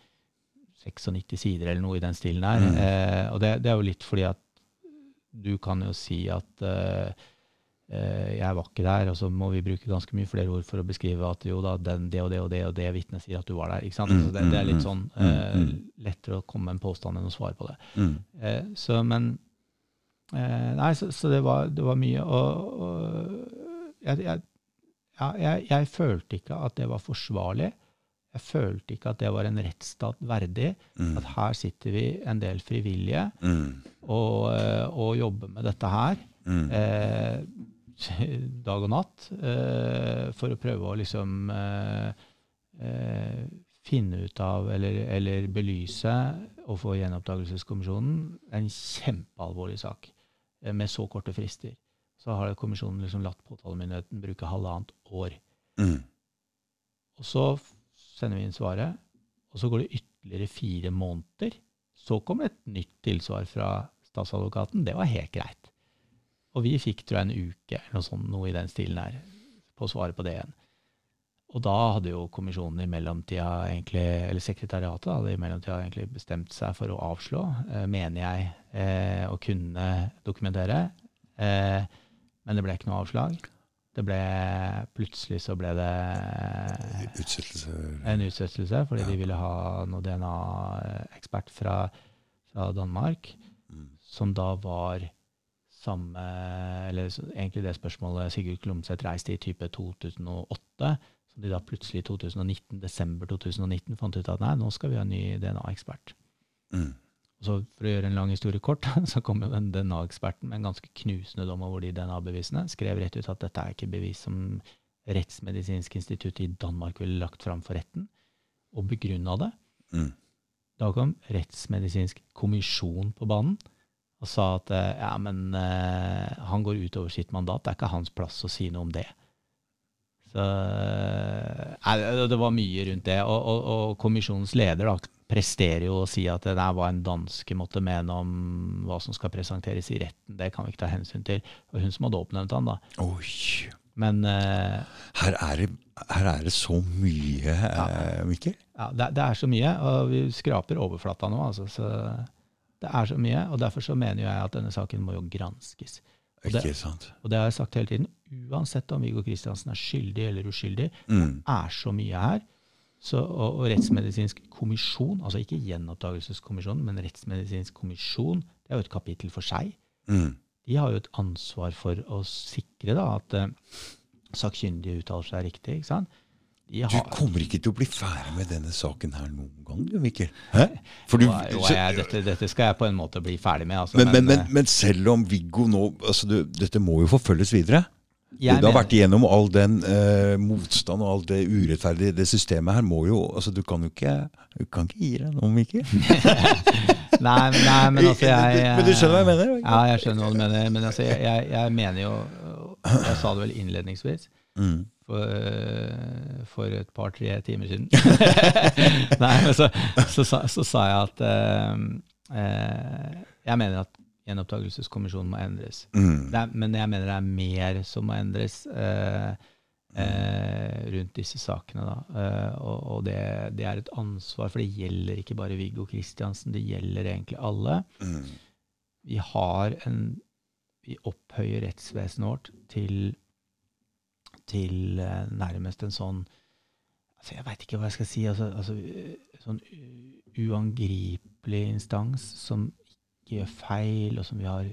96 sider eller noe i den stilen der. Mm. Eh, og det, det er jo litt fordi at du kan jo si at eh, eh, jeg var ikke der, og så må vi bruke ganske mye flere ord for å beskrive at jo da, den, det og det og det og det vitnet sier at du var der. ikke sant? Mm, så det, det er mm, litt mm, sånn eh, lettere å komme med en påstand enn å svare på det. Mm. Eh, så, men eh, Nei, så, så det, var, det var mye. Og, og jeg, jeg, ja, jeg, jeg følte ikke at det var forsvarlig jeg følte ikke at det var en rettsstat verdig. Mm. At her sitter vi en del frivillige Mm. og, eh, og jobber med dette her Mm. eh, dag og natt eh, for å prøve å liksom eh, eh, finne ut av eller, eller belyse og få gjenopptakelseskommisjonen en kjempealvorlig sak eh, med så korte frister. Så har kommisjonen liksom latt påtalemyndigheten bruke halvannet år. Mm. Og så sender vi inn svaret, og så går det ytterligere fire måneder. Så kommer et nytt tilsvar fra statsadvokaten. Det var helt greit. Og vi fikk tror jeg en uke eller noe sånt, noe i den stilen her, på å svare på det igjen. Og da hadde jo kommisjonen i mellomtida egentlig, eller sekretariatet hadde i mellomtida egentlig bestemt seg for å avslå, eh, mener jeg, eh, å kunne dokumentere. Eh, men det ble ikke noe avslag. Det ble, plutselig så ble det Utsettelse en utsettelse, fordi Ja. de ville ha noe DNA-ekspert fra, fra Danmark, Mm. som da var samme Eller egentlig det spørsmålet Sigurd Klomsæt reiste i type 2008, som de da plutselig i 2019, desember 2019 fant ut at nei, nå skal vi ha en ny DNA-ekspert. Mm. Så For å gjøre en lang historie kort, så kom jo den DNA-eksperten med en ganske knusende dom over de DNA-bevisene. Skrev rett ut at dette er ikke bevis som Rettsmedisinsk institutt i Danmark ville lagt fram for retten, og begrunna det. Mm. Da kom Rettsmedisinsk kommisjon på banen og sa at eh, ja, men eh, han går utover sitt mandat, det er ikke hans plass å si noe om det. Så eh, nei, det- det var mye rundt det. Og, og, og kommisjonens leder da, presterer jo å si at det der hva en danske måtte mene om hva som skal presenteres i retten, det kan vi ikke ta hensyn til. Og hun som hadde oppnevnt han, da. Oi. Men uh, Her er, det, her er det så mye, eh, Mikkel. ja, det, det er så mye, og vi skraper overflata nå, altså. Så det er så mye, og derfor så mener jeg at denne saken må jo granskes. Og det- Ikke sant? Og det har jeg sagt hele tiden. Uansett om Viggo Kristiansen er skyldig eller uskyldig, Mm. er så mye her. Så, og, og Rettsmedisinsk kommisjon, altså ikke gjenopptakelseskommisjonen, men Rettsmedisinsk kommisjon, det er jo et kapittel for seg. Mm. De har jo et ansvar for å sikre da, at uh, sakkyndige uttaler seg riktig. ikke sant? De Du kommer ikke til å bli ferdig med denne saken her noen gang, du, Mikkel. Hæ? For du, Jo, jeg, dette, dette skal jeg på en måte bli ferdig med. Altså, men, men, men, eh, men selv om Viggo nå altså du, Dette må jo forfølges videre. Jeg du har vært igjennom all den uh, motstand og alt det urettferdige. Det systemet her må jo altså Du kan jo ikke, du kan ikke gi deg nå, Mikkel. Nei, nei, men altså jeg Men du skjønner hva jeg mener? Ja, jeg skjønner hva du mener. Men altså, jeg, jeg, mener jo Jeg sa det vel innledningsvis Mm. for, øh, for et par-tre timer siden. Nei, men så, så, sa- så sa jeg at uh, uh, jeg mener at gjenopptakelseskommisjonen må endres. Mm. Er, men jeg mener det er mer som må endres eh, eh, rundt disse sakene. Da. Eh, og og det, det er et ansvar, for det gjelder ikke bare Viggo Kristiansen, det gjelder egentlig alle. Mm. Vi har en Vi opphøyer rettsvesenet vårt til til eh, nærmest en sånn altså Jeg veit ikke hva jeg skal si. altså, altså eh, Sånn uangripelig instans som ikke gjør feil, og som vi har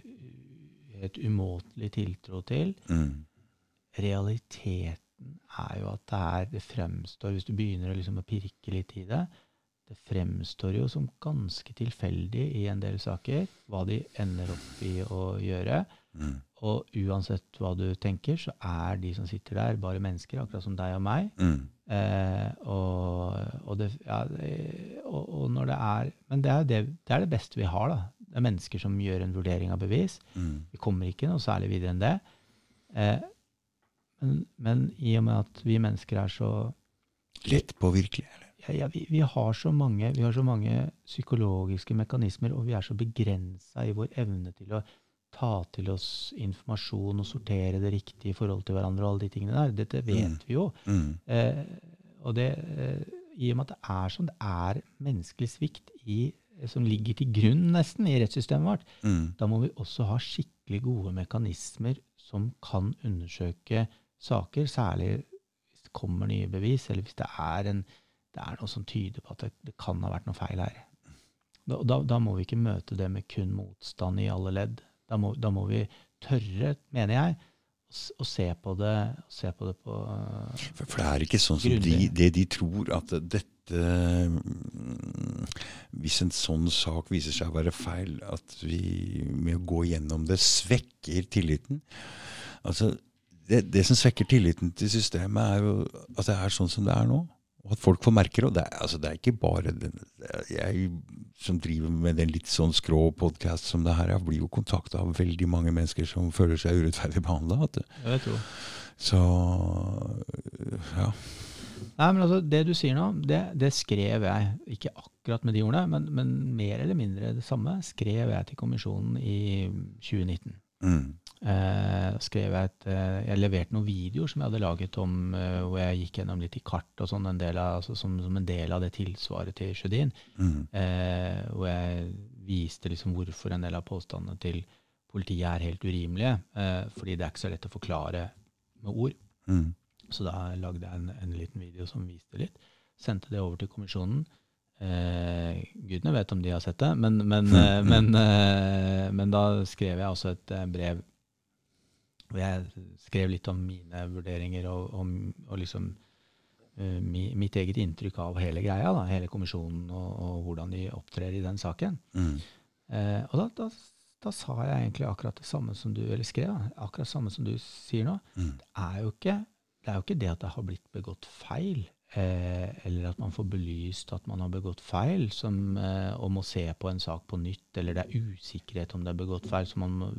et umåtelig tiltro til. Mm. Realiteten er jo at det er Det fremstår, hvis du begynner å liksom å pirke litt i det, det fremstår jo som ganske tilfeldig i en del saker hva de ender opp i å gjøre. Mm. Og uansett hva du tenker, så er de som sitter der, bare mennesker, akkurat som deg og meg. Mm. Eh, og, og, det, ja, og, og når det er Men det er, det, det er det beste vi har, da. Det er mennesker som gjør en vurdering av bevis. Mm. Vi kommer ikke noe særlig videre enn det. Eh, men, men i og med at vi mennesker er så Lett påvirkelige, eller? ja, ja, vi, vi, har så mange, vi har så mange psykologiske mekanismer, og vi er så begrensa i vår evne til å ta til oss informasjon og sortere det riktig i forhold til hverandre og alle de tingene der. Dette vet Mm. vi jo. Mm. Eh, og det, eh, i og med at det er sånn, det er menneskelig svikt i, som ligger til grunn nesten i rettssystemet vårt, Mm. da må vi også ha skikkelig gode mekanismer som kan undersøke saker, særlig hvis det kommer nye bevis, eller hvis det er, en, det er noe som tyder på at det, det kan ha vært noe feil her. Da, da, da må vi ikke møte det med kun motstand i alle ledd. Da må, da må vi tørre, mener jeg, å, se på det, se på det på For, for det er ikke sånn som de, det de tror, at dette eh, Hvis en sånn sak viser seg å være feil, at vi med å gå gjennom det svekker tilliten. Altså, det, det som svekker tilliten til systemet, er jo at det er sånn som det er nå. Og at folk får merke det. Er, altså, det er ikke bare den, jeg som driver med den litt sånn skrå podkast som det her. Jeg blir jo kontakta av veldig mange mennesker som føler seg urettferdig behandla. Så ja. Nei, men altså, Det du sier nå, det, det, skrev jeg. Ikke akkurat med de ordene, men, men, mer eller mindre det samme skrev jeg til kommisjonen i 2019. Mm. Eh, skrev jeg, et, eh, jeg leverte noen videoer som jeg hadde laget om eh, hvor jeg gikk gjennom litt i kart og sånn, altså, som, som, en del av det tilsvaret til Sjødin. Mm. Eh, hvor jeg viste liksom hvorfor en del av påstandene til politiet er helt urimelige. Eh, fordi det er ikke så lett å forklare med ord. Mm. Så da lagde jeg en, en, liten video som viste litt. Sendte det over til kommisjonen. Eh, gudene vet om de har sett det, men, men, eh, men, eh, men, da skrev jeg også et eh, brev hvor jeg skrev litt om mine vurderinger og, og, og liksom uh, mi, mitt eget inntrykk av hele greia, da, hele kommisjonen, og, og, hvordan de opptrer i den saken. Mm. Eh, og da, da, da, sa jeg egentlig akkurat det samme som du eller skrev, akkurat samme som du sier nå. Mm. Det er jo ikke det er jo ikke det at det har blitt begått feil, eh, eller at man får belyst at man har begått feil, som, eh, og må se på en sak på nytt, eller det er usikkerhet om det er begått feil, så man må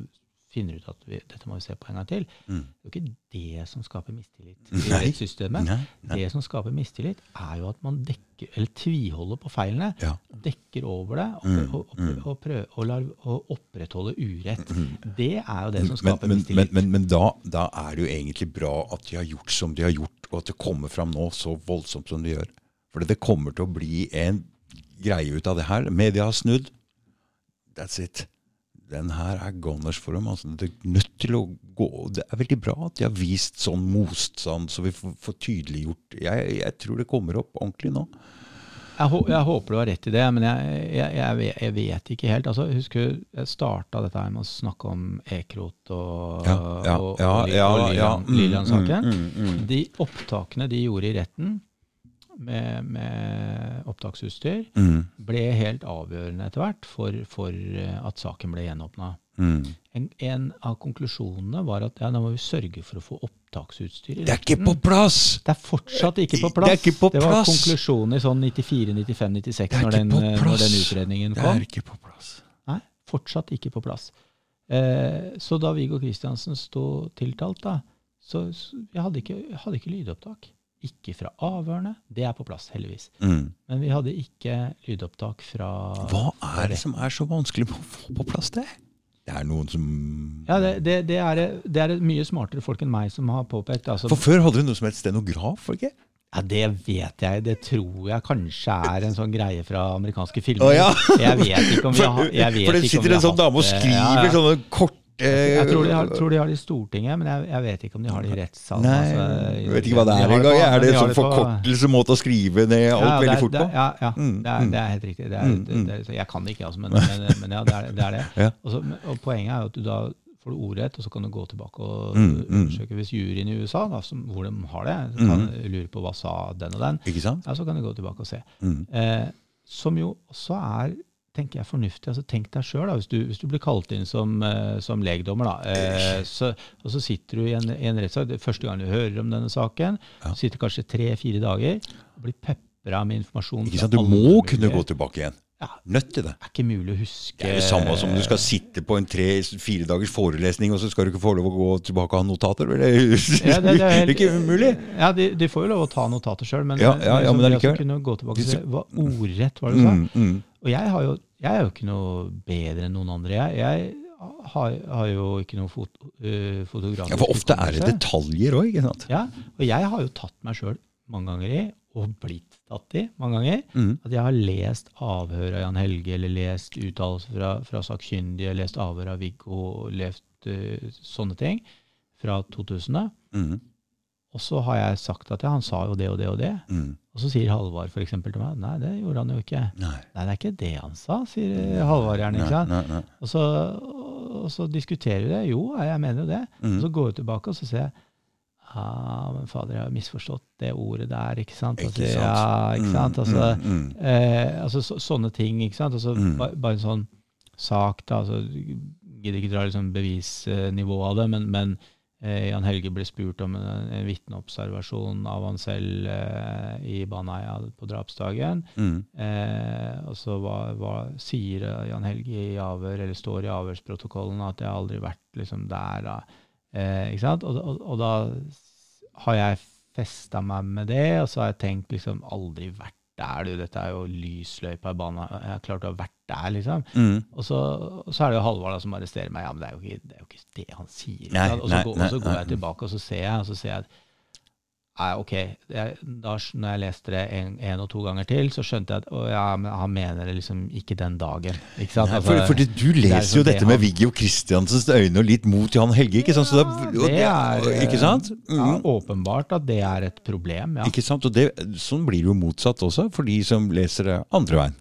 finner ut at vi, dette må vi se på en gang til. Mm. Det er jo ikke det som skaper mistillit i rettssystemet. Det som skaper mistillit, er jo at man dekker, eller tviholder på feilene, ja. dekker over det og, mm. og, og, og prøver lar, opprettholde urett. Mm. Det er jo det som skaper men, mistillit. Men, men, men da, da, er det jo egentlig bra at de har gjort som de har gjort, og at det kommer fram nå så voldsomt som de gjør. For det kommer til å bli en greie ut av det her. Media har snudd. That's it den her er gunners for dem. Altså, det er nødt til å gå. Det er veldig bra at de har vist sånn motstand, så vi får, får tydeliggjort jeg, jeg, tror det kommer opp ordentlig nå. Jeg, jeg, håper du har rett i det, men jeg, jeg, jeg vet ikke helt. Altså, husker Jeg starta dette her med å snakke om Ekrot og, ja, ja, og, og, ja, og Lillian-saken. Mm, mm, mm, de opptakene de gjorde i retten, med, med opptaksutstyr mm. ble helt avgjørende etter hvert for, for eh, at saken ble gjenåpna. Mm. En, en, av konklusjonene var at ja, da må vi sørge for å få opptaksutstyr. Det er ikke på plass! Det er fortsatt ikke på plass. Det, er ikke på plass. det var konklusjonen i sånn 94, 95, 96 når den, når den, utredningen kom. Det er ikke på plass. Nei, fortsatt ikke på plass. Eh, så da Viggo Kristiansen sto tiltalt, da, så, så jeg hadde ikke, jeg hadde ikke lydopptak. Ikke fra avhørene. Det er på plass, heldigvis. Mm. Men vi hadde ikke lydopptak fra Hva er det som er så vanskelig å få på plass det? Det er noen som Ja, det, det, det, er, det er, mye smartere folk enn meg som har påpekt altså, For før hadde du noe som het stenograf? ikke? Ja, Det vet jeg. Det tror jeg kanskje er en sånn greie fra amerikanske filmer. Oh, ja. Jeg vet ikke om vi har For det sitter en sånn dame og skriver ja, ja. sånne kort jeg tror de, har, tror de har det i Stortinget, men jeg, jeg, vet ikke om de har det i rettssalen. Altså, jeg vet ikke hva det er engang. Er det en sånn forkortelsemåte å skrive ned alt ja, veldig fort på? ja, ja mm, det, er, mm. det, er, helt riktig. Er, mm, mm. det, jeg kan det ikke, altså, men, men, men, ja, det er det. Er det. Ja. Også, og poenget er at du da får du ordrett, og så kan du gå tilbake og mm, mm. undersøke hvis juryen i USA, da, som, hvor de har det, så kan du lure på hva sa den og den, Ikke sant? Ja, så kan du gå tilbake og se. Eh, som jo også er tenker jeg fornuftig. altså Tenk deg sjøl, hvis, hvis, du blir kalt inn som, uh, som legdommer, da, uh, så, og så sitter du i en, i en rettssak. Første gang du hører om denne saken, ja. sitter kanskje tre-fire dager og blir pepra med informasjon. Ikke sant, Du må kunne gå tilbake igjen. Ja, Nødt til det. Det er ikke mulig å huske Det er det samme som du skal sitte på en tre-fire dagers forelesning, og så skal du ikke få lov å gå tilbake og ha notater. Det ja, det, det er helt, ikke umulig. Ja, de, de, får jo lov å ta notater sjøl, men, ja, ja, men det er ikke... kunne gå tilbake og se hva ordrett var det du sa. Mm, mm. Og jeg, har jo, jeg, er jo ikke noe bedre enn noen andre. Jeg, jeg har, har, jo ikke noe fot, uh, fotografisk Ja, For ofte er det detaljer òg, ikke sant? Ja, og jeg har jo tatt meg sjøl mange ganger i, og blitt tatt i mange ganger, mm. at jeg har lest avhør av Jan Helge, eller lest uttalelser fra, fra sakkyndige, lest avhør av Viggo, lest uh, sånne ting fra 2000. Mm. Og så har jeg sagt at ja, han sa jo det og det og det. Mm. Og så sier Halvard f.eks. til meg nei, det gjorde han jo ikke. Nei. nei, det er ikke det han sa, sier Halvard gjerne. ikke sant? Og, så, og så diskuterer vi det. Jo, jeg mener jo det. Mm. Og så går vi tilbake og så ser jeg Ja, men fader, jeg har misforstått det ordet der, ikke sant? Ikke sant? Ja, ikke sant? Mm, Altså, mm, mm. eh, altså så, sånne ting, ikke sant? Altså, Mm. ba, bare en sånn sak, da. Altså, gidder ikke dra liksom bevisnivået av det, men, men Jan Helge ble spurt om en, en vitneobservasjon av han selv eh, i Baneheia på drapsdagen. Mm. Eh, og så hva, hva sier eh, Jan Helge i avhør, eller står i avhørsprotokollen, at jeg har aldri vært liksom der. Eh, ikke sant? Og, og, og da har jeg festa meg med det, og så har jeg tenkt liksom aldri vært der, du. Dette er jo lysløypa i banen. Jeg har klart å ha vært der, liksom. Mm. Og så, og så er det jo Halvard som arresterer meg. Ja, men det er jo ikke det, er jo ikke det han sier. Nei, og, så nei, går, nei, og så går jeg tilbake, og så ser jeg, og så ser jeg at Nei, ok, jeg, da, når jeg leste det en, en og to ganger til, så skjønte jeg at å, ja, men han mener det liksom ikke den dagen. Ikke sant? Nei, Altså, for, fordi du leser leser liksom jo det dette med han- Viggo Kristiansens øyne og litt mot Jan Helge, ikke sant? Ja, og det er, ikke sant? ja, Mm. åpenbart at det er et problem, ja. Ikke sant? Og det, sånn blir det jo motsatt også, for de som leser det andre veien.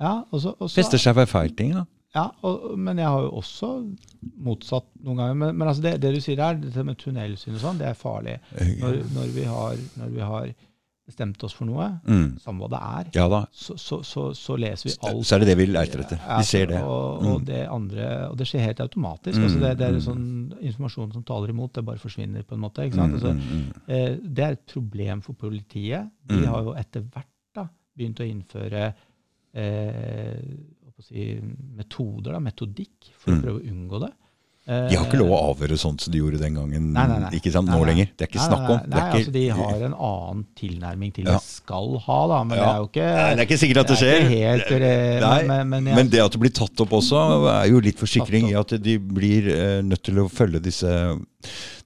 ja og så, og så, Fester seg ved feil ting, da. Ja, og, men jeg har jo også motsatt noen ganger. Men, men altså det, det du sier her, dette med tunnelsyn og sånn, det er farlig. Når, når, vi har, når vi har bestemt oss for noe, Mm. samme hva det er, Ja så, så, så, så leser vi alt. Så er det det vi leter etter. Vi ser det. Og, og, det andre, og det skjer helt automatisk. Mm, altså det, det er mm. sånn informasjon som taler imot, det bare forsvinner på en måte. Mm, Altså, mm, mm. eh, det er et problem for politiet. De Mm. har jo etter hvert da, begynt å innføre eh, si, metoder, da, metodikk, for Mm. å prøve å unngå det. Eh, De har ikke lov å avhøre sånt som de gjorde den gangen. Nei, nei, nei. Ikke sant? Nå lenger. Det er ikke snakk om. Det Nei, altså De har en annen tilnærming til Ja. det. Skal ha, da, men Ja. det er jo ikke Nei, det er ikke sikkert at det er skjer. helt, eh, men, men, men, jeg, Men det at det blir tatt opp også, er jo litt forsikring i at de blir eh, nødt til å følge disse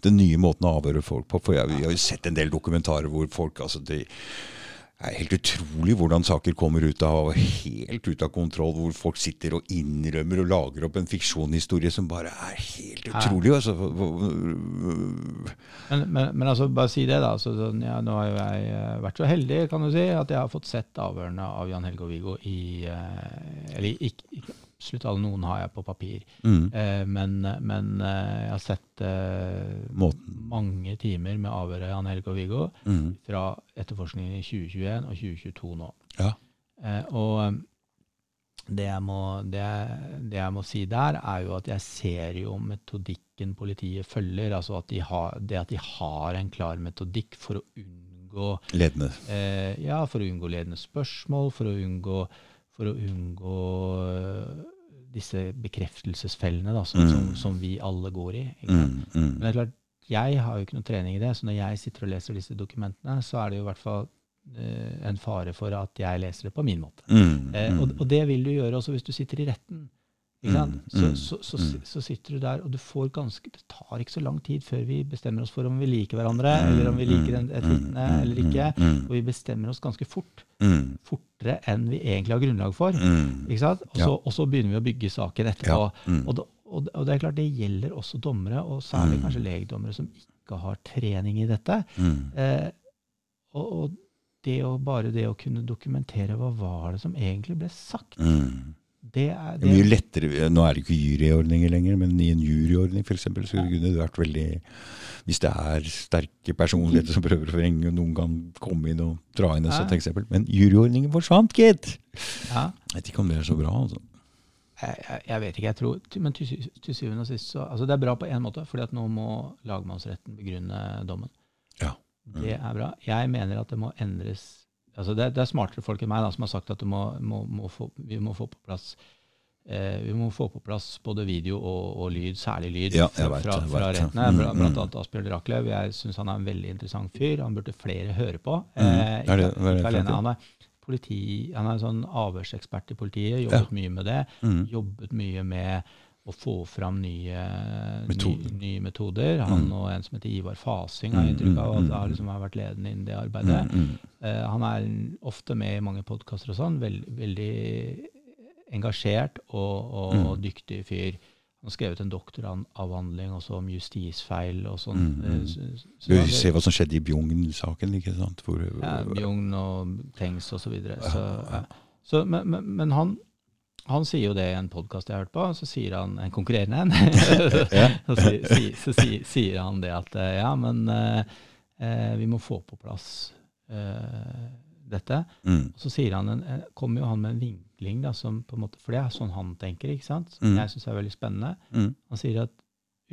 den nye måten å avhøre folk på. For jeg, vi har jo sett en del dokumentarer hvor folk altså det er helt utrolig hvordan saker kommer ut av helt ut av kontroll, hvor folk sitter og innrømmer og lager opp en fiksjonhistorie som bare er helt utrolig. Altså. Men, men, men altså, bare si det, da. Så, sånn, ja, nå har jo jeg eh, vært så heldig kan du si, at jeg har fått sett avhørene av Jan Helge og Viggo i eh, Eller ikke absolutt alle, noen har jeg på papir. Mm. Eh, men, men eh, jeg har sett eh, Måten. mange timer med avhøret av Jan Helge og Viggo Mm. fra etterforskningen i 2021 og 2022 nå. Ja. Eh, og eh, det jeg, må, det, det jeg må si der, er jo at jeg ser jo metodikken politiet følger. Altså at de har, det at de har en klar metodikk for å unngå Ledende. eh, Ja, for å unngå ledende spørsmål, for å unngå, for å unngå disse bekreftelsesfellene da, som, Mm. som, som vi alle går i. Mm. Mm. Men det er klart, jeg har jo ikke noe trening i det, så når jeg sitter og leser disse dokumentene, så er det jo i hvert fall eh, en fare for at jeg leser det på min måte. Mm. Eh, og, og det vil du gjøre også hvis du sitter i retten. Mm, Så, mm, så, så, mm. så sitter du der, og du får ganske Det tar ikke så lang tid før vi bestemmer oss for om vi liker hverandre, eller om vi liker et vitne eller ikke. Og vi bestemmer oss ganske fort. Mm. Fortere enn vi egentlig har grunnlag for. Og, så, begynner vi å bygge saken etterpå. Og, da, og, det er klart det gjelder også dommere, og særlig kanskje legdommere som ikke har trening i dette. Eh, og, og det å, bare det å kunne dokumentere hva var det som egentlig ble sagt, Mm. Det er, Det er mye lettere, Nå er det ikke juryordninger lenger, men i en juryordning eksempel, så kunne det vært veldig Hvis det er sterke personligheter som prøver å forenge, og noen kan komme inn og dra inn et sånt eksempel. Men juryordningen forsvant, gitt! ja, Jeg vet ikke om det er så bra, altså. jeg, jeg, jeg vet ikke, jeg tror, men til, til syvende og sist så altså Det er bra på én måte, fordi at nå må lagmannsretten begrunne dommen. Ja. Det er bra. Jeg mener at det må endres altså det, det er smartere folk enn meg da, som har sagt at må, må, må få, vi må få på plass eh, vi må få på plass både video og, og lyd, særlig lyd, Ja, fra, vet fra, fra rettene. Mm, Blant mm. annet Asbjørn Rachlew. Jeg syns han er en veldig interessant fyr. Han burde flere høre på. Mm. Eh, ikke, det- ikke det alene. Han er, politi, han er sånn avhørsekspert i politiet, jobbet mye med det. Mm. Jobbet mye med å få fram nye, Metoder. nye, nye metoder. Han Mm. og en som heter Ivar Fasing har Mm, inntrykk av mm, at mm. har liksom har vært ledende innen det arbeidet. Mm. Eh, han er ofte med i mange podkaster og sånn. Veld, veldig engasjert og, og, Mm. dyktig fyr. Han har skrevet en doktoravhandling også om justisfeil og sånn. Mm. Eh, så- så- se hva som skjedde i Bjugn-saken, ikke sant? Hvor, ja, Bjugn og Tengs og så videre. Så, ja. så, men, men, men han han sier jo det i en podkast jeg har hørt på, så sier han en konkurrerende en. Så, sier, si, så sier, sier han det at eh, ja, men eh, eh, vi må få på plass eh, dette. Mm. Og så sier han en, eh, kommer jo han med en vinkling, da, som på en måte, for det er sånn han tenker, ikke sant? som Mm. jeg syns er veldig spennende. Mm. Han sier at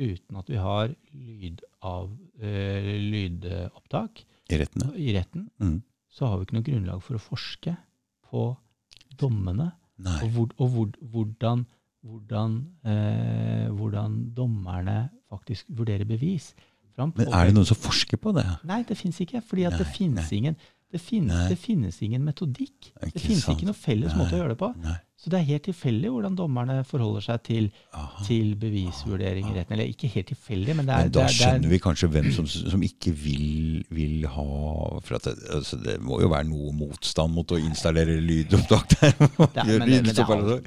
uten at vi har lyd av, eh, lydopptak I rettene. i retten, Mm. så har vi ikke noe grunnlag for å forske på dommene. Og, hvor, og hvor, hvordan, hvordan, eh, hvordan dommerne faktisk vurderer bevis. Men er det noen som forsker på det? Nei, det fins ikke. fordi det ingen det finnes, det finnes ingen metodikk. Ikke Det finnes sant. ikke noe felles Nei. måte å gjøre det på. Nei. Så det er helt tilfeldig hvordan dommerne forholder seg til, til bevisvurdering i retten. Eller ikke helt tilfeldig, men det er, Men da det er, det er skjønner vi kanskje hvem som, som ikke vil, vil ha For det, altså det må jo være noe motstand mot å installere lydopptak der. Det er- men det- men lyd det er så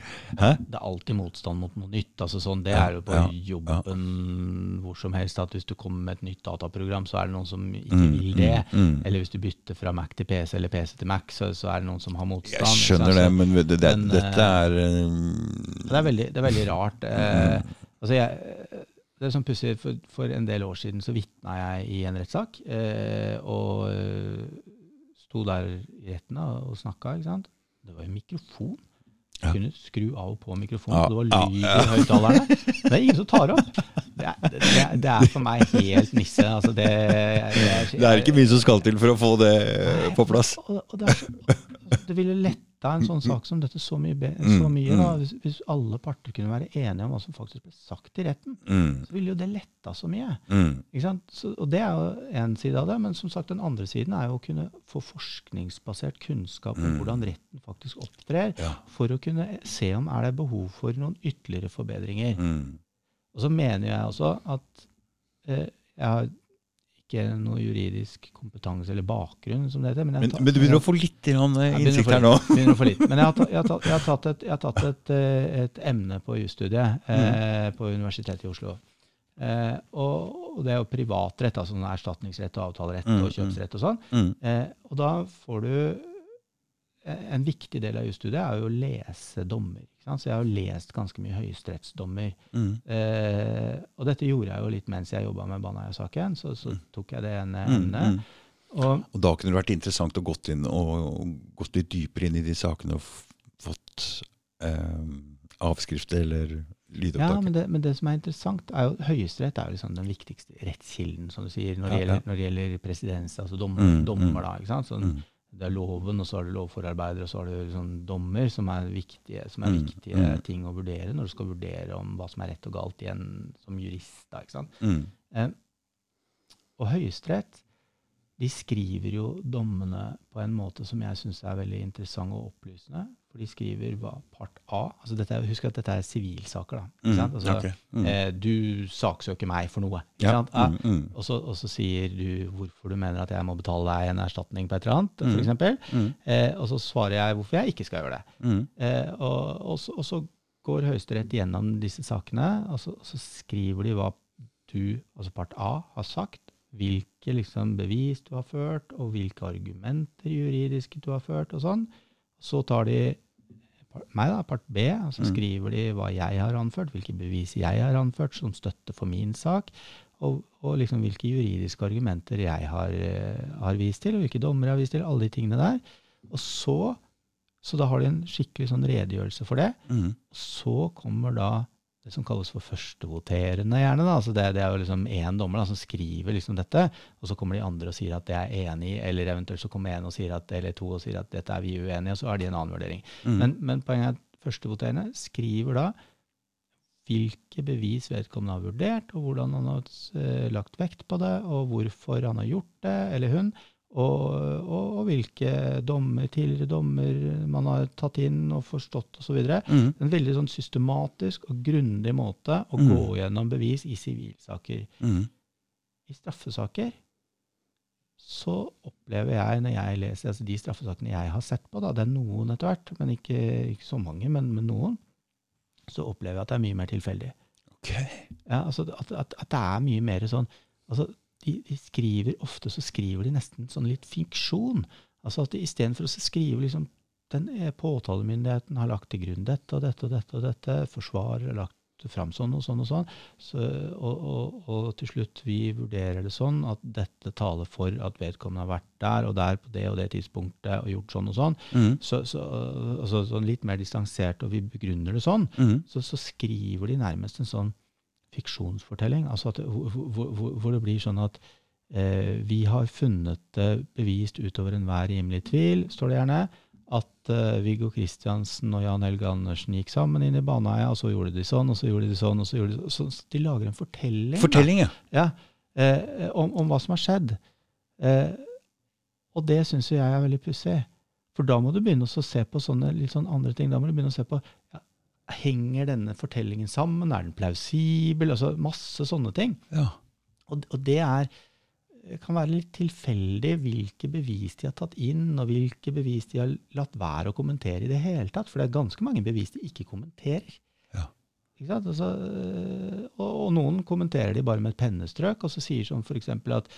det er alltid motstand mot noe nytt. altså sånn, Det er jo på ja, jobben hvor som helst. at Hvis du kommer med et nytt dataprogram, så er det noen som ikke Mm, vil det. mm, mm. Eller hvis du bytter fra Mac til PC eller PC til Mac, så, så er det noen som har motstand. Jeg skjønner det, men det, det, eh, er um, det, er veldig, det er veldig rart. Eh, altså jeg, det er sånn pussig, for, for en del år siden så vitna jeg i en rettssak. Eh, og eh, sto der i retten og snakka. ikke sant? Det var jo mikrofon. Ja. kunne skru av og på mikrofonen, Ja, det var lyd ja. i høyttalerne. Det er ingen som tar opp. Det er, det, det, er for meg helt nisse. Altså det, Det er ikke mye som skal til for å få det på plass. Og, og det, så, det ville letta en sånn sak som dette så mye, Mm, så mye da, mm. hvis, hvis alle parter kunne være enige om hva som faktisk ble sagt i retten. Mm, Så ville jo det letta så mye. mm, Ikke sant? Så, og det er jo én side av det. Men som sagt, den andre siden er jo å kunne få forskningsbasert kunnskap om Mm. hvordan retten faktisk opptrer, ja. for å kunne se om er det behov for noen ytterligere forbedringer. Mm, Og så mener jeg også at eh, jeg har ikke noe juridisk kompetanse eller bakgrunn, som det heter. Men, jeg men, men du begynner å få litt eh, innsikt her nå. begynner å få litt. Men jeg har, tatt, jeg har, tatt, jeg har tatt, et, jeg har tatt et, eh, et emne på jusstudiet eh, på Universitetet i Oslo. Eh, og, og det er jo privatrett, altså sånn erstatningsrett og avtalerett Mm, og kjøpsrett og sånn. Mm, Eh, og da får du En viktig del av jusstudiet er jo å lese dommer. Ikke sant? Så jeg har jo lest ganske mye høyesterettsdommer. mm, Eh, og dette gjorde jeg jo litt mens jeg jobba med Baneheia-saken. Så, så tok jeg det ene mm, emnet. mm. Og Og da kunne det vært interessant å gått inn og, og gått litt dypere inn i de sakene og fått eh, avskrifter eller Ja, lydopptak. men det, men det som er interessant, er jo Høyesterett er jo liksom den viktigste rettskilden, som du sier, når det, Ja, gjelder, ja. når det gjelder presidens, altså dommer, Mm, dommer. mm. da, ikke sant? Sånn, Mm, Det er loven, og så har du lovforarbeider, og så har du liksom dommer, som er viktige, som er Mm, viktige mm. ting å vurdere når du skal vurdere om hva som er rett og galt igjen som jurist. da, ikke sant? mm, Eh, og Høyesterett de skriver jo dommene på en måte som jeg syns er veldig interessant og opplysende. For de skriver hva part A altså dette Husk at dette er sivilsaker. da, mm? Altså, okay. mm. eh, du saksøker meg for noe. Ja? Ja. mm, mm, Og, så, og så sier du hvorfor du mener at jeg må betale deg en erstatning på et eller annet. Mm. For eksempel. mm, eh, og så svarer jeg hvorfor jeg ikke skal gjøre det. mm, Eh, og, og, så, og så går Høyesterett gjennom disse sakene, og så, så skriver de hva du, altså part A, har sagt. Hvilke liksom, bevis du har ført, og hvilke argumenter juridiske du har ført. og sånn. Så tar de meg, da, part B, og så Mm. skriver de hva jeg har anført, hvilke bevis jeg har anført som støtte for min sak, og, og liksom hvilke juridiske argumenter jeg har, eh, har vist til, og hvilke dommer jeg har vist til, alle de tingene der. Og så, så da har de en skikkelig sånn redegjørelse for det. mm, Så kommer da det som kalles for førstevoterende, gjerne. da, altså det, det er jo liksom én dommer da, som skriver liksom dette, og så kommer de andre og sier at det er enig i, eller eventuelt så kommer en og sier at, eller to og sier at dette er vi uenige i, og så har de en annen vurdering. mm. Men, men poenget er at førstevoterende skriver da hvilke bevis vedkommende har vurdert, og hvordan han har eh, lagt vekt på det, og hvorfor han har gjort det, eller hun, og, og, og hvilke dommer, tidligere dommer man har tatt inn og forstått osv. Mm, En veldig sånn systematisk og grundig måte å Mm. gå gjennom bevis i sivilsaker. mm, I straffesaker så opplever jeg, når jeg leser altså de straffesakene jeg har sett på, da, det er noen etter hvert, men ikke, ikke så mange, men, men noen, så opplever jeg at det er mye mer tilfeldig. ok. Ja, altså at, at, at det er mye mer sånn altså de, de skriver Ofte så skriver de nesten sånn litt fiksjon. Altså at de Istedenfor å skrive liksom den er påtalemyndigheten har lagt til grunn dette og dette og dette, og dette, forsvarer har lagt fram sånn og sånn og sånn, så, og, og, og, til slutt vi vurderer det sånn at dette taler for at vedkommende har vært der og der på det og det tidspunktet og gjort sånn og sånn, Mm. så, så, altså, sånn litt mer distansert, og vi begrunner det sånn, Mm. så, så skriver de nærmest en sånn fiksjonsfortelling, altså at, hvor, hvor, hvor, det blir sånn at eh, vi har funnet det bevist utover enhver rimelig tvil, står det gjerne, at eh, Viggo Kristiansen og Jan Helge Andersen gikk sammen inn i Baneheia, og så gjorde de sånn, og så gjorde de sånn, og så gjorde de sånn. Så de lager en fortelling. Fortelling, ja. Ja, eh, om, om hva som har skjedd. Eh, og det syns jeg er veldig pussig. For da må du begynne å se på sånne litt sånn andre ting. Da må du begynne å se på Henger denne fortellingen sammen? Er den plausibel? Altså masse sånne ting. ja. Og, og det er kan være litt tilfeldig hvilke bevis de har tatt inn, og hvilke bevis de har latt være å kommentere i det hele tatt. For det er ganske mange bevis de ikke kommenterer. Ja. Ikke? Altså, øh, og, og noen kommenterer de bare med et pennestrøk, og så sier som f.eks. at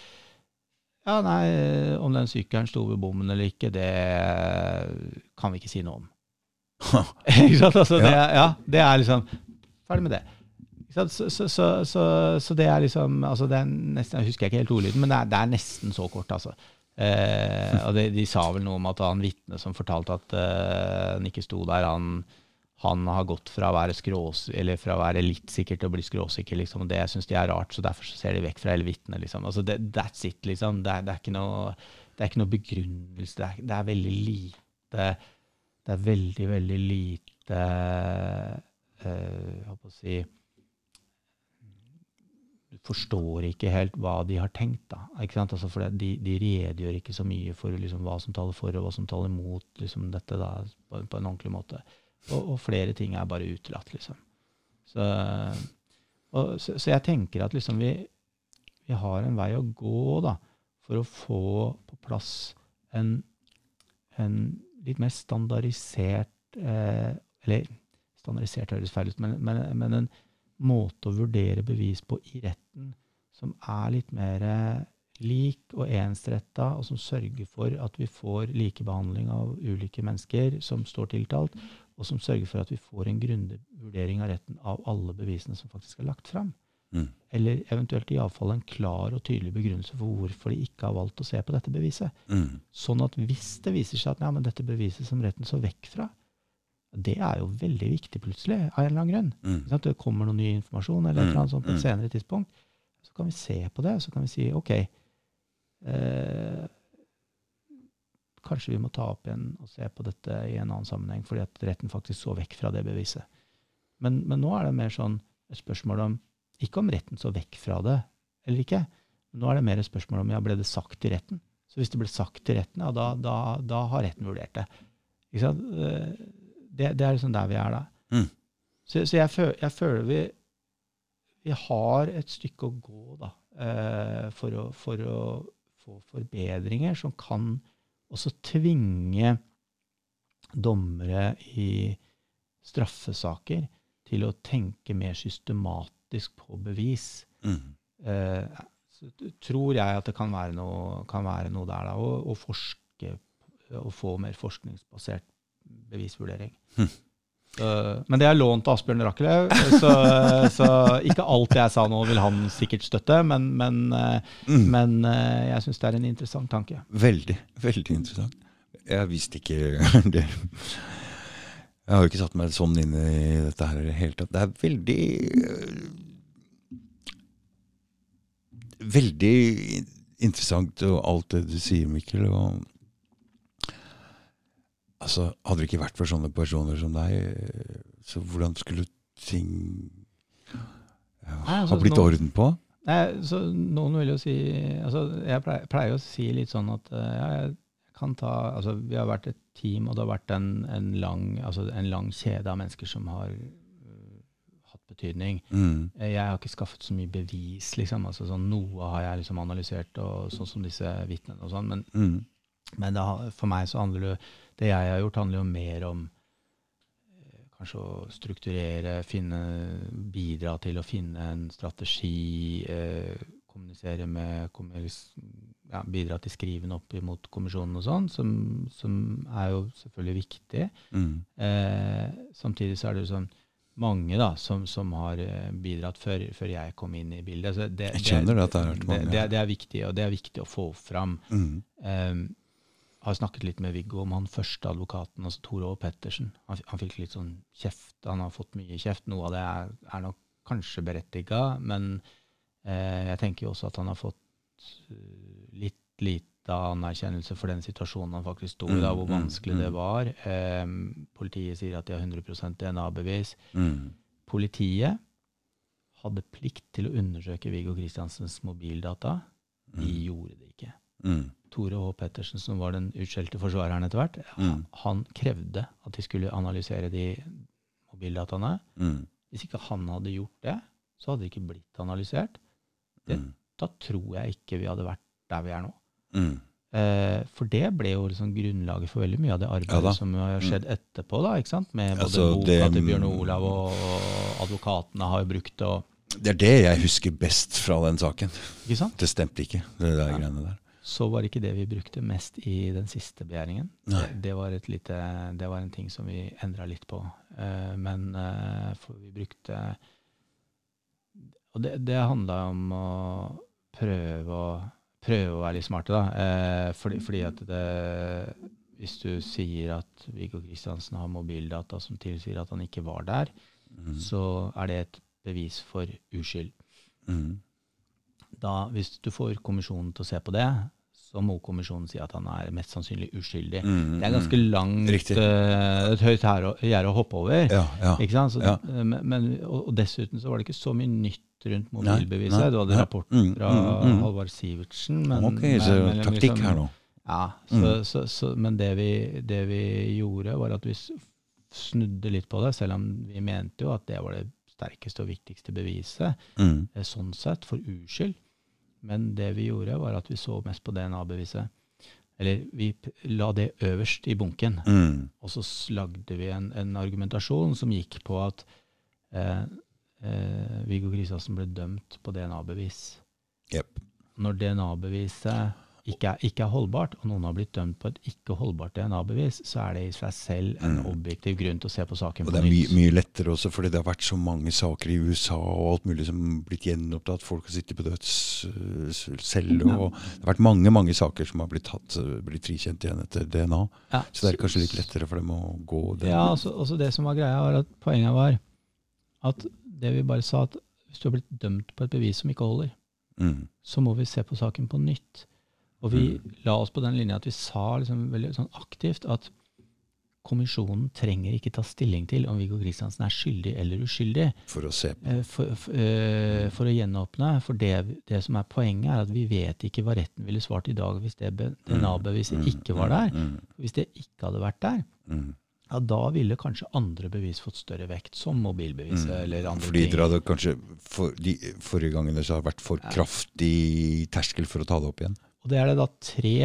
ja, nei, om den sykkelen sto ved bommen eller ikke, det kan vi ikke si noe om. ikke sant? Altså, det, ja, det er liksom Ferdig med det. Så, så, så, så, så det er liksom altså det er nesten, Jeg husker ikke helt ordlyden, men det er, det er nesten så kort, altså. Eh, og det, de sa vel noe om at han vitnet som fortalte at eh, han ikke sto der, han, han har gått fra å være skrås, eller fra å være litt sikker til å bli skråsikker, liksom, og det syns de er rart, så derfor så ser de vekk fra hele vitnet. Liksom. Altså, det, that's it, liksom. Det er, det er, ikke, noe, det er ikke noe begrunnelse. Det er, det er veldig lite Det er veldig, veldig lite eh, Jeg holdt å si du forstår ikke helt hva de har tenkt. da? Altså for de, de redegjør ikke så mye for liksom, hva som taler for og hva som taler mot liksom, dette da, på, på en ordentlig måte. Og, og flere ting er bare utelatt, liksom. Så, og, så, så jeg tenker at liksom vi, vi har en vei å gå da, for å få på plass en, en litt mer standardisert eh, Eller standardisert høres feil ut, men, men, men en måte å vurdere bevis på i retten som er litt mer eh, lik og ensretta, og som sørger for at vi får likebehandling av ulike mennesker som står tiltalt, og som sørger for at vi får en grundig vurdering av retten av alle bevisene som faktisk er lagt fram. Mm. Eller eventuelt iallfall en klar og tydelig begrunnelse for hvorfor de ikke har valgt å se på dette beviset. Mm. Sånn at hvis det viser seg at ja, men dette beviset som retten så vekk fra, det er jo veldig viktig plutselig, av en eller annen grunn. Mm. Det kommer noe ny informasjon eller et eller annet sånt på et Mm, mm. senere tidspunkt. Så kan vi se på det, så kan vi si ok eh, Kanskje vi må ta opp igjen og se på dette i en annen sammenheng, fordi at retten faktisk så vekk fra det beviset. Men, men nå er det mer sånn et spørsmål om Ikke om retten så vekk fra det eller ikke. Nå er det mer et spørsmål om ja, ble det sagt til retten. Så hvis det ble sagt til retten, ja, da, da, da har retten vurdert det. Ikke sant? Eh, Det, det er liksom der vi er da. Mm. Så, så jeg, føl, jeg føler vi, vi har et stykke å gå da, eh, for, å, for å få forbedringer som kan også tvinge dommere i straffesaker til å tenke mer systematisk på bevis. Mm. Eh, så tror jeg at det kan være noe, kan være noe der, da, å, å forske og få mer forskningsbasert bevisvurdering. Mm. Så, men det er lånt av Asbjørn Rakelev, så, så ikke alt jeg sa nå vil han sikkert støtte, men, men, eh, Mm. men eh, jeg syns det er en interessant tanke. Veldig, veldig interessant. Jeg visste ikke det. Jeg har jo ikke satt meg sånn inn i dette her i det hele tatt. Det er veldig Veldig interessant og alt det du sier, Mikkel. Og, altså, hadde det ikke vært for sånne personer som deg, så hvordan skulle ting ja, Nei, altså, ha blitt nå- orden på? Nei, så Noen vil jo si altså Jeg pleier, pleier å si litt sånn at eh, ja, jeg kan ta altså Vi har vært et team, og det har vært en, en, lang, altså en lang kjede av mennesker som har uh, hatt betydning. Mm. Eh, Jeg har ikke skaffet så mye bevis, liksom. altså sånn Noe har jeg liksom analysert, og sånn som disse vitnene og sånn. Men, Mm. men det, for meg så handler det Det jeg har gjort, handler jo mer om eh, kanskje å strukturere, finne, bidra til å finne en strategi, eh, kommunisere med kommunis- ja, Bidra til skriven opp imot kommisjonen og sånn, som, som er jo selvfølgelig viktig. Mm. Eh, samtidig så er det jo sånn mange da, som, som har eh, bidratt før, før jeg kom inn i bildet. Så det, Jeg skjønner at det har vært mange. det, det er viktig, og det er viktig å få fram. Mm. Eh, har snakket litt med Viggo om han første advokaten, altså Tore Å. Pettersen. Han, han fikk litt sånn kjeft. Han har fått mye kjeft. Noe av det er, er nok kanskje berettiga, men eh, jeg tenker jo også at han har fått eh, litt lite anerkjennelse for den situasjonen han faktisk sto i, da, Mm, hvor mm, vanskelig mm. det var. Eh, politiet sier at de har 100% DNA-bevis. Mm. Politiet hadde plikt til å undersøke Viggo Kristiansens mobildata. De gjorde det ikke. Mm. Tore H. Pettersen, som var den utskjelte forsvareren etter hvert, Mm. han krevde at de skulle analysere de mobildataene. Mm. Hvis ikke han hadde gjort det, så hadde de ikke blitt analysert. Det, Mm. Da tror jeg ikke vi hadde vært der vi er nå. Mm. Eh, for det ble jo liksom grunnlaget for veldig mye av det arbeidet Ja. Mm. som har skjedd etterpå. da, ikke sant? Med både Altså, boka det- til Bjørn Olav og, og advokatene har jo brukt det. og Det er det jeg husker best fra den saken. ikke sant? Det stemte ikke, det der Ja. greiene der. Så var det ikke det vi brukte mest i den siste begjæringen. Det, det, var et lite, det var en ting som vi endra litt på. Eh, men eh, for vi brukte Og det, det handla om å prøve å, prøve å være litt smarte, da. Eh, fordi, fordi at det Hvis du sier at Viggo Kristiansen har mobildata som tilsier at han ikke var der, Mm. så er det et bevis for uskyld Mm. da, hvis du får kommisjonen til å se på det, så må kommisjonen si at han er mest sannsynlig uskyldig. Mm. Det er ganske langt, Riktig. eh, et høyt gjerde å hoppe over. Ja, ja. Ikke sant? Så, Ja. eh, men, men, og, og dessuten så var det ikke så mye nytt rundt mobilbeviset. nei, du hadde rapporten Mm, fra mm, mm. Halvard Sivertsen. Men, ok, men- så men taktikk liksom- her nå. Ja, så, Mm. så, så, men det vi, det vi gjorde, var at vi snudde litt på det, selv om vi mente jo at det var det sterkeste og viktigste beviset Mm. eh, sånn sett, for uskyld. Men det vi gjorde, var at vi så mest på DNA-beviset. Eller vi la det øverst i bunken. Mm. Og så lagde vi en, en argumentasjon som gikk på at eh, eh, Viggo Kristiansen ble dømt på DNA-bevis. Yep. Når DNA-beviset ikke ikke er holdbart, og noen har blitt dømt på et ikke holdbart DNA-bevis, så er det i seg selv en Mm. objektiv grunn til å se på saken Og på det er mye, mye lettere også, fordi det har vært så mange saker i USA og alt mulig som har blitt gjenopptatt. Folk har sittet på dødscelle, Ja. og det har vært mange mange saker som har blitt, tatt, blitt frikjent igjen etter DNA. Ja, Så det er kanskje litt lettere for dem å gå den Ja, altså, også det som var greia, var at poenget var at det vi bare sa, at hvis du har blitt dømt på et bevis som ikke holder, mm. så må vi se på saken på nytt. Og vi Mm. la oss på den linja at vi sa liksom veldig sånn aktivt at kommisjonen trenger ikke ta stilling til om Viggo Kristiansen er skyldig eller uskyldig for å se på. eh, for, for, eh, for å gjenåpne. For det, det som er poenget, er at vi vet ikke hva retten ville svart i dag hvis det be- DNA-beviset Mm, ikke var der. Mm, Hvis det ikke hadde vært der, mm, ja, da ville kanskje andre bevis fått større vekt, som mobilbeviset mm. eller andre Fordi ting. dere hadde kanskje for, de forrige gangene så har det vært for Ja. kraftig terskel for å ta det opp igjen. Og det er det da tre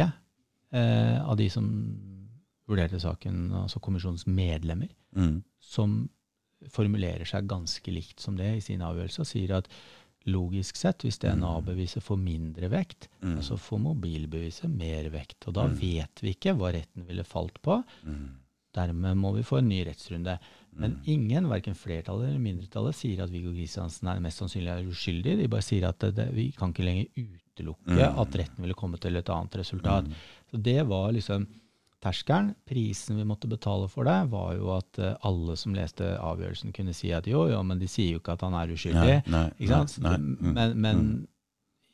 eh, av de som vurderte saken, altså kommisjonens medlemmer, Mm. som formulerer seg ganske likt som det i sin avgjørelse, og sier at logisk sett, hvis DNA-beviset får mindre vekt, Mm. så får mobilbeviset mer vekt. Og da Mm. vet vi ikke hva retten ville falt på. Mm. Dermed må vi få en ny rettsrunde. Men Mm. ingen, verken flertallet eller mindretallet, sier at Viggo Kristiansen er mest sannsynlig er uskyldig. De bare sier at det, det, vi kan ikke lenger utelukke Mm. at retten ville komme til et annet resultat. Mm. Så det var liksom terskelen. Prisen vi måtte betale for det, var jo at eh, alle som leste avgjørelsen, kunne si at jo, jo, men de sier jo ikke at han er uskyldig. Nei, nei, Ikke sant? nei. Men, men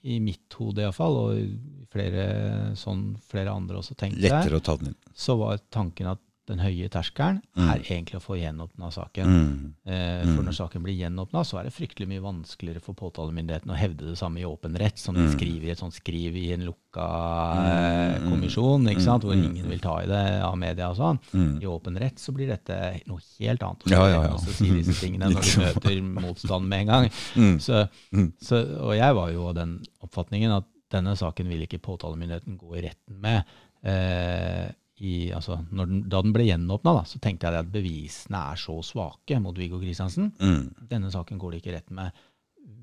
i mitt hode iallfall, og flere, sånn flere andre også tenkte, Lettere å ta den inn. så var tanken at den høye terskelen Mm. er egentlig å få gjenåpna saken. Mm. Eh, Mm. For når saken blir gjenåpna, så er det fryktelig mye vanskeligere for påtalemyndigheten å hevde det samme i åpen rett, som de Mm. skriver i et sånt skriv i en lukka eh, Mm, mm, kommisjon, ikke sant? hvor ingen vil ta i det av media og sånn. I åpen rett så blir dette noe helt annet. Og så Ja, ja, ja. si disse tingene når du møter motstand med en gang. Så, så, og jeg var jo av den oppfatningen at denne saken vil ikke påtalemyndigheten gå i retten med. Eh, i, altså, når den, da den ble gjenåpna, så tenkte jeg at bevisene er så svake mot Viggo Kristiansen. Mm. Denne saken går det ikke rett med.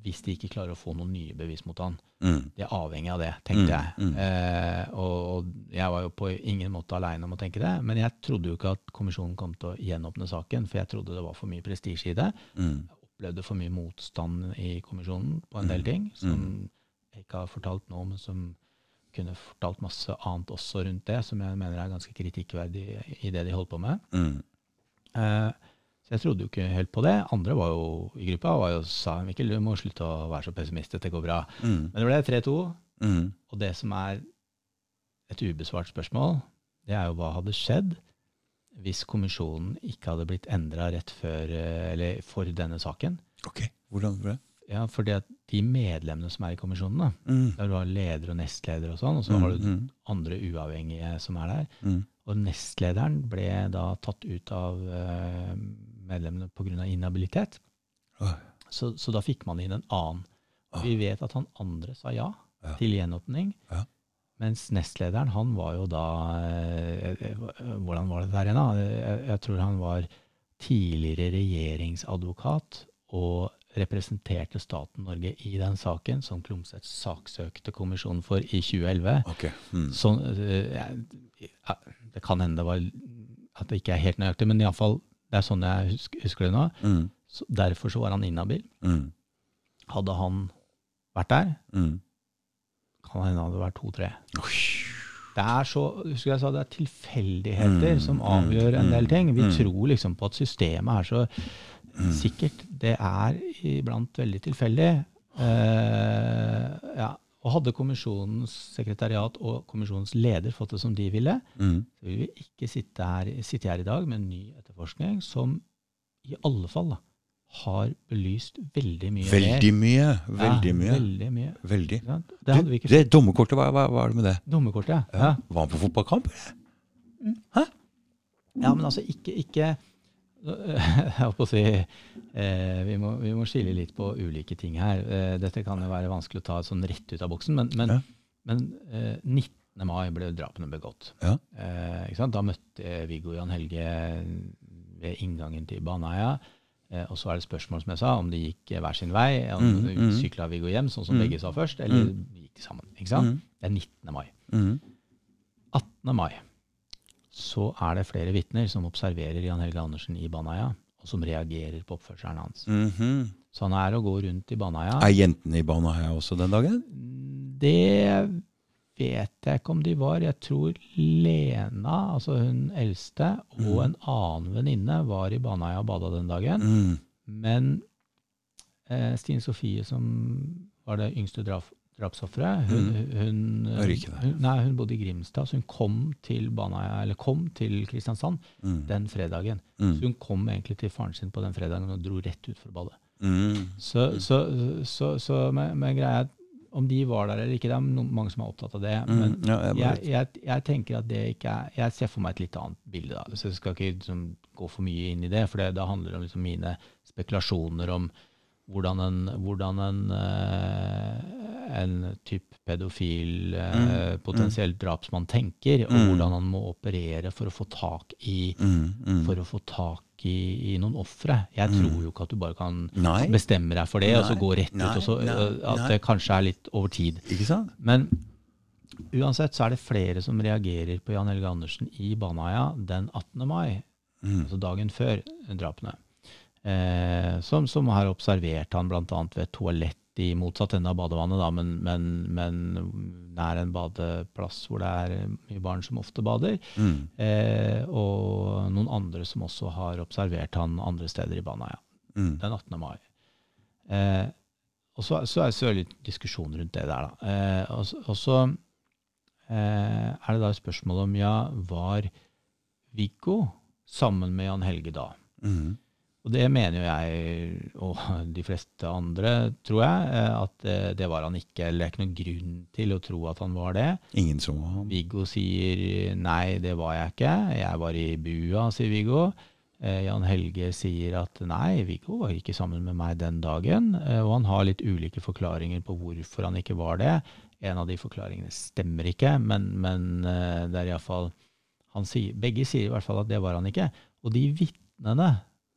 hvis de ikke klarer å få noen nye bevis mot han. Mm. Det er avhengig av det, tenkte Mm, jeg. mm. Eh, og, og jeg var jo på ingen måte aleine om å tenke det. Men jeg trodde jo ikke at kommisjonen kom til å gjenåpne saken, for jeg trodde det var for mye prestisje i det. Mm. Jeg opplevde for mye motstand i kommisjonen på en del ting, som jeg ikke har fortalt nå, men som kunne fortalt masse annet også rundt det, som jeg mener er ganske kritikkverdig i det de holder på med. Mm. Eh, så jeg trodde jo ikke helt på det. Andre var jo i gruppa var jo sa Mikkel, du må slutte å være så pessimist, det går bra. Mm. Men det ble 3-2, Mm. og det som er et ubesvart spørsmål, det er jo hva hadde skjedd hvis kommisjonen ikke hadde blitt endra rett før, eh, eller for denne saken. Ok, hvordan ble det? Ja, at de medlemmene som er i kommisjonen, da, Mm. der du har leder og nestleder og sånn, og så Mm, har du mm, andre uavhengige som er der. mm. Og nestlederen ble da tatt ut av uh, medlemmene pga. inhabilitet. Åh. Så, så da fikk man inn en annen. Og vi vet at han andre sa ja, Ja. til gjenåpning. Ja. Mens nestlederen, han var jo da eh, eh, Hvordan var det der igjen, da? Jeg, jeg tror han var tidligere regjeringsadvokat og representerte staten Norge i den saken som Klomsæt saksøkte kommisjonen for i 2011. Okay. Mm. Så, eh, ja, det kan hende det var at det ikke er helt nøyaktig, men iallfall det er sånn jeg husker, husker det nå. Mm. Så derfor så var han inhabil. Mm. Hadde han vært der, Mm. kan hende han hadde vært to-tre. Det er så, husker jeg sa, det er tilfeldigheter Mm, som mm, avgjør en del ting. Vi tror liksom på at systemet er så sikkert. Det er iblant veldig tilfeldig. Eh, ja. Og hadde kommisjonens sekretariat og kommisjonens leder fått det som de ville, Mm. så vil vi ikke sitte her, sitte her i dag med en ny etterforskning som i alle fall da, har belyst veldig mye Veldig mer. mye. Veldig ja, mye. Veldig mye. Veldig. Ja. Det hadde vi ikke det Dommerkortet, hva, hva, hva er det med det? Dommerkortet, ja. Ja. ja. Var han på fotballkamp? Hæ? Ja, men altså ikke, ikke si eh, vi, må, vi må skille litt på ulike ting her. Eh, dette kan jo være vanskelig å ta sånn rett ut av boksen, men, men, Ja. men eh, 19. mai ble drapene begått. Ja. Eh? Da møtte Viggo Jan Helge ved inngangen til Baneheia. Eh, og så er det spørsmål, som jeg sa, om de gikk hver sin vei. Om Mm, mm. sykla Viggo hjem, sånn som Mm. begge sa først, eller gikk de sammen. Mm. Det er 19. mai. Mm. 18. mai så er det flere vitner som observerer Jan Helge Andersen i Baneheia, og som reagerer på oppførselen hans. Mhm. Så han er å gå rundt i Baneheia. Er jentene i Baneheia også den dagen? Det vet jeg ikke om de var. Jeg tror Lena, altså hun eldste, og en annen venninne var i Baneheia og bada den dagen. Mm. Men eh, Stine Sofie, som var det yngste drap, drapsofferet, hun, hun, Var hun, nei, hun bodde i Grimstad, så hun kom til Baneia, eller kom til Kristiansand Mm. den fredagen. Mm. Så hun kom egentlig til faren sin på den fredagen og dro rett ut for å bade. Mm. Så, så, så, så med, med greia om de var der eller ikke, det er mange som er opptatt av det. Mm. Men Ja, jeg jeg, jeg, jeg tenker at det ikke er Jeg ser for meg et litt annet bilde. da, så Jeg skal ikke liksom, gå for mye inn i det, for det, da handler det om liksom mine spekulasjoner om hvordan en, hvordan en, eh, en type pedofil, eh, Mm, potensielt drapsmann tenker, og Mm. hvordan han må operere for å få tak i Mm. Mm. for å få tak i, i noen ofre. Jeg tror jo ikke at du bare kan Nei. bestemme deg for det, og så gå rett nei, ut. og så, At det kanskje er litt over tid. Men uansett så er det flere som reagerer på Jan Helge Andersen i Baneheia den 18. mai, Mm. altså dagen før drapene. Eh, som, som har observert han bl.a. ved et toalett i motsatt ende av badevannet, da, men, men, men nær en badeplass hvor det er mye barn som ofte bader. Mm. Eh, og noen andre som også har observert han andre steder i Baneheia Mm. den 18. mai. Eh, og så, så er det selvfølgelig diskusjon rundt det der, da. Eh, og, så- og så eh, er det da et spørsmål om ja, var Viggo sammen med Jan Helge da? Mm. Og det mener jo jeg, og de fleste andre, tror jeg, eh, at eh, det var han ikke. Eller det er ikke noen grunn til å tro at han var det. Ingen så han. Viggo sier nei, det var jeg ikke. Jeg var i bua, sier Viggo. Eh, Jan Helge sier at nei, Viggo var ikke sammen med meg den dagen. Og han har litt ulike forklaringer på hvorfor han ikke var det. En av de forklaringene stemmer ikke, men, men det er iallfall Begge sier i hvert fall at det var han ikke. Og de vitnene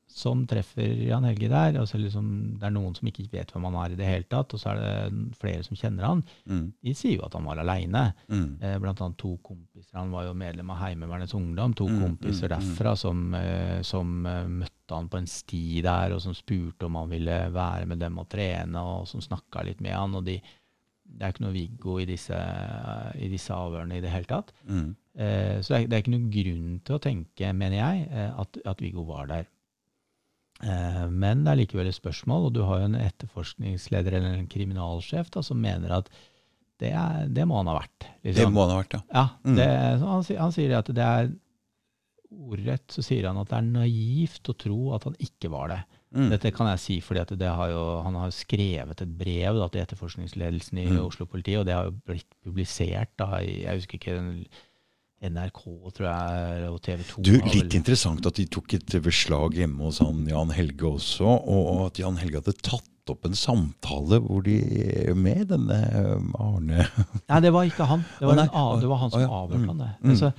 som treffer Jan Helge der. Altså liksom, det er noen som ikke vet hvem han er i det hele tatt, og så er det flere som kjenner han. Mm. De sier jo at han var aleine. Mm. Eh, blant annet to kompiser. Han var jo medlem av Heimevernets Ungdom. To Mm, kompiser mm, mm. derfra som, eh, som eh, møtte han på en sti der, og som spurte om han ville være med dem og trene, og som snakka litt med han. og de, Det er ikke noe Viggo i disse, i disse avhørene i det hele tatt. Mm. Eh, så det er, det er ikke noen grunn til å tenke, mener jeg, at, at Viggo var der. Eh, men det er likevel et spørsmål, og du har jo en etterforskningsleder eller en kriminalsjef da, som mener at det, er, det må han ha vært. Det liksom. må han ha vært, ja. Ja, Mm. det, mm. han, han sier at det er ordrett så sier han at det er naivt å tro at han ikke var det. Mm. Dette kan jeg si fordi at det har jo, han har skrevet et brev da, til etterforskningsledelsen i Mm. Oslo-politiet, og det har jo blitt publisert da, i jeg husker ikke, NRK tror jeg, og TV 2. Du, Litt interessant at de tok et beslag hjemme hos han Jan Helge også, og at Jan Helge hadde tatt opp en samtale hvor de med denne Arne Nei, det var ikke han. Det var, en det var han som avhørte han det. Altså,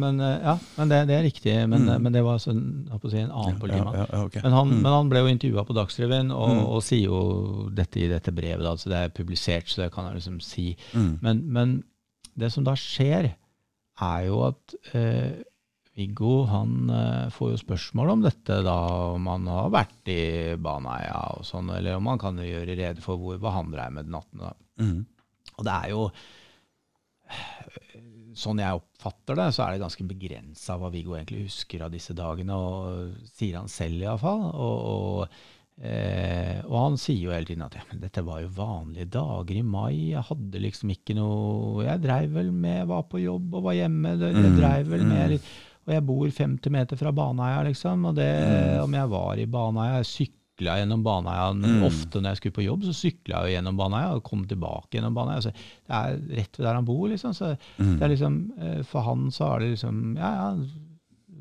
men, eh, ja, men det, det er riktig. Men, Mm. men det var sånn, si, en annen politimann. Ja, ja, okay. Men han, Mm. men han ble jo intervjua på Dagsrevyen, og, Mm. og sier jo dette i dette brevet. Da, så det er publisert, så det kan jeg liksom si. Mm. Men, men det som da skjer, er jo at eh, Viggo han eh, får jo spørsmål om dette, da, om han har vært i Baneheia og sånn, eller om han kan gjøre rede for hvor, hva han dreiv med den natten. Da. Mm. Og det er jo Sånn jeg oppfatter det, så er det ganske begrensa hva Viggo egentlig husker av disse dagene, og sier han selv iallfall. Og, og, eh, og han sier jo hele tiden at ja, men dette var jo vanlige dager i mai, jeg hadde liksom ikke noe Jeg dreiv vel med, var på jobb og var hjemme, jeg Mm, dreiv vel med mm. litt Og jeg bor 50 meter fra Baneheia, liksom, og det, Mm. om jeg var i Baneheia Jeg sykla gjennom Baneheia Mm. ofte når jeg skulle på jobb, så sykla jeg gjennom Baneheia og kom tilbake gjennom Baneheia. Altså, det er rett ved der han bor, liksom. Så Mm. det er liksom, eh, for han så er det liksom Ja, ja,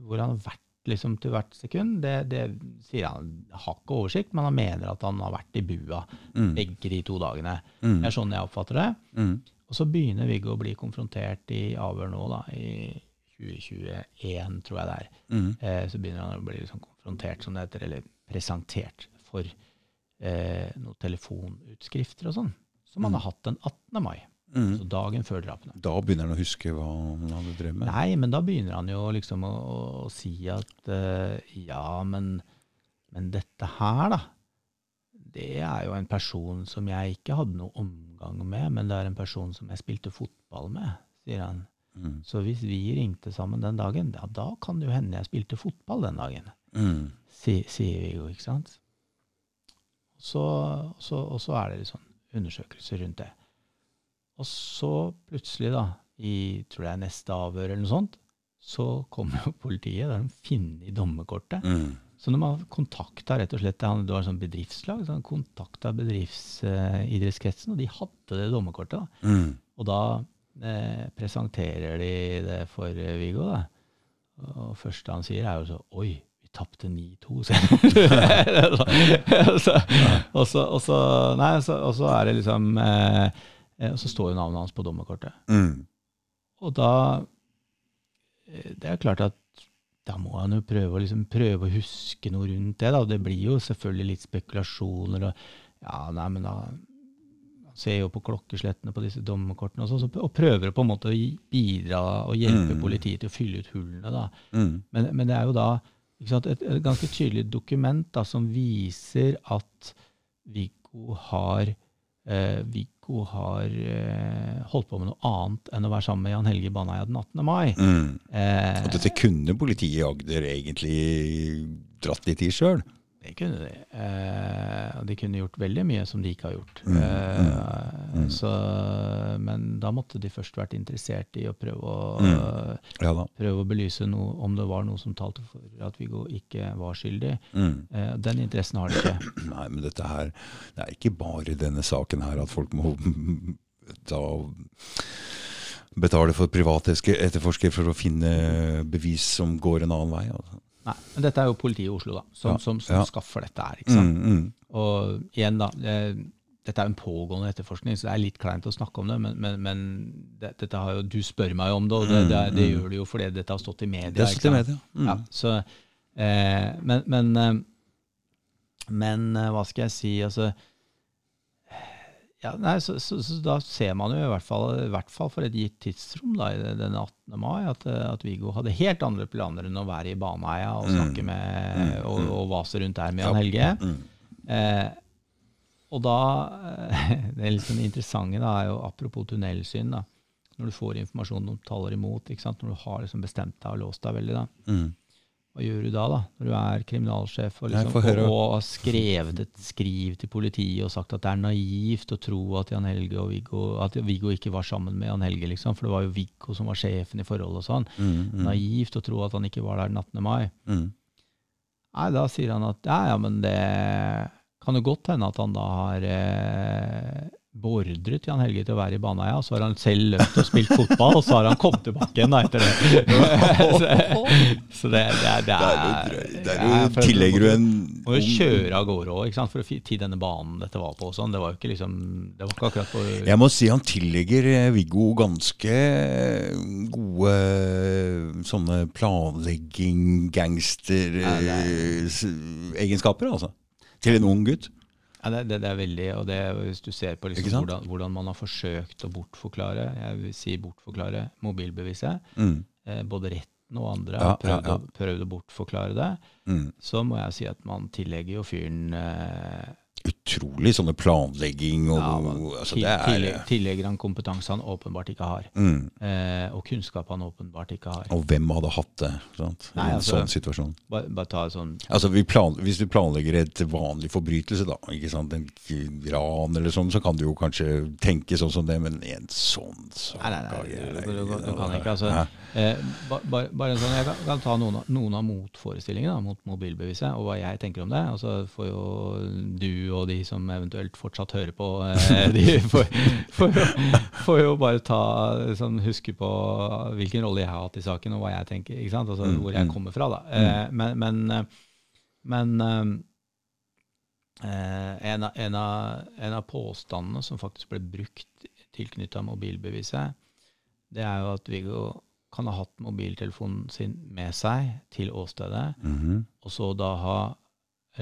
hvor han har vært liksom til hvert sekund, det, det sier han har ikke oversikt, men han mener at han har vært i bua Mm. begge de to dagene. Mm. Det er sånn jeg oppfatter det. Mm. Og så begynner Viggo å bli konfrontert i avhør nå, da, i 2021, tror jeg det er. Mm. Eh, så begynner han å bli liksom konfrontert, som det heter, eller presentert for eh, noen telefonutskrifter og sånn, som han Mm. har hatt den 18. mai, Mm. så dagen før drapene. Da begynner han å huske hva han hadde drevet med. Nei, men da begynner han jo liksom å, å, å si at uh, ja, men, men dette her, da, det er jo en person som jeg ikke hadde noe omgang med, men det er en person som jeg spilte fotball med, sier han. Mm. Så hvis vi ringte sammen den dagen, ja, da kan det jo hende jeg spilte fotball den dagen. Mm. Si- sier vi jo, ikke sant? Så, så, og så er det litt sånn undersøkelser rundt det. Og så plutselig, da, i tror jeg neste avhør eller noe sånt, så kommer jo politiet. Da har de funnet dommerkortet. Mm. Så de har kontakta rett og slett han- Det var sånn bedriftslag. så han kontakta bedriftsidrettskretsen, og de hadde det dommerkortet. da. Mm. Og da eh, presenterer de det for eh, Viggo. da. Og første han sier, er jo så Oi, vi tapte 9-2. Så- så- og så- og så Nei, og så er det liksom eh, eh, Og så står jo navnet hans på dommerkortet. Mm. Og da eh, Det er klart at da må han jo prøve, liksom, prøve å huske noe rundt det. da. Det blir jo selvfølgelig litt spekulasjoner. og ja, nei, men da han ser jo på klokkeslettene på disse dommerkortene og, så- og prøver på en måte å bidra og hjelpe Mm. politiet til å fylle ut hullene. da. Mm. Men, men det er jo da sant, et, et ganske tydelig dokument da, som viser at Viggo har, eh, Viggo har eh, holdt på med noe annet enn å være sammen med Jan Helge Baneheia den 18. mai. Mm. Eh, Og dette kunne politiet i Agder egentlig dratt litt i sjøl. Det kunne de. Eh, de kunne gjort veldig mye som de ikke har gjort. Mm, mm, mm. Så, men da måtte de først vært interessert i å prøve å, Mm. Ja prøve å belyse noe, om det var noe som talte for at Viggo ikke var skyldig. Mm. Eh, den interessen har de ikke. Nei, men dette her Det er ikke bare denne saken her at folk må ta betale for private etterforskere for å finne bevis som går en annen vei. Altså. Nei, men dette er jo politiet i Oslo da, som, som, som skaffer dette her. ikke sant? Mm, mm. Og igjen da, det, dette er jo en pågående etterforskning, så det er litt kleint å snakke om det, men, men, men det, dette har jo, du spør meg om det, og det, det, det Mm, mm. gjør du jo fordi dette har stått i media. Det ikke støtter sant? med. Mm. Ja, så, Eh, men, men, eh, men eh, hva skal jeg si? Altså ja, nei, så, så, så, da ser man jo i hvert fall, i hvert fall for et gitt tidsrom da, i den 18. mai at, at, Viggo hadde helt andre planer enn å være i Baneheia og snakke med mm. og, og, vase rundt der med Jan Helge. Mm. Eh, og da Det sånn interessante da, er jo apropos tunnelsyn. da, Når du får informasjon om taler imot, ikke sant? når du har liksom bestemt deg og låst deg veldig. da, mm hva gjør du da, da, når du er kriminalsjef og, liksom, og, har skrevet et skriv til politiet og sagt at det er naivt å tro at Jan Helge og Viggo at Viggo ikke var sammen med Jan Helge, liksom, for det var jo Viggo som var sjefen i forholdet og sånn. Mm, mm. Naivt å tro at han ikke var der den 18. mai. Mm. Nei, da sier han at ja, ja, men det kan jo godt hende at han da har eh, beordret Jan Helge til å være i Baneheia. Så har han selv løpt og spilt fotball, og så har han kommet tilbake igjen etter det. så det, det, er, det er, Der tillegger du en Må jo kjøre av gårde òg, for å til denne banen dette var på. Sånn. Det var jo ikke liksom Det var ikke akkurat på Jeg må si han tillegger eh, Viggo ganske gode sånne planlegging, gangster egenskaper, altså. Til en ung gutt. Ja, det, det, det, er veldig, og det, Hvis du ser på liksom hvordan, hvordan, man har forsøkt å bortforklare jeg vil si bortforklare mobilbeviset, mm. eh, både retten og andre ja, har prøvd, ja, ja. prøvd, å bortforklare det, mm. så må jeg si at man tillegger jo fyren eh, utrolig sånne planlegging og ja, man, altså tillegger, tillegger han kompetanse han åpenbart ikke har. Mm. Eh, og kunnskap han åpenbart ikke har. Og hvem hadde hatt det sant? Nei, i en altså, sånn situasjon? Bare, bare ta sånn altså, vi plan, Hvis du planlegger et vanlig forbrytelse, da, ikke sant? en ran eller sånn, så kan du jo kanskje tenke sånn som det, men en sånn sak Nei, nei, nei, du, du, du kan ikke. altså eh, bare, bare sånn, Jeg kan, kan ta noen, noen av motforestillingene mot mobilbeviset, og hva jeg tenker om det. Og så får jo du og de som eventuelt fortsatt hører på, eh, de får, får, jo, får jo, bare ta, liksom, huske på hvilken rolle jeg har hatt i saken, og hva jeg tenker, ikke sant? Altså, mm, hvor jeg mm. kommer fra. da. Mm. Eh, men, men, men eh, en, av, en, av, en, av, påstandene som faktisk ble brukt tilknytta mobilbeviset, det er jo at Viggo kan ha hatt mobiltelefonen sin med seg til åstedet, mm -hmm. og så da ha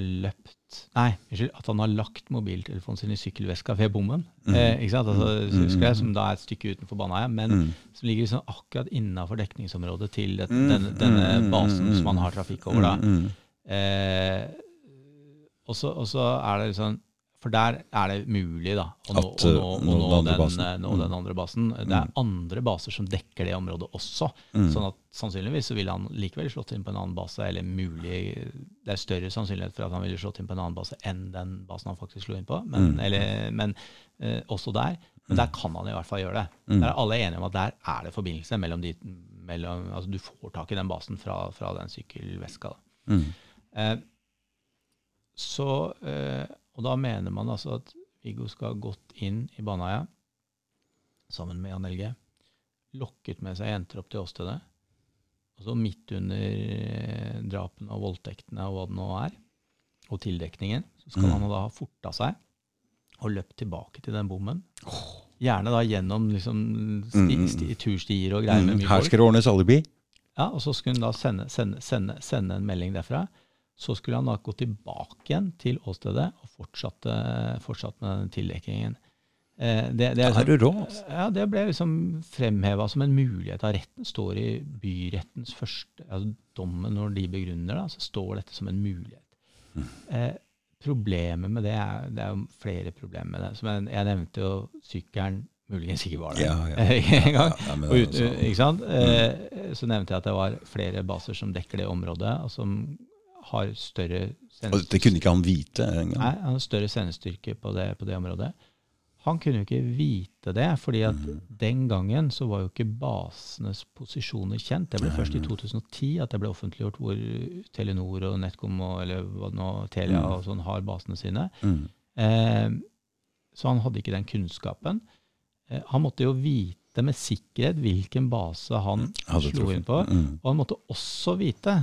løpt Nei, unnskyld, at han har lagt mobiltelefonen sin i sykkelveska ved bommen. Mm. Eh, ikke sant? Altså, mm. jeg, Som da er et stykke utenfor Baneheia, men mm. som ligger liksom akkurat innafor dekningsområdet til det, mm. denne, denne, mm. basen som man har trafikk over. da. Mm. Eh, og så er det liksom for der er det mulig da, å nå, At, å nå, å nå, den, basen. Eh, nå mm. den, andre basen. Det er mm. andre baser som dekker det området også. Mm. sånn at sannsynligvis så ville han likevel slått inn på en annen base. Eller mulig, det er større sannsynlighet for at han ville slått inn på en annen base enn den basen han faktisk slo inn på. Men, mm. eller, men eh, også der. Men mm. der kan han i hvert fall gjøre det. Mm. Der er alle enige om at der er det forbindelse mellom de mellom, altså Du får tak i den basen fra, fra den sykkelveska. Eh, så eh, og da mener man altså at Viggo skal ha gått inn i Baneheia sammen med Jan Helge, lokket med seg jenter opp til åstedet, og så midt under eh, drapene og voldtektene og hva det nå er, og tildekningen, så skal mm. han da ha forta seg og løpt tilbake til den bommen. Gjerne da gjennom liksom, sti, mm, mm. sti, turstier og greier med mye folk. ordnes alibi. Ja, og så skulle hun da sende, sende, sende, sende en melding derfra. Så skulle han da gå tilbake igjen til åstedet og fortsatte, fortsatt med den tildekkingen. Eh, det, det, er, er du rå? Ja, det ble liksom fremheva som en mulighet. av Retten står i byrettens første altså Dommen, når de begrunner det, så står dette som en mulighet. Mm. Eh, problemet med det er Det er jo flere problemer med det. Som jeg, jeg nevnte jo sykkelen muligens ikke var der ja, ja. en gang. Ja, ut, ikke sant? Mm. Eh, så nevnte jeg at det var flere baser som dekker det området, og som har større Og Det kunne ikke han vite engang? Nei, han har større sendestyrke på det, på det området. Han kunne jo ikke vite det, fordi at mm. den gangen så var jo ikke basenes posisjoner kjent. Det ble først i 2010 at det ble offentliggjort hvor Telenor og NetCom og eller hva nå, Telia mm. og sånn har basene sine. Mm. Eh, så han hadde ikke den kunnskapen. Eh, han måtte jo vite med sikkerhet hvilken base han slo inn på. Mm. Og han måtte også vite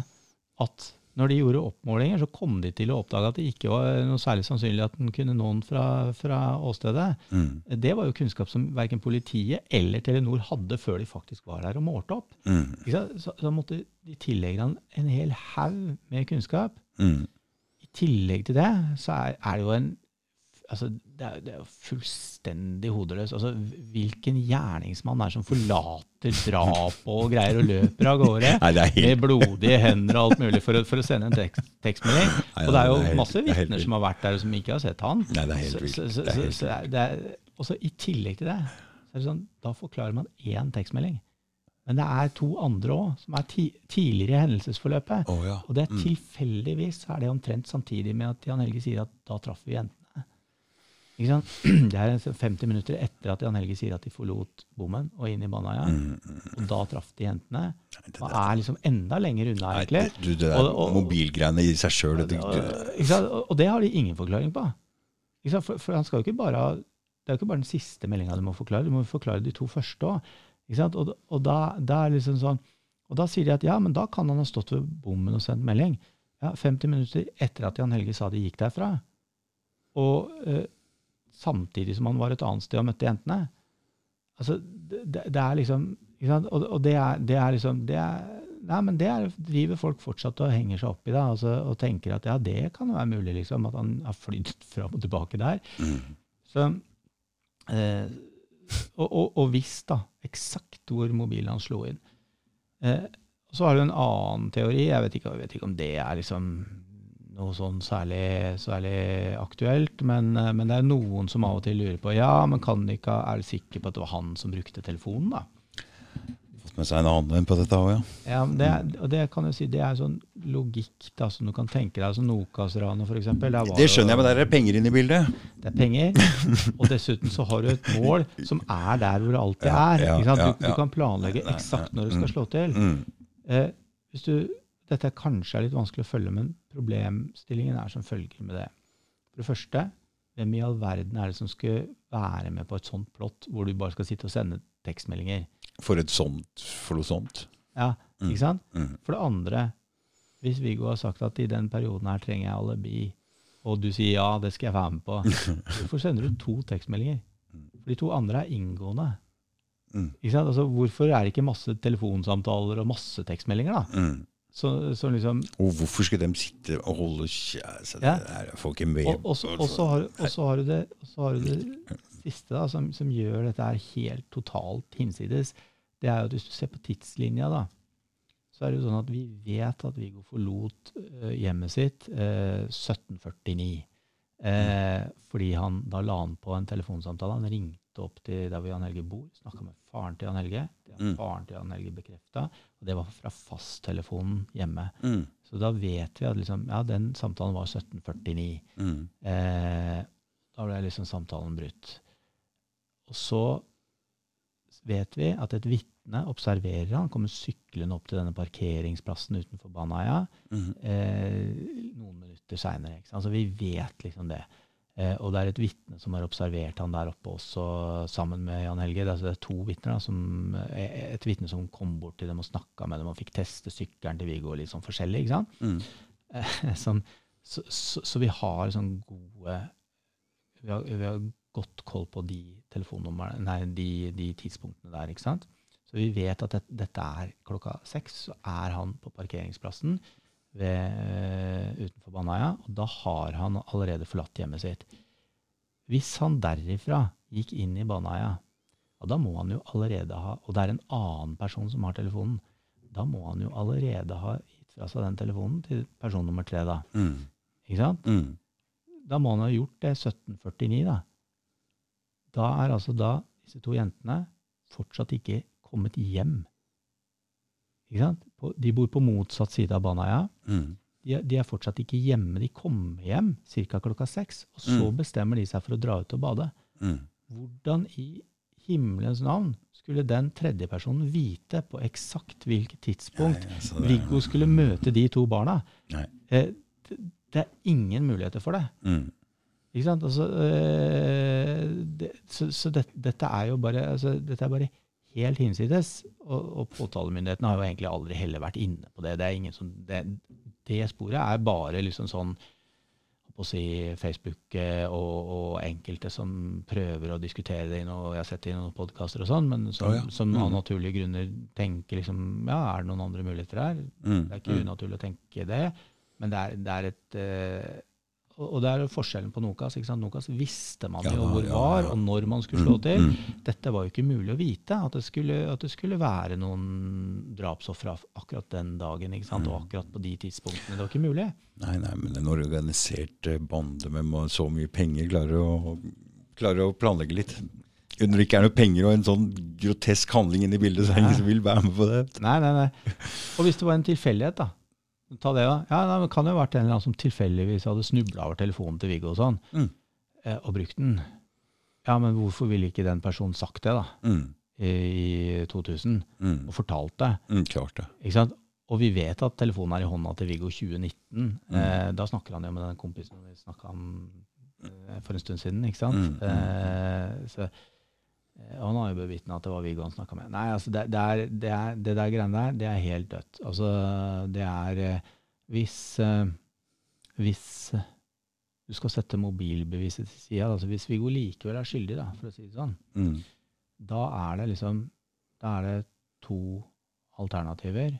at når de gjorde oppmålinger, så kom de til å oppdage at det ikke var noe særlig sannsynlig at den kunne nå den fra, fra åstedet. Mm. Det var jo kunnskap som verken politiet eller Telenor hadde før de faktisk var der og målte opp. Mm. Så, så måtte de tillegge han en hel haug med kunnskap. Mm. I tillegg til det så er, er det jo en altså, det, er, det er jo fullstendig hodeløst. Altså, hvilken gjerningsmann er det som forlater drap og greier og løper av gårde Nei, med blodige hender og alt mulig for for å sende en tekst, tekstmelding? Og det er jo det er helt- masse er vitner som har vært der og som ikke har sett han. Nei, det er helt vilt. så- så- så- så det er- Og så i tillegg til det, så er det sånn, da forklarer man én tekstmelding. Men det er to andre òg, som er ti, tidligere i hendelsesforløpet. Oh, ja. Og det er Mm. tilfeldigvis er det omtrent samtidig med at Jan Helge sier at da traff vi jentene. Det er 50 minutter etter at Jan Helge sier at de forlot bommen og inn i Baneheia. Mm, mm. Og da traff de jentene. Og er liksom enda lenger unna, Nei, egentlig. det, du, det der Og- og- mobilgreiene i seg sjøl Og. Og- det har de ingen forklaring på. For, for han skal jo ikke bare Det er jo ikke bare den siste meldinga du må forklare, du må forklare de to første òg. Og, og, da, da det liksom sånn, og da sier de at ja, men da kan han ha stått ved bommen og sendt melding. Ja, 50 minutter etter at Jan Helge sa de gikk derfra. Og eh, samtidig som han var et annet sted og møtte jentene. Altså, det, det er liksom? Og, og det, er, det er liksom det er, Nei, men det er, driver folk fortsatt og henger seg opp i, det, altså, og tenker at ja, det kan jo være mulig, liksom, at han har flydd fram og tilbake der. Mm. Så, eh, og, og, og visst da, eksakt hvor mobilen han slo inn. Eh, så har du en annen teori, jeg vet ikke, jeg vet ikke om det er liksom noe sånn særlig, særlig aktuelt, men, eh, men det er noen som av og til lurer på, ja, men kan de ikke, er du sikker på at det var han som brukte telefonen da? Fått med seg en annen en på dette òg, ja. Ja, det, og det kan jeg si, det er sånn logikk da, som du kan tenke deg, som Nokas-ranet eksempel. Det skjønner jeg, men der er penger inne i bildet. Det er penger, og dessuten så har du et mål som er der hvor det alltid er. Du, du kan planlegge eksakt når du skal mm. slå til. Mm. Eh, hvis du, dette kanskje er litt vanskelig å følge, men problemstillingen er som følger med det. For det første, hvem i all verden er det som skal være med på et sånt plott hvor du bare skal sitte og sende tekstmeldinger? For et sånt, for noe sånt. Ja, Mm. ikke sant? Mm. For det andre, hvis Viggo har sagt at i den perioden her trenger jeg alibi, og du sier ja, det skal jeg være med på, hvorfor sender du to tekstmeldinger? For de to andre er inngående. Mm. Ikke sant? Altså, hvorfor er det ikke masse telefonsamtaler og masse tekstmeldinger? da? Mm. Så, så liksom, Og hvorfor skal de sitte og holde kjære Ja. Jeg får ikke med og, så, har, har du det, har du det siste da, som, som gjør dette her helt totalt hinsides. Det er jo at hvis du ser på tidslinja, da, så er det jo sånn at vi vet at Viggo forlot uh, hjemmet sitt uh, 1749. Eh, fordi han da la han på en telefonsamtale. Han ringte opp til der hvor Jan Helge bor, snakka med faren til Jan Helge. Mm. faren til Jan Helge bekrefta, og det var fra fasttelefonen hjemme. Mm. Så da vet vi at liksom, ja, den samtalen var 1749. Mm. Eh, da ble liksom samtalen brutt. Og så vet vi at et vitne observerer han, kommer syklende opp til denne parkeringsplassen utenfor Baneheia Mm. eh, noen minutter seinere. Altså, vi vet liksom det. Eh, og det er et vitne som har observert han der oppe også, sammen med Jan Helge. Det er, altså, det er to vitner. eh, Et vitne som kom bort til dem og snakka med dem og fikk teste sykkelen til Viggo litt sånn forskjellig. ikke sant? Mm. Eh, som, så, så, så vi har sånn gode vi har, vi har godt koll på de nei, de, de tidspunktene der. ikke sant? Så vi vet at det, dette er klokka seks, så er han på parkeringsplassen ved, eh, utenfor Baneheia, og da har han allerede forlatt hjemmet sitt. Hvis han derifra gikk inn i Baneheia, ja, da må han jo allerede ha Og det er en annen person som har telefonen. Da må han jo allerede ha gitt fra seg den telefonen til person nummer tre, da. Mm. Ikke sant? Mm. Da må han ha gjort det 1749, da. Da er altså da disse to jentene fortsatt ikke kommet hjem. Ikke sant? På, de bor på motsatt side av Baneheia. Mm. De, de er fortsatt ikke hjemme. De kommer hjem ca. klokka seks, og så Mm. bestemmer de seg for å dra ut og bade. Mm. Hvordan i himmelens navn skulle den tredje personen vite på eksakt hvilket tidspunkt Ja, ja, det- Viggo skulle møte de to barna? Nei. Eh, det, det er ingen muligheter for det. Mm. Ikke sant? Altså, øh, det, så så det, dette er jo bare, altså, dette er bare helt hinsides. Og, og påtalemyndigheten har jo egentlig aldri heller vært inne på det. Det er ingen som, det, det sporet er bare liksom sånn på å si Facebook eh, og, og, enkelte som prøver å diskutere det, og jeg har sett det i noen podkaster og sånn, men som, oh, ja. som, av mm. naturlige grunner tenker liksom Ja, er det noen andre muligheter her? Mm. Det er ikke mm. unaturlig å tenke det, men det er, det er et uh, og det er forskjellen på Nokas. ikke sant? Nokas visste man jo ja, hvor ja, var, og når man skulle slå mm, til. Mm. Dette var jo ikke mulig å vite, at det skulle, at det skulle være noen drapsofre akkurat den dagen. ikke sant? Og mm. akkurat på de tidspunktene. Det var ikke mulig. Nei, nei, men en organisert bande med så mye penger klarer å, klarer å planlegge litt. Når det ikke er noe penger og en sånn grotesk handling inne i bildet, så er det ingen som vil være med på det. Nei, nei, nei. Og hvis det var en tilfeldighet, da Ta det, da. Ja, Det kan jo ha vært en eller annen som tilfeldigvis hadde snubla over telefonen til Viggo og sånn, mm. eh, og brukt den. Ja, men hvorfor ville ikke den personen sagt det, da? Mm. I, I 2000. Mm. Og fortalt det. Mm, klart det. Ikke sant? Og vi vet at telefonen er i hånda til Viggo 2019. Mm. Eh, da snakker han jo med den kompisen vi snakka om eh, for en stund siden. ikke sant? Mm, eh, så han har jo bevitna at det var Viggo han snakka med. Nei, altså det, det, er, det, er, det der greiene der, det er helt dødt. Altså, det er eh, Hvis eh, Hvis du skal sette mobilbeviset til sida, altså hvis Viggo likevel er skyldig, da, for å si det sånn, mm. da er det liksom Da er det to alternativer.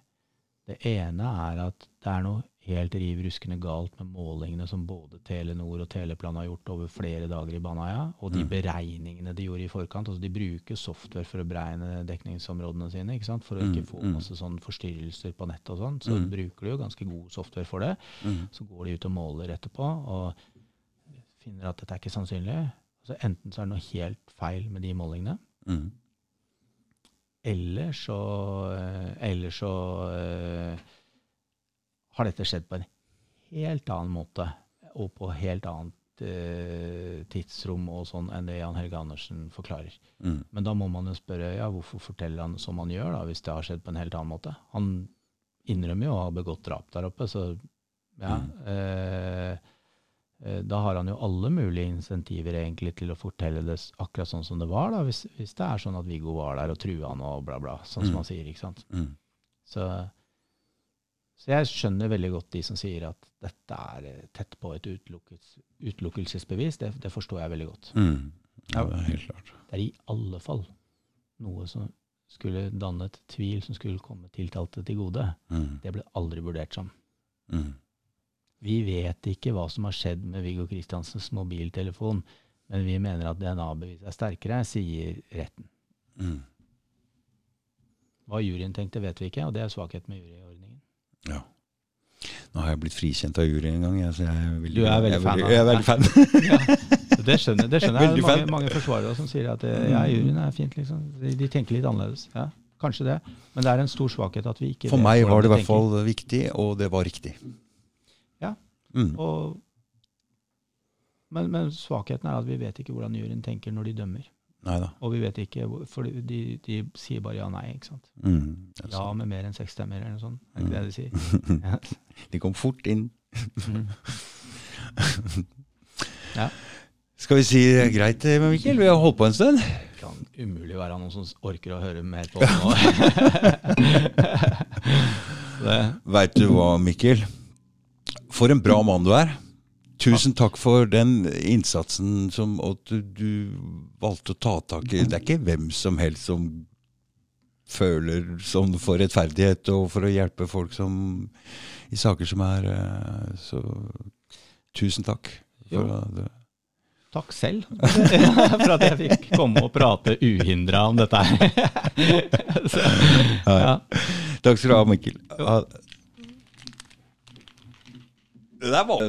Det ene er at det er noe helt riv ruskende galt med målingene som både Telenor og Teleplan har gjort over flere dager i Baneheia, og de mm. beregningene de gjorde i forkant. altså De bruker software for å beregne dekningsområdene sine, ikke sant? for å ikke mm, få mm. masse sånn forstyrrelser på nettet og sånn. Så mm. bruker de jo ganske god software for det. Mm. Så går de ut og måler etterpå og finner at dette er ikke sannsynlig. Altså Enten så er det noe helt feil med de målingene. Eller så, eh, eller så uh, har dette skjedd på en helt annen måte og på helt annet eh, tidsrom og sånn enn det Jan Helge Andersen forklarer. Mm. Men da må man jo spørre ja, hvorfor forteller han som han gjør, da, hvis det har skjedd på en helt annen måte. Han innrømmer jo å ha begått drap der oppe, så ja. Mm. Eh, eh da har han jo alle mulige insentiver egentlig til å fortelle det akkurat sånn som det var, da, hvis, hvis det er sånn at Viggo var der og trua han og bla, bla, sånn mm. som han sier. ikke sant? Mm. Så så jeg skjønner veldig godt de som sier at dette er eh, tett på et utelukkels utelukkelsesbevis. Det, det, forstår jeg veldig godt. Mm. Ja, det er helt klart. Det er i alle fall noe som skulle dannet tvil som skulle komme tiltalte til gode. Mm. Det ble aldri vurdert som. Mm. Vi vet ikke hva som har skjedd med Viggo Kristiansens mobiltelefon, men vi mener at DNA-beviset er sterkere, sier retten. Mm. Hva juryen tenkte, vet vi ikke, og det er svakhet med juryordningen. Ja. Nå har jeg blitt frikjent av juryen en gang. Jeg, så jeg er veldig, du er veldig fan? Jeg er veldig fan. ja, det skjønner, det skjønner jeg. Mange, mange, forsvarere som sier at eh, ja, juryen er fint. Liksom. De, de, tenker litt annerledes. Ja, kanskje det. Men det er en stor svakhet at vi ikke For meg var det i hvert fall viktig, og det var riktig. Ja. Mm. Og, men, men svakheten er at vi vet ikke hvordan juryen tenker når de dømmer. Neida. Og vi vet ikke, for de, de sier bare ja nei. ikke sant? Mm, ja med mer enn seks stemmer, eller noe sånt. Er ikke mm. det de sier? ja. De kom fort inn. mm. ja. Skal vi si greit, Mikkel? Vi har holdt på en stund. Det kan umulig være noen som orker å høre mer på det nå. Veit du hva, Mikkel? For en bra mann du er. Tusen takk for den innsatsen som at du, valgte å ta tak i. Det er ikke hvem som helst som føler sånn for rettferdighet og for å hjelpe folk som, i saker som er eh, Så tusen takk. For det. Takk selv for at jeg fikk komme og prate uhindra om dette her. Så, ja. Takk skal du ha, Mikkel. Det der var